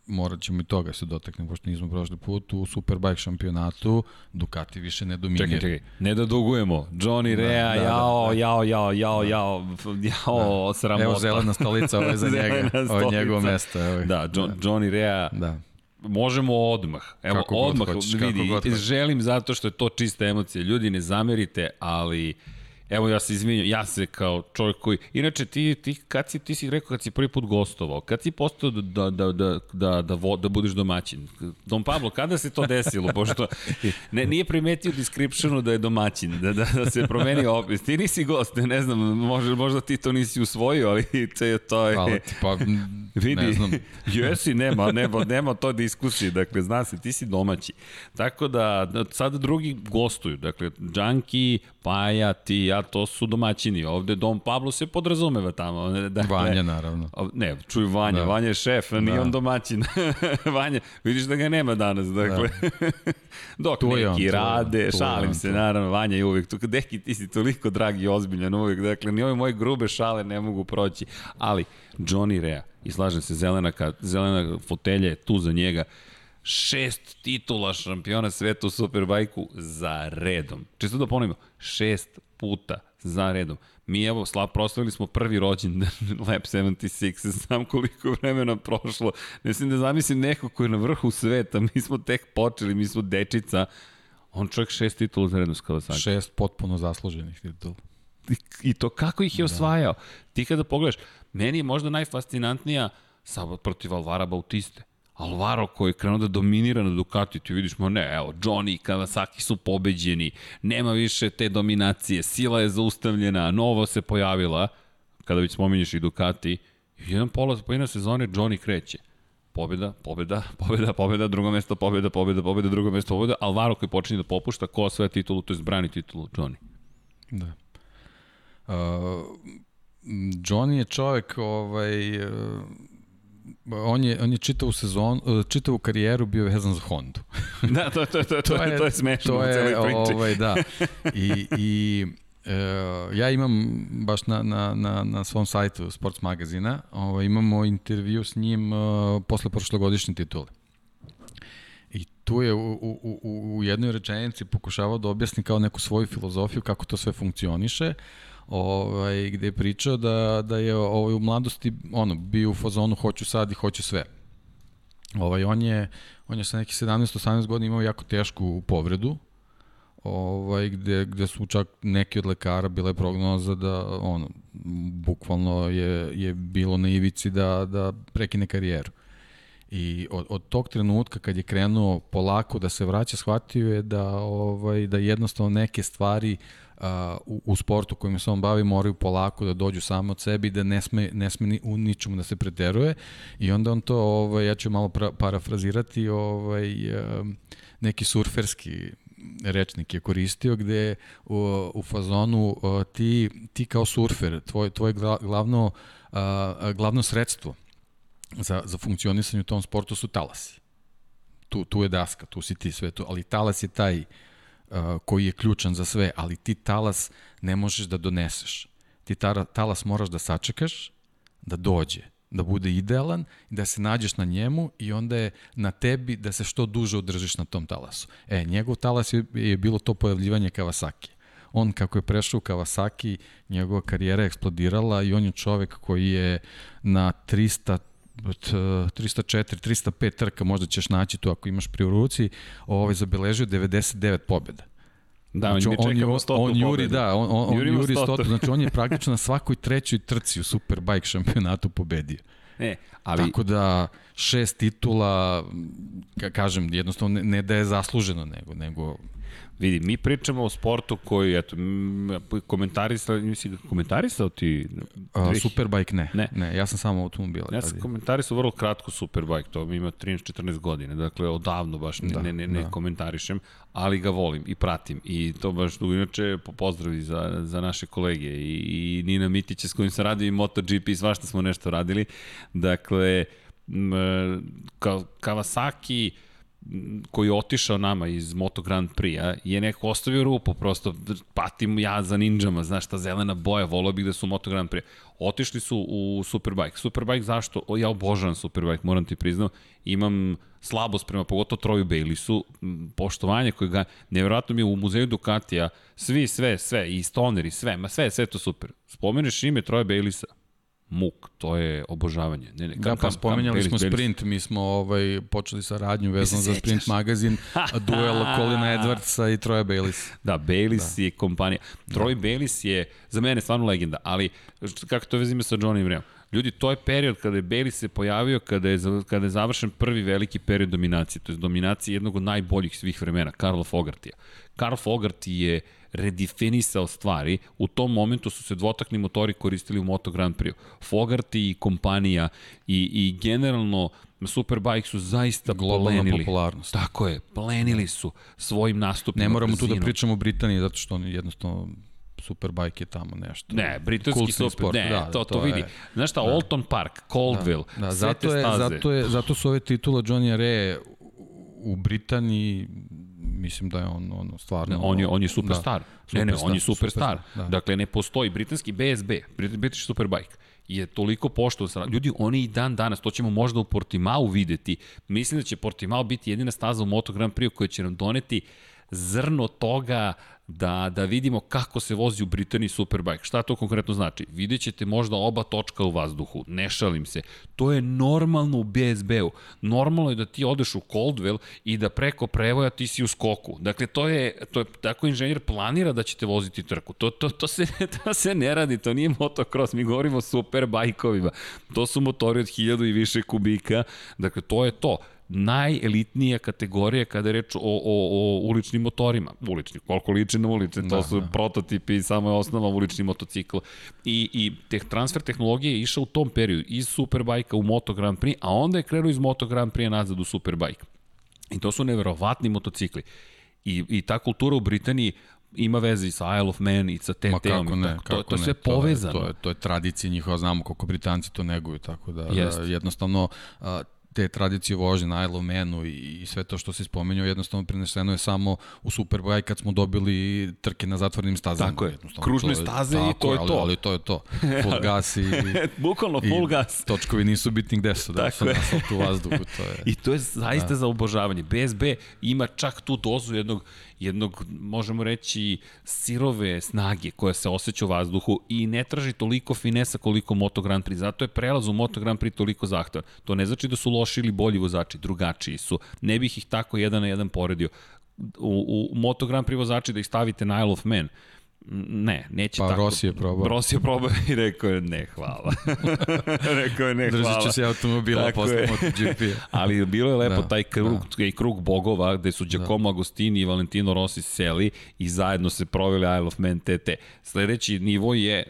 morat ćemo i toga se dotaknemo, pošto nismo prošli put u Superbike šampionatu, Ducati više ne dominira. Čekaj, čekaj, ne da dugujemo, Johnny da, Rea, da, jao, da, da. jao, jao, jao, jao, jao, da. sramota. Evo zelena stolica, ovo je za njega, ovo je njegovo mesto. Evo. Da, John, da. Johnny Rea, da možemo odmah. Evo, Kako god odmah, hoćeš, kako vidi, god hoćeš. želim zato što je to čista emocija. Ljudi, ne zamerite, ali... Evo ja se izvinjam, ja se kao čovjek koji... Inače, ti, ti, kad si, ti si rekao kad si prvi put gostovao, kad si postao da, da, da, da, da, da, vo, da budeš domaćin? Don Pablo, kada se to desilo? Pošto ne, nije primetio descriptionu da je domaćin, da, da, da se promeni opis. Ti nisi gost, ne, ne znam, možda, možda ti to nisi usvojio, ali te, to je... Hvala ti, pa Vidi, ne znam. jesi, nema, nema, nema to diskusije, dakle, zna se, ti si domaći. Tako da, da sada drugi gostuju, dakle, Džanki, Paja, ti, ja, to su domaćini. Ovde Dom Pablo se podrazumeva tamo. Dakle, Vanja, naravno. Ne, čuj Vanja, da. Vanja je šef, nije Da. on domaćin. Vanja, vidiš da ga nema danas, dakle. Da. Dok Tu on, neki je rade, on, tu šalim on, se, tu. naravno, Vanja je uvijek tu. Deki, ti si toliko drag i ozbiljan uvijek, dakle, ni ove moje grube šale ne mogu proći. Ali, Johnny Rea, i slažem se, zelena, ka, zelena fotelja je tu za njega, šest titula šampiona sveta u Superbajku za redom. Čisto da ponovimo, šest puta za redom. Mi evo, slav, proslavili smo prvi rođendan Lab 76, znam koliko vremena prošlo. Ne mislim da zamislim neko ko je na vrhu sveta, mi smo tek počeli, mi smo dečica. On čovjek šest titula za redom s Kawasaki. Šest potpuno zasluženih titula. I to kako ih je osvajao. Ti kada pogledaš, meni je možda najfascinantnija sa protiv Alvara Bautiste. Alvaro koji je krenuo da dominira na Ducati, ti vidiš, ma ne, evo, Johnny i Kawasaki su pobeđeni, nema više te dominacije, sila je zaustavljena, novo se pojavila, kada već spominješ i Ducati, jedan pola, pojedina sezone Johnny kreće. Pobjeda, pobjeda, pobjeda, pobjeda, drugo mesto, pobjeda, pobjeda, pobjeda, drugo mesto, pobjeda. Alvaro koji počinje da popušta, ko osvaja titulu, to je brani titulu, Johnny. Da. Uh, Johnny je čovek, ovaj, uh, on je, on je čitavu sezon, uh, čitavu karijeru bio vezan za Hondu. Da, to, to, to, to, je, to je smešno to u celoj je, priči. Ovaj, da. I, i e, ja imam baš na, na, na, na svom sajtu Sports magazina, ovaj, imamo intervju s njim uh, posle prošlogodišnje titule. I tu je u, u, u, u jednoj rečenici pokušavao da objasni kao neku svoju filozofiju kako to sve funkcioniše ovaj, gde je pričao da, da je ovaj, u mladosti ono, bio u fazonu hoću sad i hoću sve. Ovaj, on je, on je sa nekih 17-18 godina imao jako tešku povredu, ovaj, gde, gde su čak neki od lekara bile prognoza da ono, bukvalno je, je bilo na ivici da, da prekine karijeru. I od, od tog trenutka kad je krenuo polako da se vraća, shvatio je da ovaj da jednostavno neke stvari a, u, u sportu kojim se on bavi moraju polako da dođu samo od sebe i da ne sme, ne sme ni, u ničemu da se preteruje i onda on to, ovaj, ja ću malo pra, parafrazirati, ovaj, neki surferski rečnik je koristio gde u, u fazonu ti, ti kao surfer, tvoj, tvoje gla- glavno, glavno sredstvo za, za funkcionisanje u tom sportu su talasi. Tu, tu je daska, tu si ti sve to, ali talas je taj uh, koji je ključan za sve, ali ti talas ne možeš da doneseš. Ti talas moraš da sačekaš, da dođe, da bude idealan, da se nađeš na njemu i onda je na tebi da se što duže održiš na tom talasu. E, njegov talas je, je bilo to pojavljivanje Kawasaki. On kako je prešao u Kawasaki, njegova karijera je eksplodirala i on je čovek koji je na 300 od, uh, 304, 305 trka, možda ćeš naći tu ako imaš pri ruci, ovaj, zabeležio 99 pobjeda. Da, Znači, mi on, čekamo ju- stotu on juri, da, on, on, on juri stotu. stotu. Znači, on je praktično na svakoj trećoj trci u Superbike šampionatu pobedio. Ne, ali Tako da, šest titula, ka, kažem, jednostavno ne, ne da je zasluženo, nego, nego vidi, mi pričamo o sportu koji, eto, komentarisao, nisi komentarisao ti? a, Superbike ne. Ne. ne. ja sam samo automobila. Ja sam komentarisao vrlo kratko Superbike, to mi ima 13-14 godine, dakle odavno baš ne, Da, ne, ne, ne da. komentarišem, ali ga volim i pratim i to baš. Inače, po pozdravi za, za naše kolege i, i Nina Mitića s kojim sam radio i MotoGP, svašta smo nešto radili. Dakle, m, ka, Kawasaki koji je otišao nama iz Moto Grand Prix-a je neko ostavio rupu, prosto patim ja za ninjama, znaš, ta zelena boja, volao bih da su Moto Grand Prix. Otišli su u Superbike. Superbike zašto? O, ja obožavam Superbike, moram ti priznam. Imam slabost prema pogotovo Troju Baylissu, m, poštovanje koje ga, nevjerojatno mi je u muzeju Ducatija, svi, sve, sve, i Stoner i sve, ma sve, sve to super. Spomeneš ime Troja Baylisa, muk, to je obožavanje. Ne, ne, da, pa spomenjali smo Belis. sprint, mi smo ovaj, počeli sa radnju vezano za sprint magazin, duel Colina Edwardsa i Troja Baylis. Da, Baylis da. je kompanija. Troy da. Baylis je za mene stvarno legenda, ali kako to vezime sa Johnny Reom? Ljudi, to je period kada je Bailey se pojavio, kada je, kada je završen prvi veliki period dominacije, to je dominacije jednog od najboljih svih vremena, Karla Fogartija. Karl Fogarty je redefinisao stvari, u tom momentu su se dvotakni motori koristili u Moto Grand Prix. Fogarty i kompanija i, i generalno Superbike su zaista Globalna plenili. popularnost. Tako je, plenili su svojim nastupima. Ne moramo tu da pričamo o Britaniji, zato što oni jednostavno Superbike je tamo nešto. Ne, britanski super, sport. ne, da, to, to, to vidi. Je, Znaš šta, da. Alton Park, Coldville, da, da, zato je, staze. zato, je, zato su ove titula Johnny Rea u Britaniji mislim da je on ono stvarno ne, on je on je superstar. Da, ne, ne, on je superstar. superstar da. Dakle ne postoji britanski BSB, British Superbike je toliko poštovan. Ljudi, oni i dan danas, to ćemo možda u Portimao videti. Mislim da će Portimao biti jedina staza u Moto Grand Prix koja će nam doneti zrno toga da, da vidimo kako se vozi u Britaniji Superbike. Šta to konkretno znači? Vidjet ćete možda oba točka u vazduhu, ne šalim se. To je normalno u BSB-u. Normalno je da ti odeš u Coldwell i da preko prevoja ti si u skoku. Dakle, to je, to je tako inženjer planira da ćete voziti trku. To, to, to, se, to se ne radi, to nije motocross, mi govorimo o superbajkovima. To su motori od hiljadu i više kubika, dakle, to je to najelitnija kategorija kada je reč o, o, o uličnim motorima. Ulični, koliko liče na ulične, to da, su da. prototipi i samo je osnova ulični motocikl. I, i te, transfer tehnologije je išao u tom periodu iz Superbajka u Moto Grand Prix, a onda je krenuo iz Moto Grand Prix nazad u Superbike. I to su neverovatni motocikli. I, I ta kultura u Britaniji ima veze i sa Isle of Man i sa TT-om. Ma kako ne, tako. kako to, to je sve sve povezano. To je, to je, to je tradicija njihova, znamo koliko Britanci to neguju, tako da, da jednostavno a, te tradicije vožnje na Isle Manu i, i sve to što se spomenuo jednostavno preneseno je samo u Superbike kad smo dobili trke na zatvorenim stazama. Tako je, kružne staze i to je ali, to. Ali to je to. Full gas i... Bukvalno full gas. točkovi nisu bitni gde su, da su na u vazduhu. To je. I to je zaista da. za obožavanje. BSB ima čak tu dozu jednog jednog, možemo reći, sirove snage koja se osjeća u vazduhu i ne traži toliko finesa koliko Moto Grand Prix. Zato je prelaz u Moto Grand Prix toliko zahtevan. To ne znači da su loši ili bolji vozači, drugačiji su. Ne bih ih tako jedan na jedan poredio. U, u Moto Grand Prix vozači da ih stavite na Isle of Man, Ne, neće pa, tako. Pa Rossi je probao. Rossi je probao i rekao je ne, hvala. rekao je ne, hvala. Držit će se automobila posle MotoGP. Ali bilo je lepo da, taj krug, da. krug bogova gde su Giacomo da. Agostini i Valentino Rossi seli i zajedno se proveli Isle of Man TT. Sledeći nivo je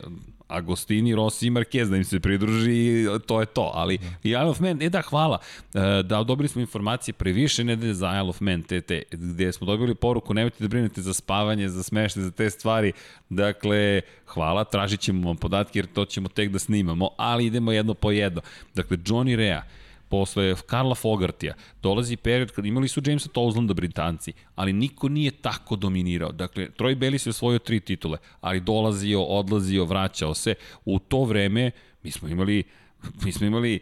Agostini, Rossi i Marquez da im se pridruži i to je to. Ali i Isle of Man, e da, hvala. E, da, dobili smo informacije previše nedelje za Isle of Man TT, gde smo dobili poruku, nemojte da brinete za spavanje, za smešte, za te stvari. Dakle, hvala, tražit ćemo vam podatke jer to ćemo tek da snimamo, ali idemo jedno po jedno. Dakle, Johnny Rea, posle Karla Fogartija, dolazi period kad imali su Jamesa Towslanda Britanci, ali niko nije tako dominirao. Dakle, Troy Bellis je osvojio tri titule, ali dolazio, odlazio, vraćao se. U to vreme mi smo imali mi smo imali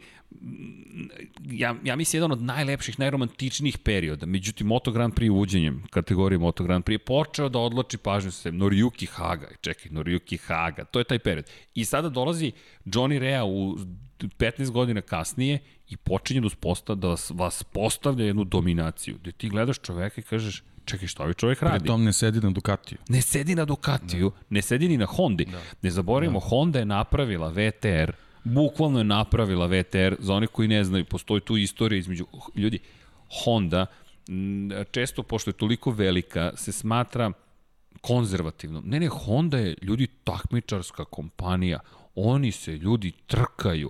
ja, ja mislim jedan od najlepših, najromantičnijih perioda. Međutim, Moto Grand Prix uvođenjem kategorije Moto Grand Prix je počeo da odloči pažnju se Noriyuki Haga. Čekaj, Noriyuki Haga. To je taj period. I sada dolazi Johnny Rea u 15 godina kasnije i počinje da, usposta, da vas, vas postavlja jednu dominaciju, gde ti gledaš čoveka i kažeš, čekaj šta ovaj čovjek radi? Pritom ne sedi na Ducatiju. Ne sedi na Ducatiju, da. ne sedi ni na Hondi. Da. Ne zaboravimo, da. Honda je napravila VTR, bukvalno je napravila VTR, za one koji ne znaju, postoji tu istorija između ljudi. Honda, često, pošto je toliko velika, se smatra konzervativno. Ne, ne, Honda je ljudi takmičarska kompanija. Oni se ljudi trkaju.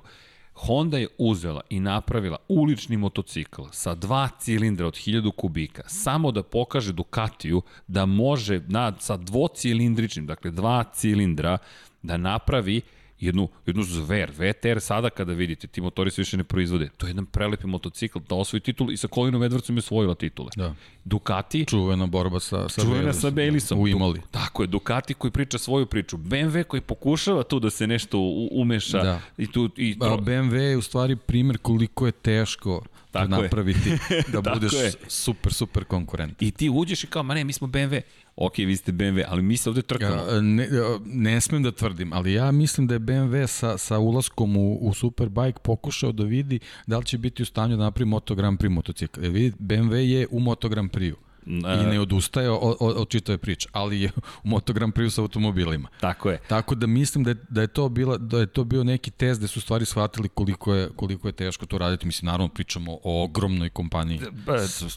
Honda je uzela i napravila ulični motocikl sa dva cilindra od 1000 kubika, samo da pokaže Ducatiju da može na, sa dvocilindričnim, dakle dva cilindra, da napravi jednu, jednu zver. VTR sada kada vidite, ti motori se više ne proizvode. To je jedan prelepi motocikl, da osvoji titul i sa Colinom Edwardsom je osvojila titule. Da. Ducati... Čuvena borba sa, sa čuvena Baylisom. sa Baylisom. U Imoli. Du, tako je, Ducati koji priča svoju priču. BMW koji pokušava tu da se nešto umeša. Da. I tu, i tro... BMW je u stvari primer koliko je teško Tako napraviti da Tako budeš je. super, super konkurent. I ti uđeš i kao, ma ne, mi smo BMW. Ok, vi ste BMW, ali mi se ovde trkamo. Ja, ne, ne smem da tvrdim, ali ja mislim da je BMW sa, sa ulaskom u, u Superbike pokušao da vidi da li će biti u stanju da napravi Moto Grand Prix motocikl. Jer vidi, BMW je u Moto Grand Prix-u. I ne odustaje od, od, od čitave priče, ali je u Moto Grand Prix sa automobilima. Tako je. Tako da mislim da je, da je to bila da je to bio neki test da su stvari shvatili koliko je koliko je teško to raditi. Mislim naravno pričamo o ogromnoj kompaniji.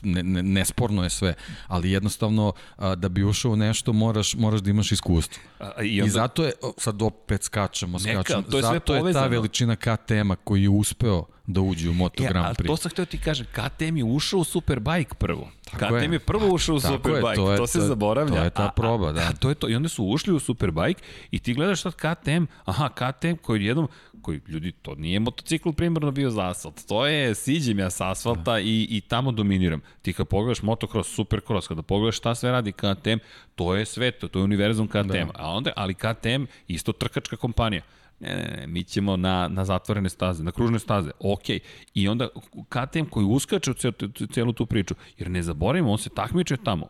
Ne, ne, nesporno je sve, ali jednostavno da bi ušao u nešto moraš moraš da imaš iskustvo. A, I, onda... I zato je sad opet skačemo, skačemo. Neka, to je zato je ta veličina KTM-a koji je uspeo da uđe u Moto e, Grand Prix. to sam hteo ti kažem, KTM je ušao u Superbike prvo. Tako KTM je. je prvo ušao u Superbike, je, to, je, to se zaboravlja. To je ta proba, da. A, a, to je to. I onda su ušli u Superbike i ti gledaš sad KTM, aha, KTM koji jednom, koji ljudi, to nije motocikl primarno bio za asfalt, to je, siđem ja sa asfalta da. i, i tamo dominiram. Ti kad pogledaš motocross, supercross, kada pogledaš šta sve radi KTM, to je sve to, to je univerzum KTM. Da. A onda, ali KTM isto trkačka kompanija ne, ne, ne, mi ćemo na, na zatvorene staze, na kružne staze, ok. I onda KTM koji uskače u celu, celu tu priču, jer ne zaboravimo, on se takmiče tamo,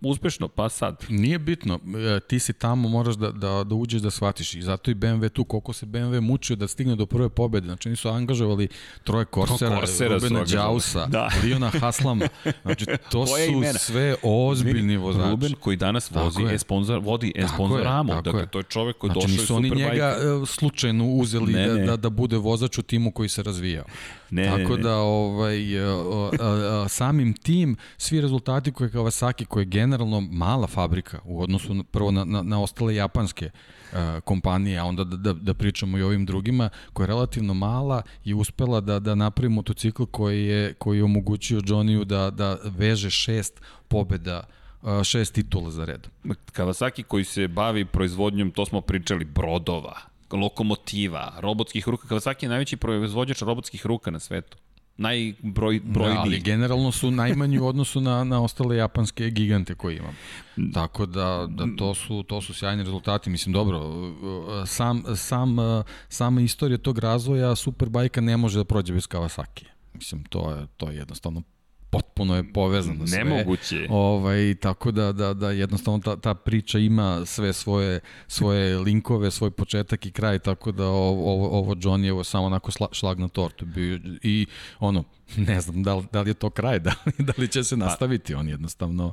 uspešno, pa sad. Nije bitno, e, ti si tamo, moraš da, da, da uđeš da shvatiš i zato i BMW tu, koliko se BMW mučio da stigne do prve pobede, znači nisu angažovali troje Korsera, Korsera Rubena Đausa, da. Liona Haslama, znači to su imena? sve ozbiljni vozači. Ruben koji danas vozi, je. sponsor, vodi e-sponsor Ramo, dakle to je čovek koji znači, došao iz Superbike. Znači nisu oni njega slučajno uzeli ne, da, ne. da, da bude vozač u timu koji se razvijao. Ne, Tako ne, ne. da ovaj, a, a, a, samim tim, svi rezultati koje Kawasaki, koja je generalno mala fabrika u odnosu na, prvo na, na, na ostale japanske a, kompanije, a onda da, da, da pričamo i o ovim drugima, koja je relativno mala i uspela da, da napravi motocikl koji je, koji je omogućio Johnny-u da, da veže šest pobeda šest titula za redom. Kawasaki koji se bavi proizvodnjom, to smo pričali, brodova, lokomotiva, robotskih ruka. Kawasaki je najveći proizvođač robotskih ruka na svetu najbroj brojniji. Da, ali generalno su najmanji u odnosu na, na ostale japanske gigante koje imam. Tako da, da to, su, to su sjajni rezultati. Mislim, dobro, sam, sam, sama istorija tog razvoja Superbajka ne može da prođe bez Kawasaki. Mislim, to je, to je jednostavno potpuno je povezano sve. Nemoguće. Ovaj, tako da, da, da jednostavno ta, ta priča ima sve svoje, svoje linkove, svoj početak i kraj, tako da ovo, ovo Johnny je samo onako šlag na tortu. I ono, ne znam da li, da li je to kraj, da li, da li će se pa- nastaviti. On jednostavno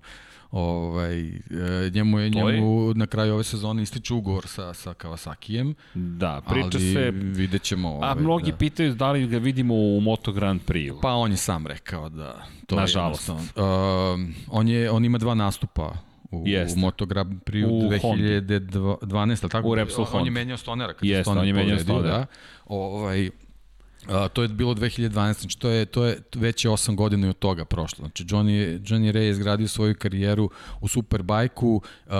ovaj, e, njemu je, njemu je... na kraju ove sezone ističe ugovor sa, sa Kawasakijem. Da, priča ali se... vidjet ćemo. Ovaj, a mnogi da. pitaju da li ga vidimo u Moto Grand Prix. Pa on je sam rekao da... To Nažalost. Uh, on, je, on ima dva nastupa u, Jest. u Moto Grand Prix u 2012, tako? U Repsol On je menjao Stonera. Kad Jest, Stoner on je menjao Stonera. Da. Ovaj, A, to je bilo 2012, znači to je, to je već je 8 godina i od toga prošlo. Znači Johnny, Johnny Ray je izgradio svoju karijeru u Superbajku, uh,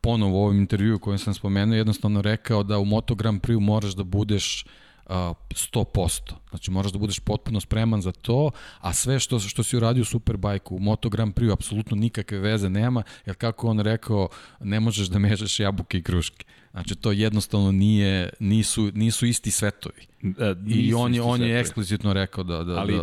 ponovo u ovom intervju kojem sam spomenuo, jednostavno rekao da u Moto Grand Prix moraš da budeš uh, 100%. Znači moraš da budeš potpuno spreman za to, a sve što, što si uradio u Superbajku, u Moto Grand Prix apsolutno nikakve veze nema, jer kako on rekao, ne možeš da mežeš jabuke i kruške. Znači to jednostavno nije nisu nisu isti svetovi. Da, I on je on je eksplicitno rekao da da ali,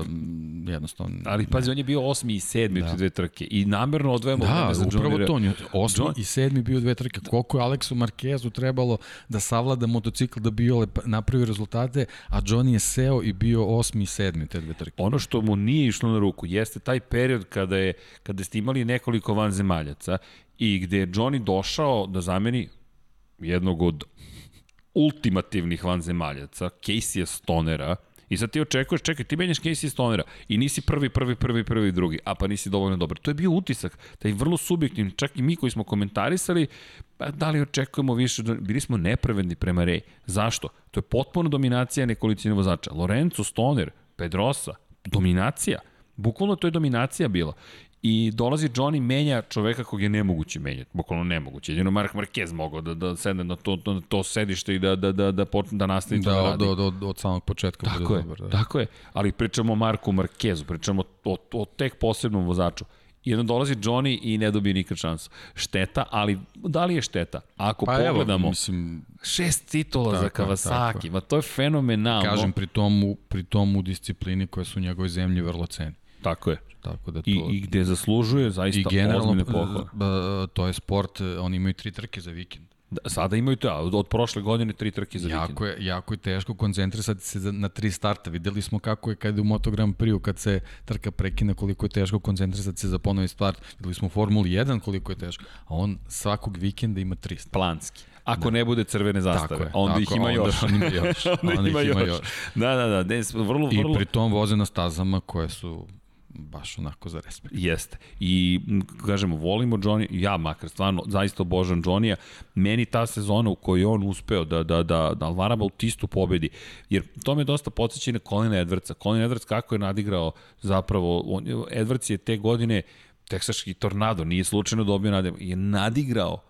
da jednostavno. Ali pazi on je bio 8. i 7. da. u dve trke i namerno odvojamo da, vreme za. Da, upravo to, 8. John... i 7. bio u dve trke. Koliko je Aleksu Markezu trebalo da savlada motocikl da bi ole napravi rezultate, a Johnny je seo i bio 8. i 7. te dve trke. Ono što mu nije išlo na ruku jeste taj period kada je kada ste imali nekoliko vanzemaljaca i gde je Johnny došao da zameni jednog od ultimativnih vanzemaljaca, Casey Stonera, I sad ti očekuješ, čekaj, ti menjaš Casey Stonera i nisi prvi, prvi, prvi, prvi, drugi, a pa nisi dovoljno dobar. To je bio utisak, taj vrlo subjektivni, čak i mi koji smo komentarisali, pa da li očekujemo više, bili smo nepravedni prema Rej. Zašto? To je potpuno dominacija nekolicine vozača. Lorenzo, Stoner, Pedrosa, dominacija. Bukvalno to je dominacija bila. I dolazi Johnny menja čoveka kog je nemoguće menjati, bukvalno nemoguće. Jedino Mark Marquez mogao da, da sedne na to, na to sedište i da, da, da, da, počne, da nastavi da, to da radi. Da, od, od, od samog početka tako bude je, dobar. Da. Tako je, ali pričamo o Marku Marquezu, pričamo o, o tek posebnom vozaču. I jedno dolazi Johnny i ne dobije nikad šansu. Šteta, ali da li je šteta? Ako Pa pogledamo, evo, mislim, šest titula Tako za Kawasaki, tako ma to je fenomenalno. kažem, pri tomu, pri tomu disciplini koja su u njegovoj zemlji vrlo ceni. Tako je. Tako da to... I, I gde zaslužuje zaista I generalno, ozbiljne pohvale. b- to je sport, e, oni imaju tri trke za vikend. Da, sada imaju to, od, od prošle godine tri trke za vikend. Jako je, jako je teško koncentrisati se na tri starta. Videli smo kako je kad je u Moto Grand Prix kad se trka prekine koliko je teško koncentrisati se za ponovi start. Videli smo u Formuli 1 koliko je teško. A on svakog vikenda ima tri starta. Planski. Ako ne bude crvene zastave, je, onda tako, ih ima onda još. on ima još, onda ih ima još. Da, da, da, ne, vrlo, I vrlo... pri tom voze na stazama koje su baš onako za respekt. Jeste. I, kažemo, volimo Johnny, ja makar, stvarno, zaista obožavam Johnny-a. Meni ta sezona u kojoj on uspeo da, da, da, da Alvara Bautistu pobedi, jer to me dosta podsjeća na Colina Edwardsa. Colin Edwards kako je nadigrao zapravo, on, Edwards je te godine teksaški tornado, nije slučajno dobio nadigrao, je nadigrao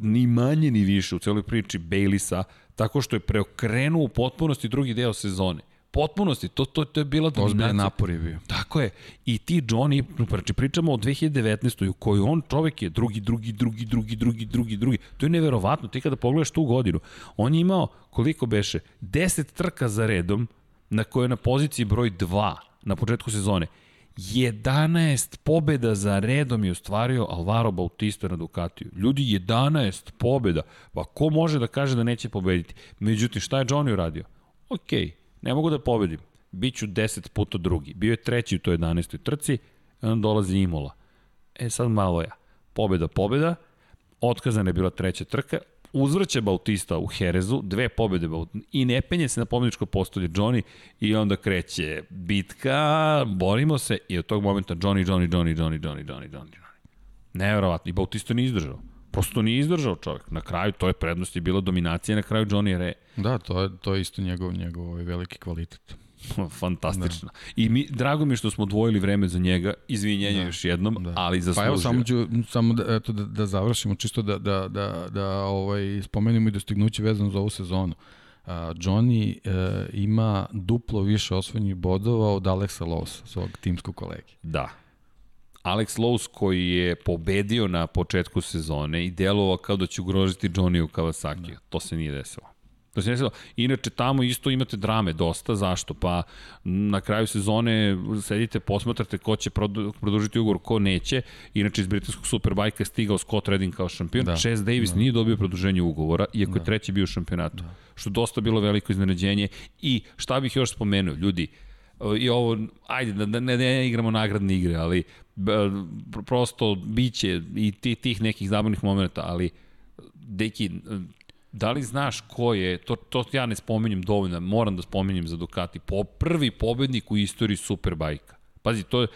ni manje ni više u celoj priči Baileysa, tako što je preokrenuo u potpunosti drugi deo sezone. Potpunosti, to, to, to je bila Ozbiljan dominacija. napor je bio. Tako je. I ti Johnny, znači pričamo o 2019. u kojoj on čovek je drugi, drugi, drugi, drugi, drugi, drugi, drugi. To je neverovatno. Ti kada pogledaš tu godinu, on je imao, koliko beše, 10 trka za redom na kojoj je na poziciji broj 2 na početku sezone. 11 pobeda za redom je ostvario Alvaro Bautista na Ducatiju. Ljudi, 11 pobeda. Pa ko može da kaže da neće pobediti? Međutim, šta je Johnny uradio? Okej, okay, ne mogu da pobedim. Biću 10 puta drugi. Bio je treći u toj 11. trci, onda dolazi Imola. E sad malo ja. Pobeda, pobeda, otkazana je bila treća trka, uzvrće Bautista u Herezu, dve pobede Bautista, i ne penje se na pobjedičko postolje Johnny i onda kreće bitka, borimo se i od tog momenta Johnny, Johnny, Johnny, Johnny, Johnny, Johnny, Johnny, Johnny. Neverovatno. I Bautista nije izdržao. Prosto nije izdržao čovjek. Na kraju, to je prednost i bila dominacija, na kraju Johnny je re. Da, to je, to je isto njegov, njegov ovaj veliki kvalitet. Fantastično. Da. I mi, drago mi je što smo odvojili vreme za njega, izvinjenje da. još jednom, da. ali zaslužio. Pa evo, samo ću, samo da, eto, da, da završimo, čisto da, da, da, da ovaj, spomenemo i dostignuće vezano za ovu sezonu. Uh, Johnny uh, ima duplo više osvojenih bodova od Alexa Lowe's, svog timskog kolege. Da. Alex Lowe's koji je pobedio na početku sezone i delovao kao da će ugrožiti Johnny u Kawasaki. Da. To se nije desilo. To se desilo. Inače, tamo isto imate drame dosta. Zašto? Pa na kraju sezone sedite, posmatrate ko će produ, produžiti ugovor, ko neće. Inače, iz britanskog Superbajka je stigao Scott Redding kao šampion. Da. Chase Davis da. nije dobio produženje ugovora, iako da. je treći bio u šampionatu. Da. Što dosta bilo veliko iznenađenje. I šta bih još spomenuo? Ljudi, i ovo, ajde, da ne, ne, ne igramo nagradne igre, ali prosto biće i ti, tih nekih zabavnih momenta, ali deki, da li znaš ko je, to, to ja ne spominjem dovoljno, moram da spominjem za Ducati, po, prvi pobednik u istoriji Superbajka. Pazi, to je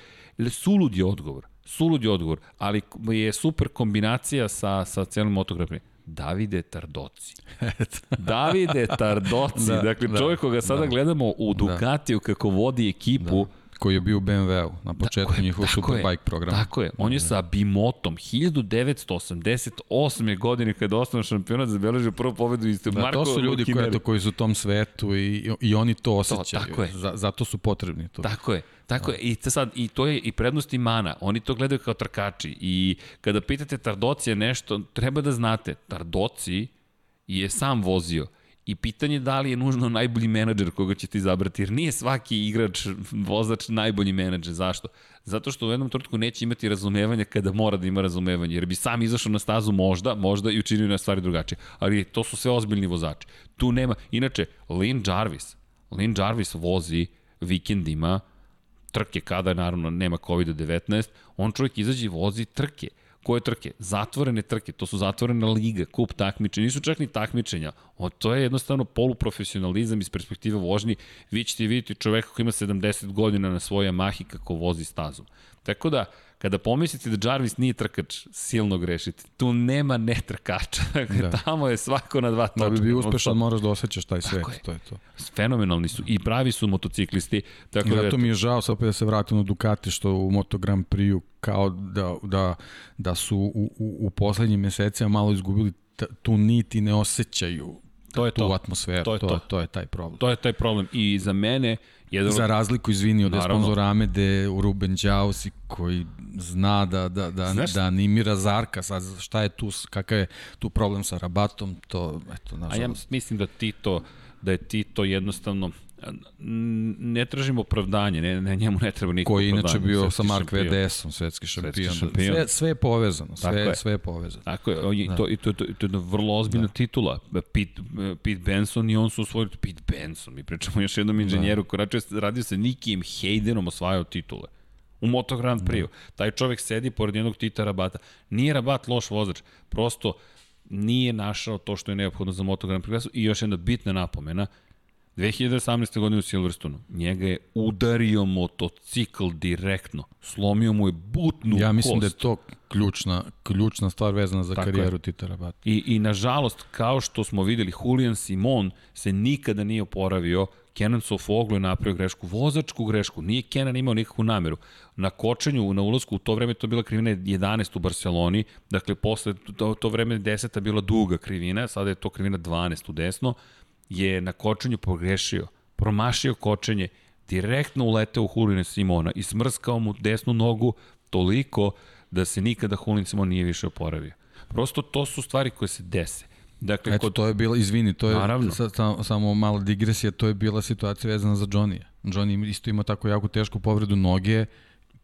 sulud je odgovor, sulud je odgovor, ali je super kombinacija sa, sa celim motografijom. Davide Tardoci. Davide Tardoci, da, dakle da, čovjek koga sada da, da. u Ducatiju da. kako vodi ekipu, da koji je bio u BMW-u na početku njihovog Superbike programa. Tako je, on je sa Bimotom 1988. godine kada je osnovan šampionat zabeležio prvu pobedu isto. Da, Marko to su ljudi koji, to, koji su u tom svetu i, i oni to osjećaju. To, tako je. Z, zato su potrebni to. Tako je. Tako je, i sad, i to je i prednost i mana. Oni to gledaju kao trkači i kada pitate Tardocija nešto, treba da znate, Tardoci je sam vozio I pitanje je da li je nužno najbolji menadžer koga ćete izabrati, jer nije svaki igrač, vozač najbolji menadžer. Zašto? Zato što u jednom trenutku neće imati razumevanja kada mora da ima razumevanje, jer bi sam izašao na stazu možda, možda i učinio na stvari drugačije. Ali to su sve ozbiljni vozači. Tu nema, inače, Lin Jarvis, Lin Jarvis vozi vikendima trke kada naravno nema COVID-19, on čovjek izađe i vozi trke. Koje trke? Zatvorene trke, to su zatvorena liga, kup takmičenja, nisu čak ni takmičenja. O, to je jednostavno poluprofesionalizam iz perspektive vožnji. Vi ćete vidjeti čoveka koji ima 70 godina na svojoj Yamahi kako vozi stazom. Tako da, kada pomislite da Jarvis nije trkač, silno grešite. Tu nema netrkača. da. Tamo je svako na dva točka. Da bi bio uspešan, moraš da osjećaš taj svet. Je. To je to. Fenomenalni su i pravi su motociklisti. Tako I zato da, mi je žao, sad da se vratim na Ducati, što u Moto Grand Prix kao da, da, da su u, u, u poslednjim mesecima malo izgubili tu nit i ne osjećaju To je tu to. atmosferu, To je to, to. to je taj problem. To je taj problem. I za mene, jedan Za razliku, izvini, od sponzora Amede, Ruben Đausi, koji zna da, da, da, Znaš- da animira Zarka, sad šta je tu, kakav je tu problem sa rabatom, to, eto, A ja nažalost. mislim da Tito, da je Tito jednostavno ne tražimo opravdanje, ne, ne njemu ne treba nikako koji je opravdanje. inače bio svetski sa Mark. VDS-om, svetski šampion. šampion. Sve, sve je povezano, sve, je. sve je povezano. Tako je, on je, to, i to, to, to je jedna vrlo ozbiljna da. titula. Pete, Pete Benson i on su osvojili, Pete Benson, mi pričamo još jednom inženjeru da. koji račuje, radio sa Nikijem Haydenom osvajao titule. U Moto Grand Prix-u. Da. Taj čovek sedi pored jednog Tita Rabata. Nije Rabat loš vozač, prosto nije našao to što je neophodno za Moto Grand Prix i još jedna bitna napomena, 2018. godine u Silverstonu, njega je udario motocikl direktno. Slomio mu je butnu Ja mislim kost. da je to ključna, ključna stvar vezana za Tako karijeru je. Tita Rabata. I, I nažalost, kao što smo videli, Julian Simon se nikada nije oporavio, Kenan Sofoglu je napravio grešku, vozačku grešku, nije Kenan imao nikakvu nameru. Na kočenju, na ulazku, u to vreme to bila krivina 11 u Barceloni, dakle posle to, to vreme 10 bila duga krivina, sada je to krivina 12 u desno, je na kočenju pogrešio, promašio kočenje, direktno uleteo u Juliana Simona i smrskao mu desnu nogu toliko da se nikada Julian Simon nije više oporavio. Prosto to su stvari koje se dese. Dakle, Eto, kod... to je bila, izvini, to je Naravno. sa, sa, samo mala digresija, to je bila situacija vezana za Johnny. Johnny isto ima tako jako tešku povredu noge,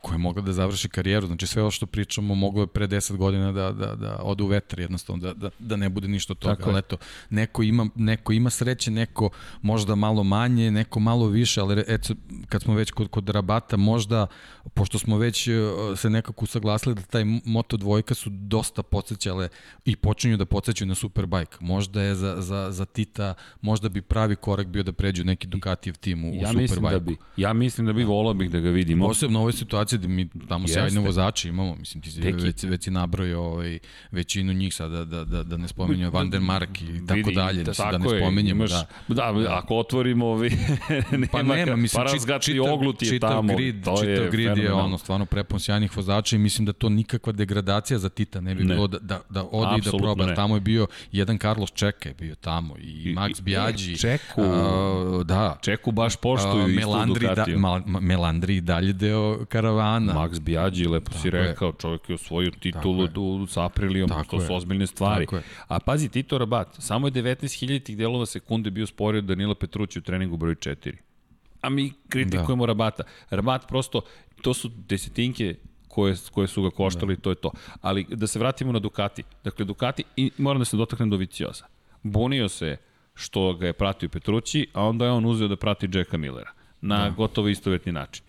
koja je mogla da završi karijeru. Znači sve ovo što pričamo moglo je pre 10 godina da, da, da ode u vetar jednostavno, da, da, da ne bude ništa od toga. Tako ali eto, neko ima, neko ima sreće, neko možda malo manje, neko malo više, ali eto, kad smo već kod, kod rabata, možda, pošto smo već uh, se nekako usaglasili da taj Moto dvojka su dosta podsjećale i počinju da podsjećaju na Superbike. Možda je za, za, za Tita, možda bi pravi korak bio da pređu neki Ducatijev tim u, u ja Superbike. mislim da bi, ja mislim da bi volao bih da ga vidimo. Posebno u ovoj situaciji da mi tamo Jeste. sjajne vozače imamo, mislim ti si Deki. već, već si nabrojao ovaj, većinu njih sada da, da, da ne spominjemo Van der Mark i tako Vidi, dalje, mislim, da ne je, spominjemo. imaš, da. da, ako otvorimo ovi, nema, Pa nema, mislim, pa čit, razgačni čitav, oglut je čitav tamo, grid, to čitav je grid je fenomenalno. ono stvarno prepun sjajnih vozača i mislim da to nikakva degradacija za Tita ne bi Ne. bilo da, da, da ode i da proba. ne. Tamo je bio jedan Carlos Čeka je bio tamo i, I- Max i- Biaggi. e, Čeku. a, da. Čeku baš poštuju A, Melandri, da, Melandri dalje deo karavana. Max Biaggi, lepo si Tako je. rekao, čovjek je osvojio titulu u, sa Aprilijom, Tako to su je. ozbiljne stvari. Je. A pazi, Tito Rabat, samo je 19.000 delova sekunde bio sporio Danila Petrući u treningu broj 4. A mi kritikujemo da. Rabata. Rabat prosto, to su desetinke koje, koje su ga koštali, da. to je to. Ali da se vratimo na Ducati. Dakle, Ducati, i moram da se dotaknem do Vicioza. Bunio se što ga je pratio Petrući, a onda je on uzeo da prati Jacka Millera na da. gotovo istovetni način.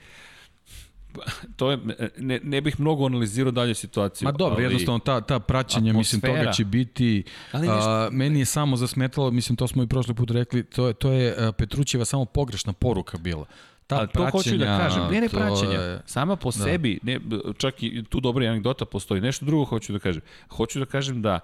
To je, ne, ne bih mnogo analizirao dalje situaciju. Ma dobro, ali... jednostavno ta, ta praćenja, mislim, toga će biti, Ali a, nešto- meni je samo zasmetalo, mislim, to smo i prošli put rekli, to je, to je a, Petrućeva samo pogrešna poruka bila. Ta A to hoću da kažem, ne ne praćenja, je- sama po da. sebi, ne, čak i tu dobra anegdota postoji, nešto drugo hoću da kažem. Hoću da kažem da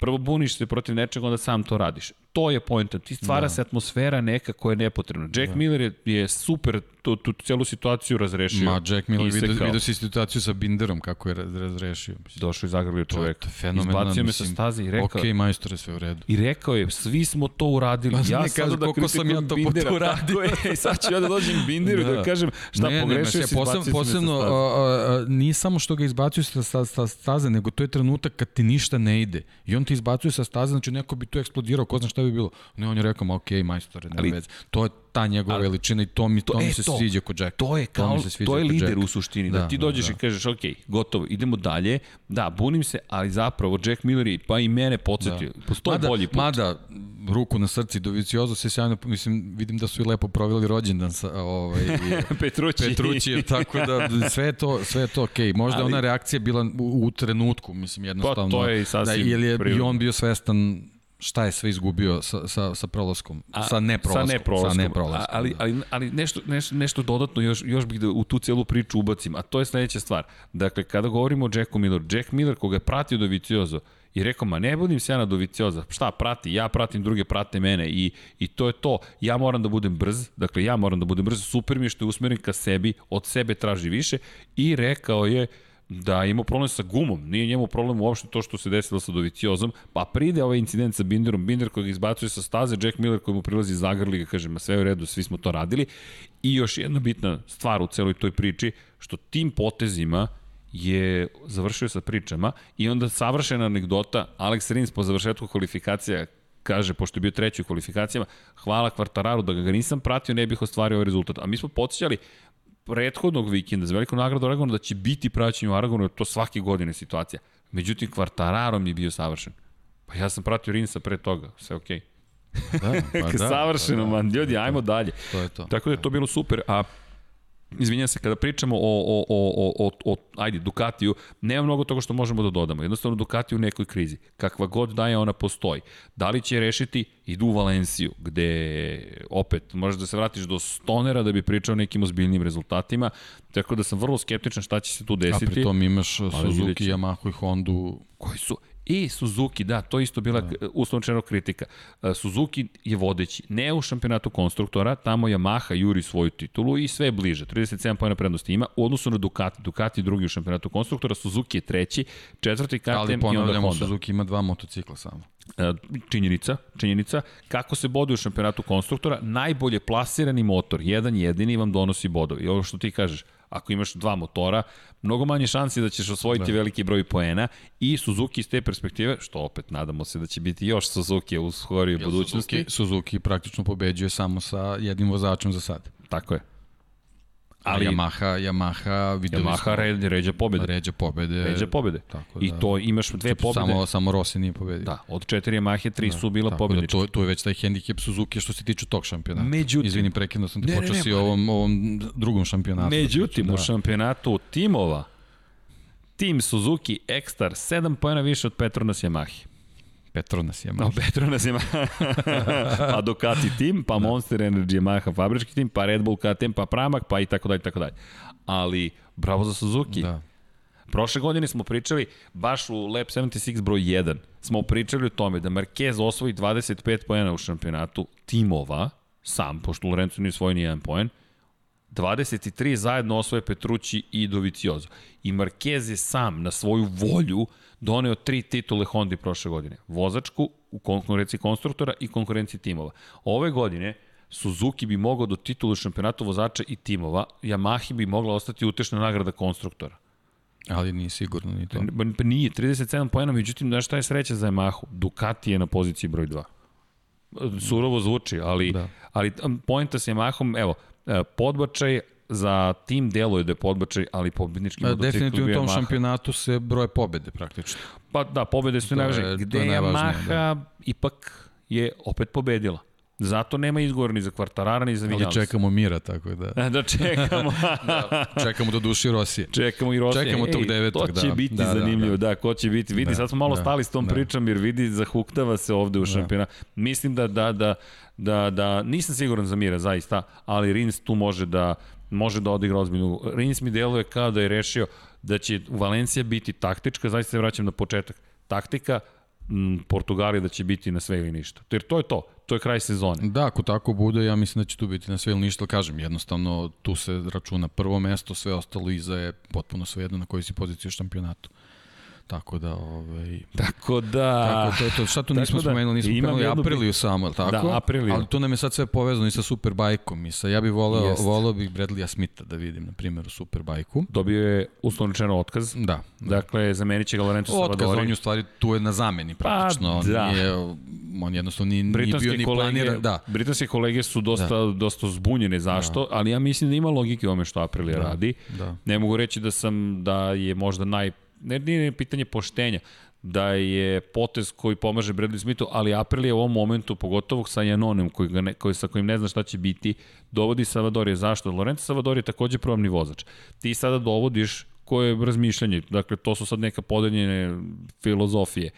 prvo buniš se protiv nečega, onda sam to radiš. To je pojenta, ti stvara da. se atmosfera neka koja je nepotrebna. Jack da. Miller je, je super tu, tu celu situaciju razrešio. Ma, Jack Miller, vidio, vidio si situaciju sa Binderom, kako je raz- razrešio. Mislim. Došao i zagrlio čovek. To je Izbacio me sa staze i rekao, Ok, majstore, sve u redu. I rekao je, svi smo to uradili. Pa ja sada da koliko sam ja to Bindera, uradio. Je, sad ću ja da dođem Binderu da. da kažem šta ne, pogrešio ne, si, posebno, izbacio posebno a, a, nije samo što ga izbacuju sa, sa, sa staze, nego to je trenutak kad ti ništa ne ide. I on ti izbacuje sa staze, znači neko bi tu eksplodirao, ko zna šta bi bilo. Ne, on je rekao, ma okej, okay, majstore, ne Ali- veze. To je ta njegova Ali- veličina i to mi, to, To- mi se to. sviđa kod Jacka. To je kao, se sviđa to je lider Jacka. u suštini, da, Da, ti da, dođeš da. i kažeš, ok, gotovo, idemo dalje, da, bunim se, ali zapravo Jack Miller je, pa i mene podsjetio, da. postoji mada, bolji put. Mada, ruku na srci, Doviciozo se sjajno, mislim, vidim da su i lepo proveli rođendan sa, ovaj, i- Petrući. Petrućijev, tako da sve je to, sve je to okej. Okay. Možda Ali- ona reakcija bila u, u trenutku, mislim, jednostavno. Pa, to je i sasvim da, jer je i prirodno. on bio svestan šta je sve izgubio sa, sa, sa prolaskom, A, sa neprolaskom. Sa neprolaskom. Sa neprolaskom, A, ali, da. ali, ali nešto, nešto, nešto dodatno još, još bih da u tu celu priču ubacim, a to je sledeća stvar. Dakle, kada govorimo o Jacku Milleru, Jack Miller koga je pratio Doviciozo, i rekao, ma ne budim se ja na Dovicioza, šta prati, ja pratim druge, prate mene i, i to je to, ja moram da budem brz, dakle ja moram da budem brz, super mi je što je usmeren ka sebi, od sebe traži više i rekao je, da je imao problem sa gumom, nije njemu problem uopšte to što se desilo sa Doviciozom, pa pride ovaj incident sa Binderom, Binder koji ga izbacuje sa staze, Jack Miller koji mu prilazi zagrli ga kaže, ma sve u redu, svi smo to radili. I još jedna bitna stvar u celoj toj priči, što tim potezima je završio sa pričama i onda savršena anegdota, Alex Rins po završetku kvalifikacija kaže, pošto je bio treći u kvalifikacijama, hvala Kvartararu da ga nisam pratio, ne bih ostvario ovaj rezultat. A mi smo podsjećali, prethodnog vikenda za veliku nagradu Aragona da će biti praćenje u Aragonu, to svake godine situacija. Međutim, Kvartararom je bio savršen. Pa ja sam pratio Rinsa pre toga, sve okej. Okay. Da, pa da, Savršeno, pa da, man, ljudi, ajmo dalje. To je to. Tako da je to bilo super, a Izvinjam se, kada pričamo o, o, o, o, o, ajde, Ducatiju, nema mnogo toga što možemo da dodamo. Jednostavno, Ducati u nekoj krizi. Kakva god da je, ona postoji. Da li će rešiti? Idu u Valenciju, gde, opet, možeš da se vratiš do stonera da bi pričao o nekim ozbiljnim rezultatima. Tako da sam vrlo skeptičan šta će se tu desiti. A pritom imaš Suzuki, Yamaha i Hondu. Koji su, I Suzuki, da, to isto bila da. uslovčeno kritika. E, Suzuki je vodeći, ne u šampionatu konstruktora, tamo Yamaha juri svoju titulu i sve je bliže. 37 pojena prednosti ima u odnosu na Ducati. Ducati drugi u šampionatu konstruktora, Suzuki je treći, četvrti KTM i onda Honda. Suzuki ima dva motocikla samo. E, činjenica, činjenica, kako se boduje u šampionatu konstruktora, najbolje plasirani motor, jedan jedini vam donosi bodovi. I ovo što ti kažeš, ako imaš dva motora, mnogo manje šansi da ćeš osvojiti da. veliki broj poena i Suzuki iz te perspektive, što opet nadamo se da će biti još Suzuki u skorijoj budućnosti. Suzuki, Suzuki praktično pobeđuje samo sa jednim vozačem za sad. Tako je. Ali Yamaha, Yamaha, videli Yamaha smo, red, ređa pobede. Ređa pobede. Ređa pobede. Tako da, I to imaš dve pobede. Samo, samo Rossi nije pobedio. Da, od četiri Yamahe, tri da, su bila pobednička. Da, to, to je već taj hendikep Suzuki što se tiče tog šampionata. Međutim, Izvini, prekinuo sam te, počeo si ovom, ovom drugom šampionatu. Međutim, da. u šampionatu timova, tim Suzuki Ekstar, 7 pojena više od Petronas Yamahe. Petronas Yamaha. No, Petronas Yamaha. pa Ducati tim, pa da. Monster Energy Yamaha fabrički tim, pa Red Bull KTM, pa Pramac, pa i tako dalje, tako dalje. Ali, bravo za Suzuki. Da. Prošle godine smo pričali, baš u Lab 76 broj 1, smo pričali o tome da Marquez osvoji 25 pojena u šampionatu timova, sam, pošto Lorenzo nije svoj ni jedan poen, 23 zajedno osvoje Petrući i Doviciozo. I Marquez je sam na svoju volju doneo tri titule Honda prošle godine. Vozačku u konkurenciji konstruktora i konkurenciji timova. Ove godine Suzuki bi mogao do titulu šampionatu vozača i timova, Yamahi bi mogla ostati utešna nagrada konstruktora. Ali nije sigurno ni to. Pa, nije, 37 pojena, međutim, znaš šta je sreća za Yamahu? Ducati je na poziciji broj 2. Surovo zvuči, ali, da. ali pojenta sa Yamahom, evo, podbačaj, za tim deluje da je podbačaj, ali pobednički da, motocikl Definitivno u tom Yamaha. šampionatu se broje pobede praktično. Pa da, pobede su najvažnije. Gde je Yamaha da. ipak je opet pobedila. Zato nema izgovora ni za Kvartarara, ni za Vinjales. Ali čekamo Mira, tako da... da čekamo. da, čekamo do duši Rosije. Čekamo i Rosije. Čekamo tog devetog, da. To će biti da, da zanimljivo, da, da. da, ko će biti. Vidi, da, sad smo malo da, stali s tom da. pričom, jer vidi, zahuktava se ovde u da. šampionatu. Mislim da, da, da, da, da, nisam siguran za Mira, zaista, ali Rins tu može da može da odigra ozbiljnu. Rins mi deluje kao da je rešio da će Valencija biti taktička, zaista se vraćam na početak. Taktika, Portugalija da će biti na sve ili ništa. Jer to je to, to je kraj sezone. Da, ako tako bude, ja mislim da će tu biti na sve ili ništa, kažem, jednostavno tu se računa prvo mesto, sve ostalo iza je potpuno svejedno na kojoj si poziciji u šampionatu. Tako da, ovaj... Tako da... Tako, to je to. Šta tu nismo da, spomenuli? Nismo spomenuli Apriliju samo, tako? Da, Apriliju. Ali tu nam je sad sve povezano i sa Superbajkom. I sa, ja bih voleo, Jest. voleo bih Bradleya Smitha da vidim, na primjer, u Superbajku. Dobio je uslovno otkaz. Da, da. Dakle, zamenit će ga Lorenzo Salvadori. Otkaz, on je u stvari tu je na zameni praktično. Pa, da. On, nije, on jednostavno nije, nije bio ni kolege, planiran. Da. Britanske kolege su dosta, da. dosta zbunjene zašto, da. ali ja mislim da ima logike u ome što Aprilija da. radi. Da. Ne mogu reći da sam da je možda naj ne, nije pitanje poštenja, da je potez koji pomaže Bradley Smithu, ali Aprilia u ovom momentu, pogotovo sa Janonem, koji ga ne, koji, sa kojim ne zna šta će biti, dovodi Savadorije. Zašto? Lorenzo Savadori je takođe probni vozač. Ti sada dovodiš koje je razmišljanje, dakle to su sad neka podeljene filozofije.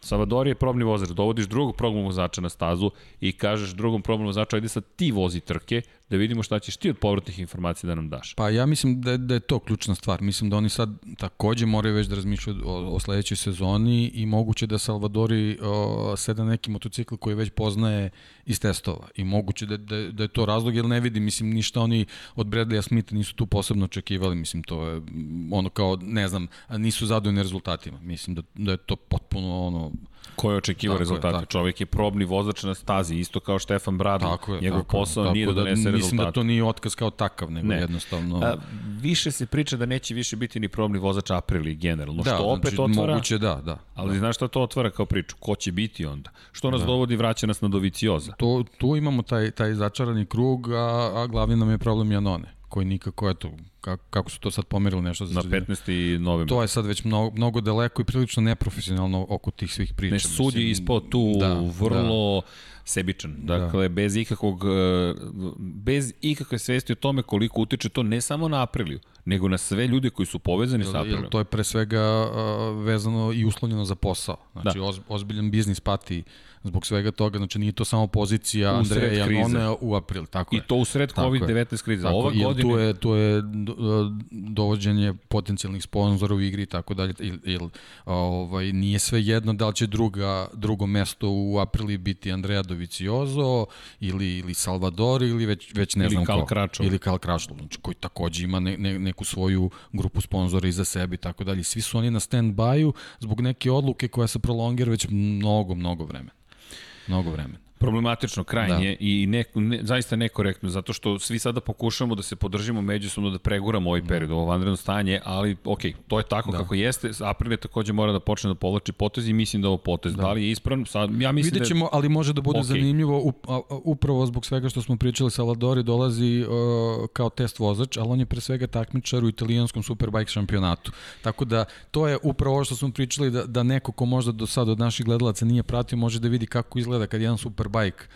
Savadori je probni vozač, dovodiš drugog probnog vozača na stazu i kažeš drugom probnom vozaču, ajde sad ti vozi trke, da vidimo šta ćeš ti od povratnih informacija da nam daš. Pa ja mislim da je, da je to ključna stvar. Mislim da oni sad takođe moraju već da razmišljaju o, o sledećoj sezoni i moguće da Salvadori o, seda neki motocikl koji već poznaje iz testova. I moguće da, da, da je to razlog, jer ne vidim, mislim, ništa oni od Bradleya Smitha nisu tu posebno očekivali. Mislim, to je ono kao, ne znam, nisu zadovoljni rezultatima. Mislim da, da je to potpuno ono Ko je očekivao rezultate? Je, Čovjek je probni vozač na stazi, isto kao Štefan Bradley. Tako je, Njegov tako posao tako nije da, da donese rezultate. Mislim da to nije otkaz kao takav, nego ne. jednostavno... A, više se priča da neće više biti ni probni vozač Aprili generalno, da, što opet znači, otvara... Moguće da, da. Ali da. znaš šta to otvara kao priču? Ko će biti onda? Što nas da. dovodi, vraća nas na Dovicioza? To, tu imamo taj, taj začarani krug, a, a glavni nam je problem Janone koji nikako, eto, kako, kako su to sad pomerili nešto za Na 15. novembra. To je sad već mnogo, mnogo daleko i prilično neprofesionalno oko tih svih priča. Ne, sud je ispod tu da, vrlo da. sebičan. Da. Dakle, da. bez ikakvog, e, bez ikakve svesti o tome koliko utiče to ne samo na Apriliju, nego na sve ljude koji su povezani sa Aprilijom. To je pre svega vezano i uslovljeno za posao. Znači, da. ozbiljan biznis pati zbog svega toga, znači nije to samo pozicija Andreja Janone u april, tako I to u sred COVID-19 krize. Tako, Ova godine... Tu je, tu je dovođenje potencijalnih sponzora u igri i tako dalje, il, ovaj, nije sve jedno da li će druga, drugo mesto u aprili biti Andreja Doviciozo ili, ili Salvador ili već, već ne ili znam Kal ko. Kračo. Ili Kal Kračo, znači, koji takođe ima ne, ne, neku svoju grupu sponzora iza sebe i tako dalje. Svi su oni na stand-by-u zbog neke odluke koja se prolongira već mnogo, mnogo vremena. Mnogo vremena. Problematično krajnje da. i ne, ne, zaista nekorektno, zato što svi sada pokušamo da se podržimo međusobno, da preguramo ovaj period, ovo vanredno stanje, ali ok, to je tako da. kako jeste. Aprile takođe mora da počne da povlači potez i mislim da ovo potez. Da, da li je ispravno? Sad, ja mislim Vidjet da ćemo, da ali može da bude okay. zanimljivo, upravo zbog svega što smo pričali, Saladori dolazi uh, kao test vozač, ali on je pre svega takmičar u italijanskom Superbike šampionatu. Tako da, to je upravo ovo što smo pričali, da, da neko ko možda do sada od naših gledalaca nije pratio, može da vidi kako izgleda kad jedan super Superbike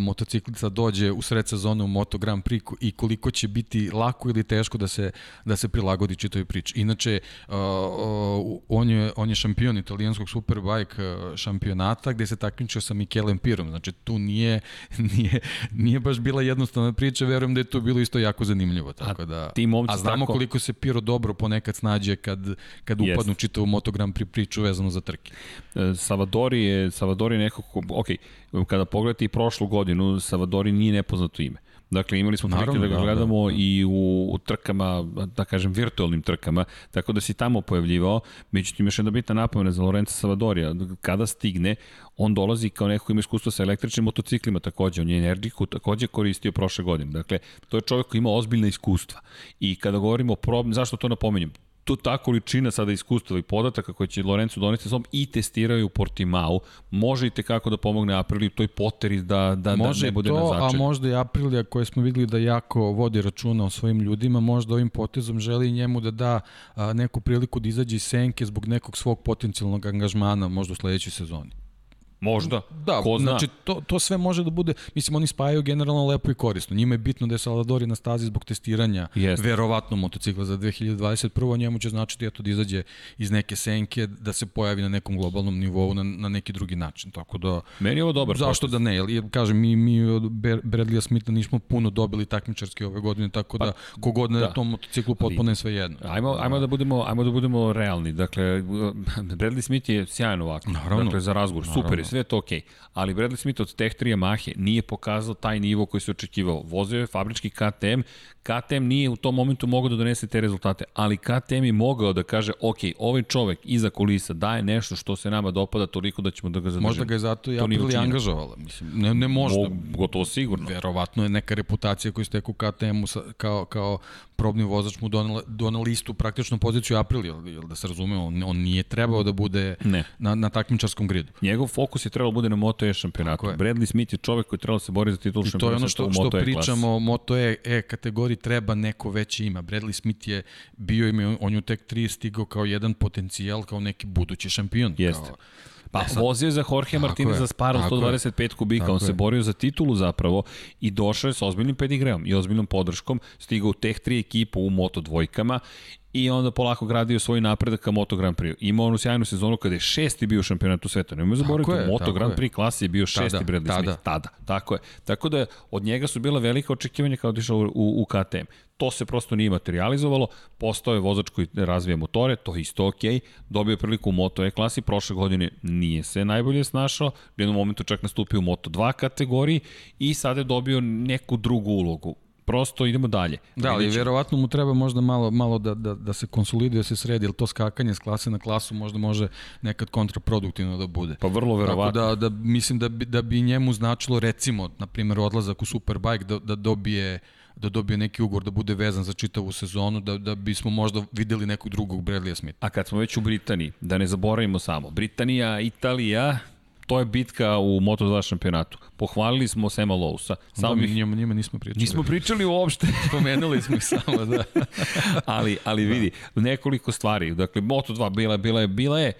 motociklica dođe u sred sezone u Moto Grand Prix i koliko će biti lako ili teško da se, da se prilagodi čitoj priči. Inače, on, je, on je šampion italijanskog Superbike šampionata gde se takmičio sa Mikelem Pirom. Znači, tu nije, nije, nije baš bila jednostavna priča, verujem da je to bilo isto jako zanimljivo. Tako da, ti a znamo tako... koliko se Piro dobro ponekad snađe kad, kad yes. upadnu čitavu Moto Grand Prix priču vezano za trke. E, Savadori je, Savadori je neko, ok, kada pogledate i prošlu godinu, Savadori nije nepoznato ime. Dakle, imali smo prilike da ga da, gledamo da, da. i u, u trkama, da kažem, virtualnim trkama, tako da si tamo pojavljivao. Međutim, još jedna bitna napomena za Lorenza Savadorija. Kada stigne, on dolazi kao neko ima iskustvo sa električnim motociklima takođe. On je energiku takođe koristio prošle godine. Dakle, to je čovjek koji ima ozbiljna iskustva. I kada govorimo o problem, zašto to napominjem? To ta količina sada iskustva i podataka koje će Lorenzo doneti sa i testiraju u Portimao, može i tekako da pomogne Apriliju toj poteri da, da, može da ne bude to, na začelju. Može to, a možda i Aprilija koje smo videli da jako vodi računa o svojim ljudima, možda ovim potezom želi njemu da da a, neku priliku da izađe iz senke zbog nekog svog potencijalnog angažmana možda u sledećoj sezoni. Možda. Da, Ko zna. znači to, to sve može da bude, mislim oni spajaju generalno lepo i korisno. Njima je bitno da je Salvadori na stazi zbog testiranja Jest. verovatno motocikla za 2021. Njemu će značiti eto da izađe iz neke senke, da se pojavi na nekom globalnom nivou na, na neki drugi način. Tako da Meni je ovo dobar Zašto da ne? Jer, kažem mi mi od Bradleya Smitha nismo puno dobili takmičarski ove godine, tako da pa, kogod na da. tom motociklu potpuno je sve jedno. Ajmo, ajmo da budemo ajmo da budemo realni. Dakle Bradley Smith je sjajan ovako. Naravno. Dakle za razgovor, super je sve to okej. Okay. Ali Bradley Smith od Tech 3 Yamahe nije pokazao taj nivo koji se očekivao. Vozio je fabrički KTM, KTM nije u tom momentu mogao da donese te rezultate, ali KTM je mogao da kaže, ok, ovaj čovek iza kulisa daje nešto što se nama dopada toliko da ćemo da ga zadržimo. Možda ga je zato i Aprili angažovala, mislim, ne, ne možda. Mo, gotovo sigurno. Verovatno je neka reputacija koju ste u KTM-u kao, kao probni vozač mu donela, donela istu praktičnu poziciju Aprili, jel, da se razume, on, on nije trebao da bude ne. na, na takmičarskom gridu. Njegov fokus je trebao da bude na Moto E šampionatu. Bradley Smith je čovek koji trebao da se bori za titul šampionata I to je ono što, što e pričamo o Moto E, e kategoriji treba neko veće ima. Bradley Smith je bio ime, on je tek 3 stigao kao jedan potencijal, kao neki budući šampion. Jeste. Kao, Pa e sad, vozio je za Jorge Martinez za Sparo 125 kubika, tako on je. se borio za titulu zapravo i došao je sa ozbiljnim pedigreom i ozbiljnom podrškom, stigao u teh tri ekipu u Moto dvojkama i onda polako gradio svoj napredak ka Moto Grand Prix. Imao onu sjajnu sezonu kada je šesti bio u šampionatu sveta. Nemoj zaboraviti, u Moto Grand Prix klasi je bio šesti tada, Bradley Smith. Tada. Tako je. Tako da od njega su bila velika očekivanja kao da u, u, u KTM. To se prosto nije materializovalo, postao je vozač koji razvija motore, to je isto ok, dobio je priliku u Moto E klasi, prošle godine nije se najbolje snašao, u jednom momentu čak nastupio u Moto 2 kategoriji i sada je dobio neku drugu ulogu prosto idemo dalje. Da, ali verovatno mu treba možda malo, malo da, da, da se konsoliduje, da se sredi, jer to skakanje s klase na klasu možda može nekad kontraproduktivno da bude. Pa vrlo verovatno. Tako da, da mislim da bi, da bi njemu značilo recimo, na primjer, odlazak u Superbike da, da dobije da dobije neki ugovor da bude vezan za čitavu sezonu, da, da bismo možda videli nekog drugog Bradleya Smitha. A kad smo već u Britaniji, da ne zaboravimo samo, Britanija, Italija, to je bitka u Moto2 šampionatu. Pohvalili smo Sema Lousa. Samo da, mi njima, njima nismo pričali. Nismo pričali uopšte. Spomenuli smo ih samo, da. ali, ali vidi, nekoliko stvari. Dakle, Moto2 bila, bila je, bila je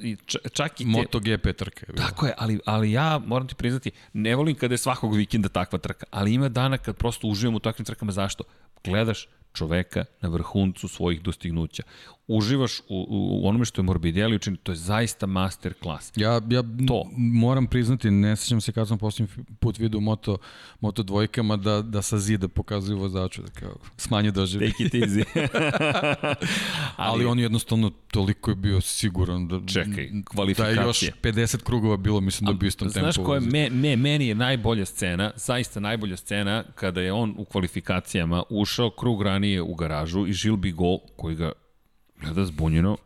I čak i te... MotoGP trka je bila. Tako je, ali, ali ja moram ti priznati, ne volim kada je svakog vikenda takva trka, ali ima dana kad prosto uživam u takvim trkama. Zašto? Gledaš čoveka na vrhuncu svojih dostignuća. Uživaš u, u, onome što je Morbidelli učinio, to je zaista master klas. Ja, ja to. moram priznati, ne sećam se kad sam posljednji put vidio moto, moto dvojkama da, da sa zida pokazuju vozaču, da kao smanje doživi. Take it easy. ali, ali on jednostavno toliko je bio siguran da, čekaj, kvalifikacije. Da je još 50 krugova bilo, mislim da bi istom tempu. Znaš koja je, me, me, meni je najbolja scena, zaista najbolja scena, kada je on u kvalifikacijama ušao krug ranije u garažu i Žil Bigo, koji ga gleda zbunjeno,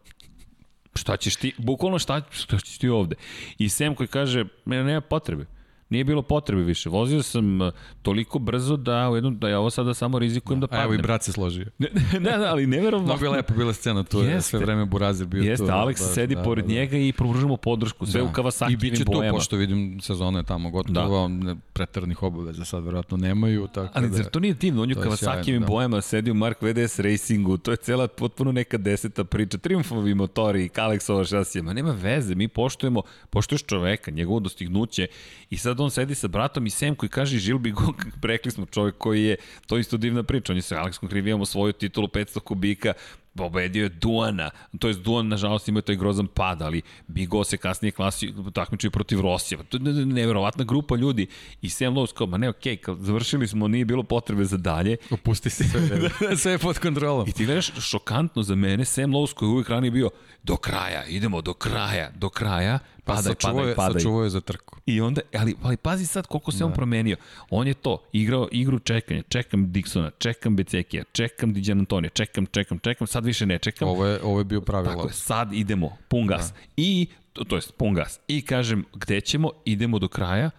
šta ćeš ti, bukvalno šta, šta ćeš ti ovde? I Sem koji kaže, mene nema potrebe nije bilo potrebe više. Vozio sam uh, toliko brzo da u jednom da ja ovo sada samo rizikujem da, da padnem. evo i brat se složio. ne, ne, ali neverovatno. Mnogo je lepo bila scena tu, jeste, sve vreme Burazir bio jeste, tu. Jeste, Alex da, sedi da, pored da, da. njega i pružamo podršku, sve da. u Kawasaki I biće tu, pošto vidim sezona je tamo gotovo, da. pretarnih obaveza sad verovatno nemaju. Tako ali da, zar to nije divno? On je u Kawasaki da. bojama sedi u Mark VDS Racingu, to je cela potpuno neka deseta priča, triumfovi motori, Kalexova šasija, ma nema veze, mi poštujemo, poštuješ čoveka, njegovo dostignuće i sad on sedi sa bratom Tom i Sem koji kaže Žilbi Gok, rekli smo čovjek koji je, to isto divna priča, on je sa Aleksom Krivijom osvojio titulu 500 kubika, pobedio je Duana, to je Duan nažalost imao taj grozan pad, ali Bigo se kasnije klasi takmičio protiv Rosija. To je neverovatna grupa ljudi i Sam Lowe's kao, ma ne, okej, okay, završili smo, nije bilo potrebe za dalje. Opusti se sve, sve je pod kontrolom. I ti gledaš, šokantno za mene, Sam Lowe's koji uvijek ranije bio do kraja, idemo do kraja, do kraja, Pa padaj, padaj, padaj. Sačuvao je za trku. I onda, ali, ali pazi sad koliko se da. on promenio. On je to, igrao igru čekanja, čekam Dixona, čekam Becekija, čekam Diđan Antonija, čekam, čekam, čekam, sad više ne čekam. Ovo je, ovo je bio pravi Tako je, sad idemo, pun gas. Da. I, to, to jest, pun gas. I kažem, gde ćemo, idemo do kraja,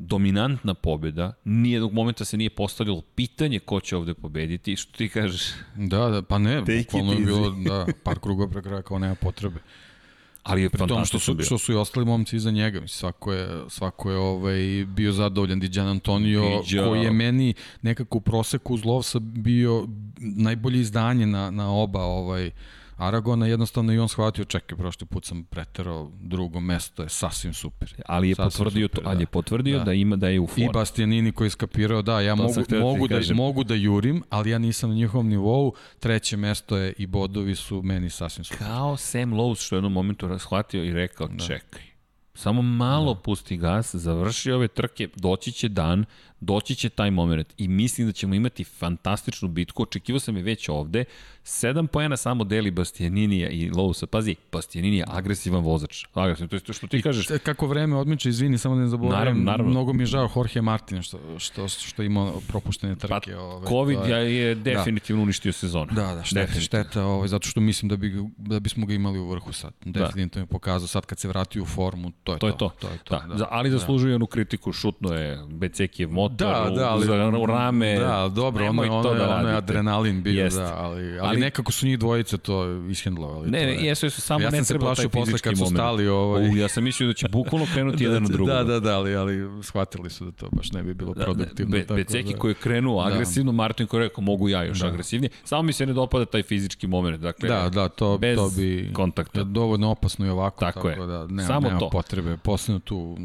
dominantna pobjeda, nijednog momenta se nije postavljalo pitanje ko će ovde pobediti, što ti kažeš? Da, da pa ne, bukvalno je bilo da, par kruga pre kraja kao nema potrebe. Ali je tom što su, što su i ostali momci iza njega. Mislim, svako je, svako je ovaj, bio zadovoljan. Diđan Antonio, Diđa. koji je meni nekako u proseku uz Lovsa bio najbolje izdanje na, na oba ovaj, Aragona, jednostavno i on shvatio, čekaj, prošli put sam preterao, drugo mesto je sasvim super. Ali je sasvim potvrdio super, to, ali je da. potvrdio da. da ima da je u formu. I Bastianini koji je skapirao, da, ja to mogu, mogu, da, kažem. mogu da jurim, ali ja nisam na njihovom nivou, treće mesto je i bodovi su meni sasvim super. Kao Sam Lowe's što je u jednom momentu shvatio i rekao, da. čekaj, samo malo da. pusti gas, završi ove trke, doći će dan, doći će taj moment i mislim da ćemo imati fantastičnu bitku, očekivao sam je već ovde, 7 poena samo deli Bastianinija i Lousa. Pazi, Bastianini je agresivan vozač. Agresivan, to je to što ti I kažeš. Kako vreme odmiče, izvini, samo da ne zaboravim. Naravno, naravno. Mnogo mi je žao Jorge Martina što, što, što ima propuštene trke. Pa, ove, COVID je, je da. definitivno da. uništio sezonu. Da, da, šteta, šteta, ovaj, zato što mislim da, bi, da bismo ga imali u vrhu sad. Da. Definitivno da. je pokazao sad kad se vrati u formu, to je to. Je to. to. to, je to da. da. Ali zaslužuje da. onu kritiku, šutno je Becekijev motor da, da, ali, u, rame. Da, dobro, ono, ono, to da ono je adrenalin bio, Jest. da, ali, ali, ali, nekako su njih dvojice to ishendlovali. Ne, ne, jesu, jesu, samo ja ne treba taj posle kad su stali ovaj... U, ja sam mislio da će bukvalno krenuti jedan na drugo. Da, da, da, ali, ali shvatili su da to baš ne bi bilo produktivno. Be, Beceki da. koji je krenuo agresivno, da. Martin koji je rekao mogu ja još da. agresivnije. Samo mi se ne dopada taj fizički moment. Dakle, da, da, to, bez to bi kontakta. dovoljno opasno i ovako. Tako, tako da nema, Samo nema to. potrebe. Posledno tu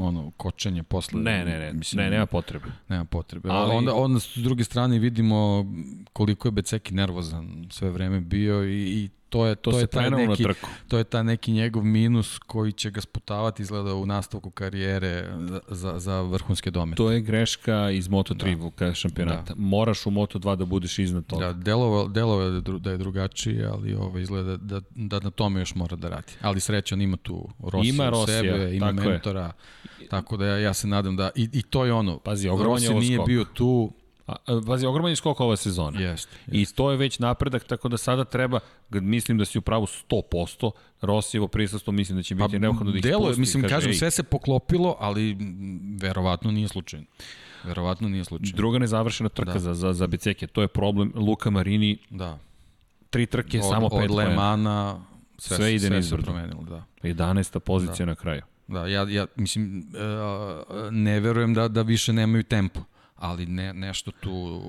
ono, kočenje posle. Ne, ne, ne, mislim, ne, nema potrebe. Nema potrebe. Ali... Onda, onda s druge strane vidimo koliko je Beceki nervozan sve vreme bio i, i to je to, to je taj neki to je ta neki njegov minus koji će ga sputavati izgleda u nastavku karijere za za vrhunske domete. To je greška iz Moto3 da. šampionata. Da. Moraš u Moto2 da budeš iznad toga. Da, delovo delovo da, da je drugačije, ali ovo izgleda da, da na tome još mora da radi. Ali srećan ima tu Rosija, ima Rosija sebe, ima mentora. Je. Tako da ja, ja se nadam da i, i to je ono. Pazi, je nije bio tu, A, vazi, ogroman je skok ova sezona. Jest, jest. I to je već napredak, tako da sada treba, mislim da si u pravu 100%, Rosijevo prisustvo mislim da će biti pa, neophodno da ih delo, spusti. Mislim, kaže, kažem, ej. sve se poklopilo, ali verovatno nije slučajno. Verovatno nije slučajno. Druga nezavršena trka da. za, za, za Beceke, to je problem. Luka Marini, da. tri trke, od, samo pet Od Lemana, sve, sve ide sve nizbrdo. promenilo, da. 11. pozicija da. na kraju. Da, ja, ja mislim, ne verujem da, da više nemaju tempo ali ne, nešto tu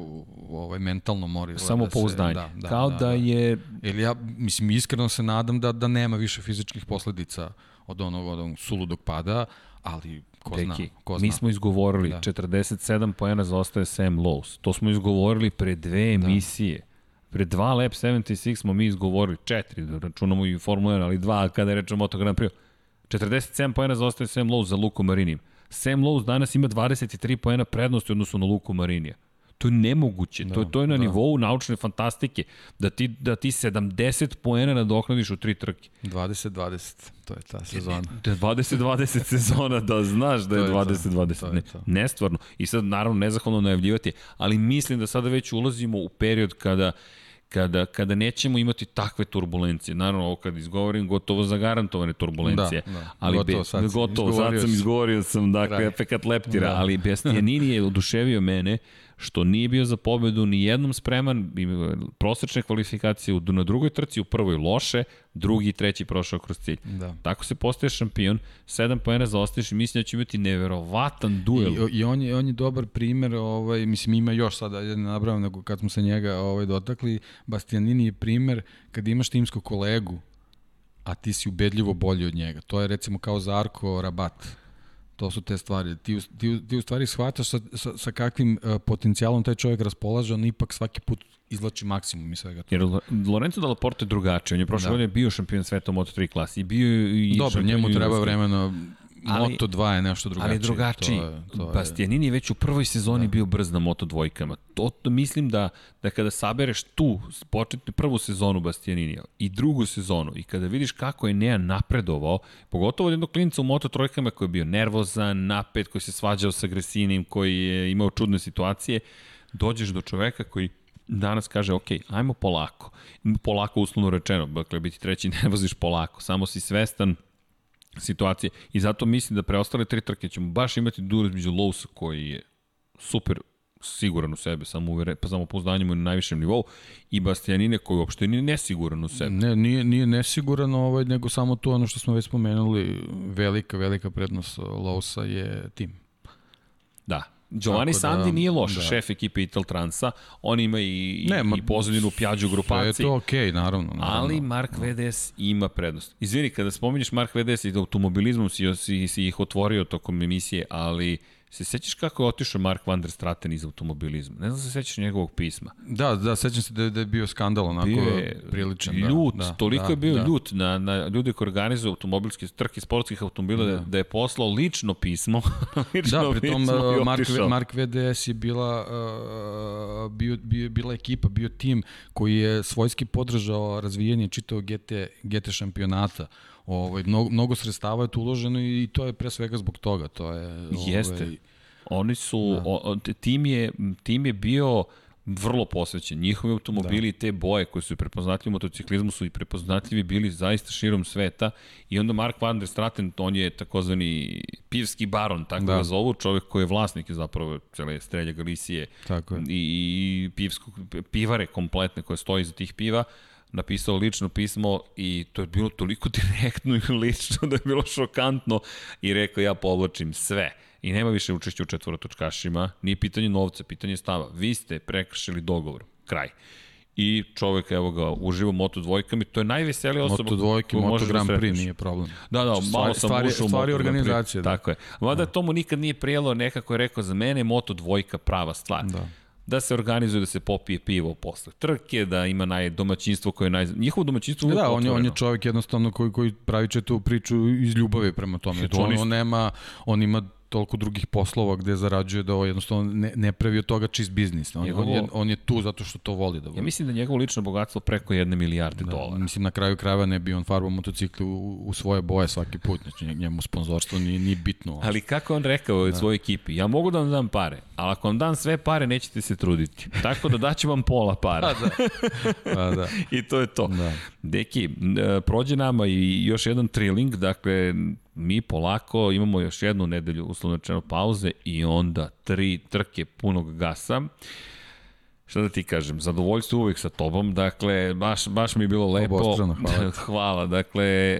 ovaj, mentalno mora Samo da pouzdanje. Da, da, Kao da, da, je... Ili ja, mislim, iskreno se nadam da, da nema više fizičkih posledica od onog, od onog suludog pada, ali ko zna, Deki, ko zna. mi smo izgovorili, da. 47 poena zaostaje Sam Lowe's. To smo izgovorili pre dve Da. emisije. Pre dva Lab 76 smo mi izgovorili, četiri, da računamo i Formula 1, ali dva kada rečemo Moto Grand Prix. 47 poena zaostaje Sam Lowe's za Luku Marinim. Sam Lowe's danas ima 23 poena prednosti u odnosu na Luku Marinija. To je nemoguće. Da, to, je, to je na da. nivou naučne fantastike. Da ti, da ti 70 poena nadoknadiš u tri trke. 20-20, to je ta sezona. Da 20-20 sezona, da znaš da je 20-20. Ne, nestvarno. I sad, naravno, nezahvalno najavljivati, ali mislim da sada već ulazimo u period kada kada, kada nećemo imati takve turbulencije. Naravno, ovo kad izgovorim, gotovo zagarantovane turbulencije. Da, da. Ali gotovo, be, sad, gotovo, sad sam izgovorio sam, dakle, Kraj. efekat leptira, Da. ali Bastianini je oduševio mene što nije bio za pobedu ni jednom spreman, prosečne kvalifikacije na drugoj trci, u prvoj loše, drugi i treći prošao kroz cilj. Da. Tako se postaje šampion, 7 poena zaostaješ i mislim da će imati neverovatan duel. I, I on je, on je dobar primer, ovaj, mislim ima još sada, ja ne nabravam, nego kad smo se njega ovaj, dotakli, Bastianini je primer kad imaš timskog kolegu, a ti si ubedljivo bolji od njega. To je recimo kao Zarko Rabat. To su te stvari. Ti, ti, ti u stvari shvataš sa, sa, sa kakvim uh, potencijalom taj čovjek raspolaže, on ipak svaki put izlači maksimum iz svega toga. Jer Lo- Lorenzo Dalla Porta je drugačiji, on je prošle Da. godine bio šampion sveta u Moto3 klasi i bio i Dobro, njemu treba vremena, Ali- Moto 2 je nešto drugačije. Ali drugačiji. To je, to je, Bastianini je već u prvoj sezoni da. bio brz na Moto dvojkama. To, to mislim da, da kada sabereš tu početnu prvu sezonu Bastianinija i drugu sezonu i kada vidiš kako je Nea napredovao, pogotovo od jednog klinca u Moto trojkama koji je bio nervozan, napet, koji se svađao sa Gresinim, koji je imao čudne situacije, dođeš do čoveka koji danas kaže, ok, ajmo polako. Polako uslovno rečeno, dakle, biti treći ne voziš polako, samo si svestan situacije. I zato mislim da preostale tri trke ćemo baš imati duel između Lowsa koji je super siguran u sebe, samo uvere, pa samo pouzdanjem na najvišem nivou i Bastianine koji uopšte nije nesiguran u sebe. Ne, nije, nije nesiguran, ovaj, nego samo to ono što smo već spomenuli, velika, velika prednost Lousa je tim. Da. Giovanni Tako da, Sandi nije loš, da. šef ekipe Ital Transa, on ima i, Ne, ma, i pozadinu Pjađu Sve je grupaciji. to okej, okay, naravno, naravno. Ali Mark VDS ima prednost. Izvini, kada spominješ Mark VDS i da automobilizmom si, si, si ih otvorio tokom emisije, ali se sećaš kako je otišao Mark van der Straten iz automobilizma? Ne znam da se sećaš njegovog pisma. Da, da, sećam se da, je- da je bio skandal onako Bio je priličan. ljut, da, da, toliko da, je bio da. ljut na, na ljude koji organizuju automobilske trke sportskih automobila da. Da. da je poslao lično pismo. lično Da, pritom pismo i uh, Mark. Mark VDS je bila, uh, bio, bio, bila ekipa, bio tim koji je svojski podržao razvijanje čitavog GT, GT šampionata. Ovaj, mnogo, mnogo sredstava je tu uloženo i to je pre svega zbog toga. To je, ovaj, Jeste. Oni su, da. o, tim, je, tim je bio vrlo posvećen. Njihovi automobili da. te boje koje su prepoznatljivi u motociklizmu su i prepoznatljivi bili zaista širom sveta i onda Mark van der Straten, on je takozvani pivski baron, tako da. ga zovu, čovek koji je vlasnik zapravo cele strelja Galicije tako je. i, i pivskog, pivare kompletne koje stoji za tih piva, napisao lično pismo i to je bilo toliko direktno i lično da je bilo šokantno i rekao ja povlačim sve i nema više učešća u četvorotočkašima, nije pitanje novca, pitanje stava. Vi ste prekršili dogovor, kraj i čovek evo ga uživa Moto dvojkama to je najveselija osoba Moto dvojke, Moto da Grand Prix nije problem. Da, da, malo sam stvari, ušao stvari organizacije. Da. Tako je. Mada da. to mu nikad nije prijelo, nekako je rekao za mene Moto dvojka prava stvar. Da da se organizuje da se popije pivo posle trke, da ima naj domaćinstvo koje je naj njihovo domaćinstvo da, on je on je čovjek jednostavno koji koji pravi tu priču iz ljubavi prema tome. Znači, on, on nema on ima toliko drugih poslova gde zarađuje da ovo jednostavno ne, ne pravi od toga čist biznis. On, njegovo, on, je, on je tu zato što to voli da voli. Ja mislim da njegovo lično bogatstvo preko jedne milijarde da, dolara. Mislim na kraju krajeva ne bi on farbao motocikli u, u svoje boje svaki put, znači njemu sponzorstvo nije, nije bitno. Ali kako on rekao da. svojoj ekipi, ja mogu da vam dam pare, ali ako vam dam sve pare nećete se truditi. Tako da daću vam pola para. pa da. Pa da. I to je to. Da. Deki, prođe nama i još jedan triling, dakle mi polako imamo još jednu nedelju uslovno rečeno pauze i onda tri trke punog gasa. Šta da ti kažem, zadovoljstvo uvijek sa tobom, dakle, baš, baš mi je bilo lepo. Obostrano, hvala. hvala, dakle,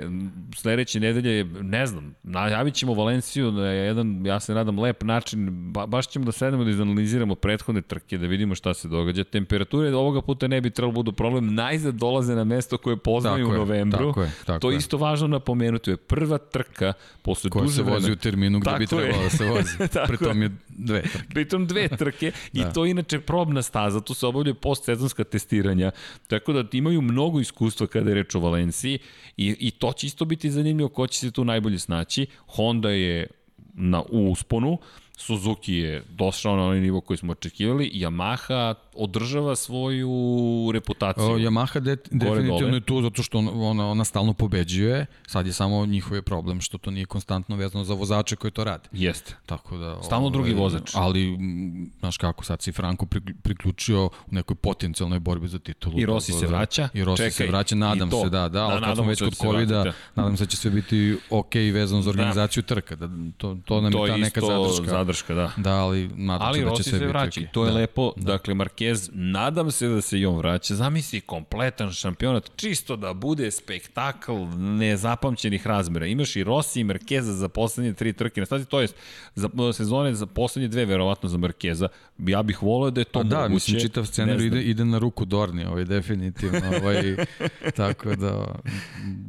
sledeće nedelje, ne znam, najavit ćemo Valenciju na jedan, ja se nadam, lep način, ba, baš ćemo da sedemo da izanaliziramo prethodne trke, da vidimo šta se događa. Temperature ovoga puta ne bi trebalo da budu problem, najzad dolaze na mesto koje poznaju tako u novembru. Je, tako je, tako to je isto važno napomenuti, je prva trka posle Koja duže se vozi u terminu gde tako bi trebalo da se vozi. Pritom je dve trke. Pritom dve trke da. i to inače probna staza tu se obavljaju postsezonska testiranja, tako da imaju mnogo iskustva kada je reč o Valenciji i, i to će isto biti zanimljivo ko će se tu najbolje snaći. Honda je na usponu, Suzuki je došao na onaj nivo koji smo očekivali, Yamaha održava svoju reputaciju. O, Yamaha de, definitivno je tu zato što ona, ona stalno pobeđuje, sad je samo njihov je problem što to nije konstantno vezano za vozače koji to rade. Jeste. Tako da, stalno ovaj, drugi vozač. Ali, znaš kako, sad si Franko priključio u nekoj potencijalnoj borbi za titulu. I Rossi se vraća. I Rossi Čekaj, se vraća, nadam se, da, da, ali da, kad smo već kod covid da nadam se da će sve biti ok vezano za da. organizaciju da. trka, da to, to nam to je ta neka zadrška. zadrška, da. Da, ali nadam ali se da će sve se vraća. biti okay. To je da. lepo, da. dakle, Marquez Marquez, nadam se da se i on vraća. Zamisli kompletan šampionat, čisto da bude spektakl nezapamćenih razmera. Imaš i Rossi i Markeza za poslednje tri trke na stazi, to jest za sezone za poslednje dve, verovatno za Markeza. Ja bih voleo da je to pa da, moguće. mislim, čitav scenar ide, ide na ruku Dorni, ovaj, definitivno. Ovaj, tako da,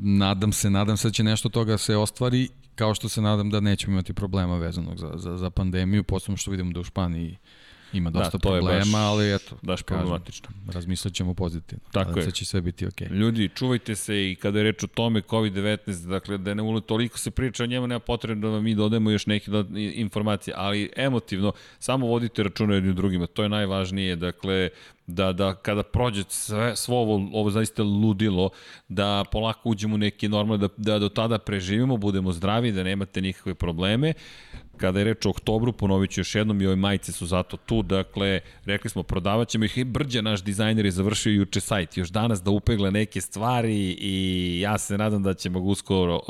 nadam se, nadam se da će nešto toga se ostvari kao što se nadam da nećemo imati problema vezanog za, za, za pandemiju, posebno što vidimo da u Španiji Ima da, dosta da, problema, baš, ali eto. Baš problematično. Razmislit ćemo pozitivno. Tako Nadam je. Se će sve biti okej. Okay. Ljudi, čuvajte se i kada je reč o tome COVID-19, dakle da ne ulo toliko se priča o njemu, nema potrebe da mi dodajemo još neke informacije, ali emotivno samo vodite računa jednim drugima, to je najvažnije, dakle da, da kada prođe sve, svo ovo, ovo zaista ludilo, da polako uđemo u neki normal, da, da do tada preživimo, budemo zdravi, da nemate nikakve probleme. Kada je reč o oktobru, ponovit ću još jednom i ove majice su zato tu, dakle, rekli smo, prodavat ćemo ih. I Brđa, naš dizajner, je završio juče sajt, još danas da upegle neke stvari i ja se nadam da ćemo uskoro,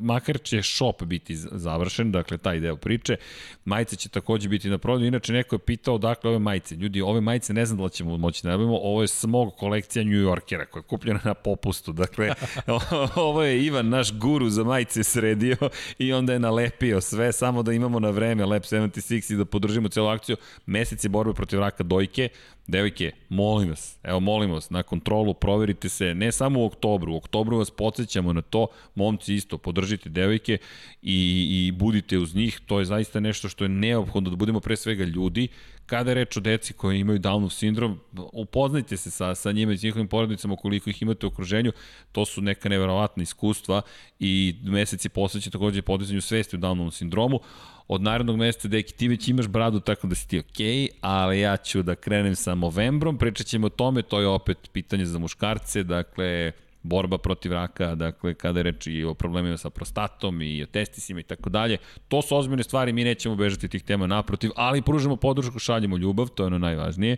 makar će shop biti završen, dakle, taj deo priče, majice će takođe biti na prodaju, inače neko je pitao dakle ove majice, ljudi, ove majice ne znam da ćemo moći da nabavimo, ovo je smog kolekcija New Yorkera koja je kupljena na popustu, dakle, ovo je Ivan, naš guru za majice sredio i onda je nalepio sve, samo da imamo imamo na vreme Lab 76 i da podržimo celu akciju, mesec je borbe protiv raka dojke, Devojke, molim vas, evo molim vas, na kontrolu proverite se, ne samo u oktobru, u oktobru vas podsjećamo na to, momci isto, podržite devojke i, i budite uz njih, to je zaista nešto što je neophodno da budemo pre svega ljudi, kada je reč o deci koji imaju Downov sindrom, upoznajte se sa, sa njima i s njihovim porodicama koliko ih imate u okruženju, to su neka neverovatna iskustva i meseci posveće takođe podizanju svesti o Downovom sindromu, od narednog meseca, deki, ti već imaš bradu tako da si ti okej, okay, ali ja ću da krenem sa novembrom, pričat ćemo o tome, to je opet pitanje za muškarce, dakle, borba protiv raka, dakle, kada je reč i o problemima sa prostatom i o testisima i tako dalje. To su ozbiljne stvari, mi nećemo bežati tih tema naprotiv, ali pružamo podršku, šaljemo ljubav, to je ono najvažnije.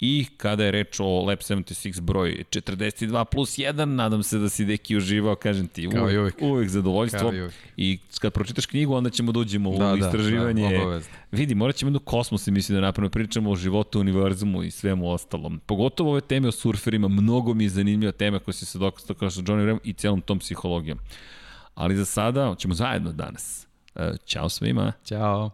I kada je reč o Lab 76 broj 42 plus 1, nadam se da si deki uživao, kažem ti, Kao uvek, uvek. uvek zadovoljstvo. Kao i uvek. I kad pročitaš knjigu, onda ćemo da uđemo Da, u da, istraživanje. da, obavezno. Vidi, morat ćemo jednu kosmos, mislim da napravimo, pričamo o životu, univerzumu i svemu ostalom. Pogotovo ove teme o surferima, mnogo mi je zanimljiva tema koja se dokasta kao sa Johnny Rem i celom tom psihologijom. Ali za sada ćemo zajedno danas. E, Ćao svima. Ćao.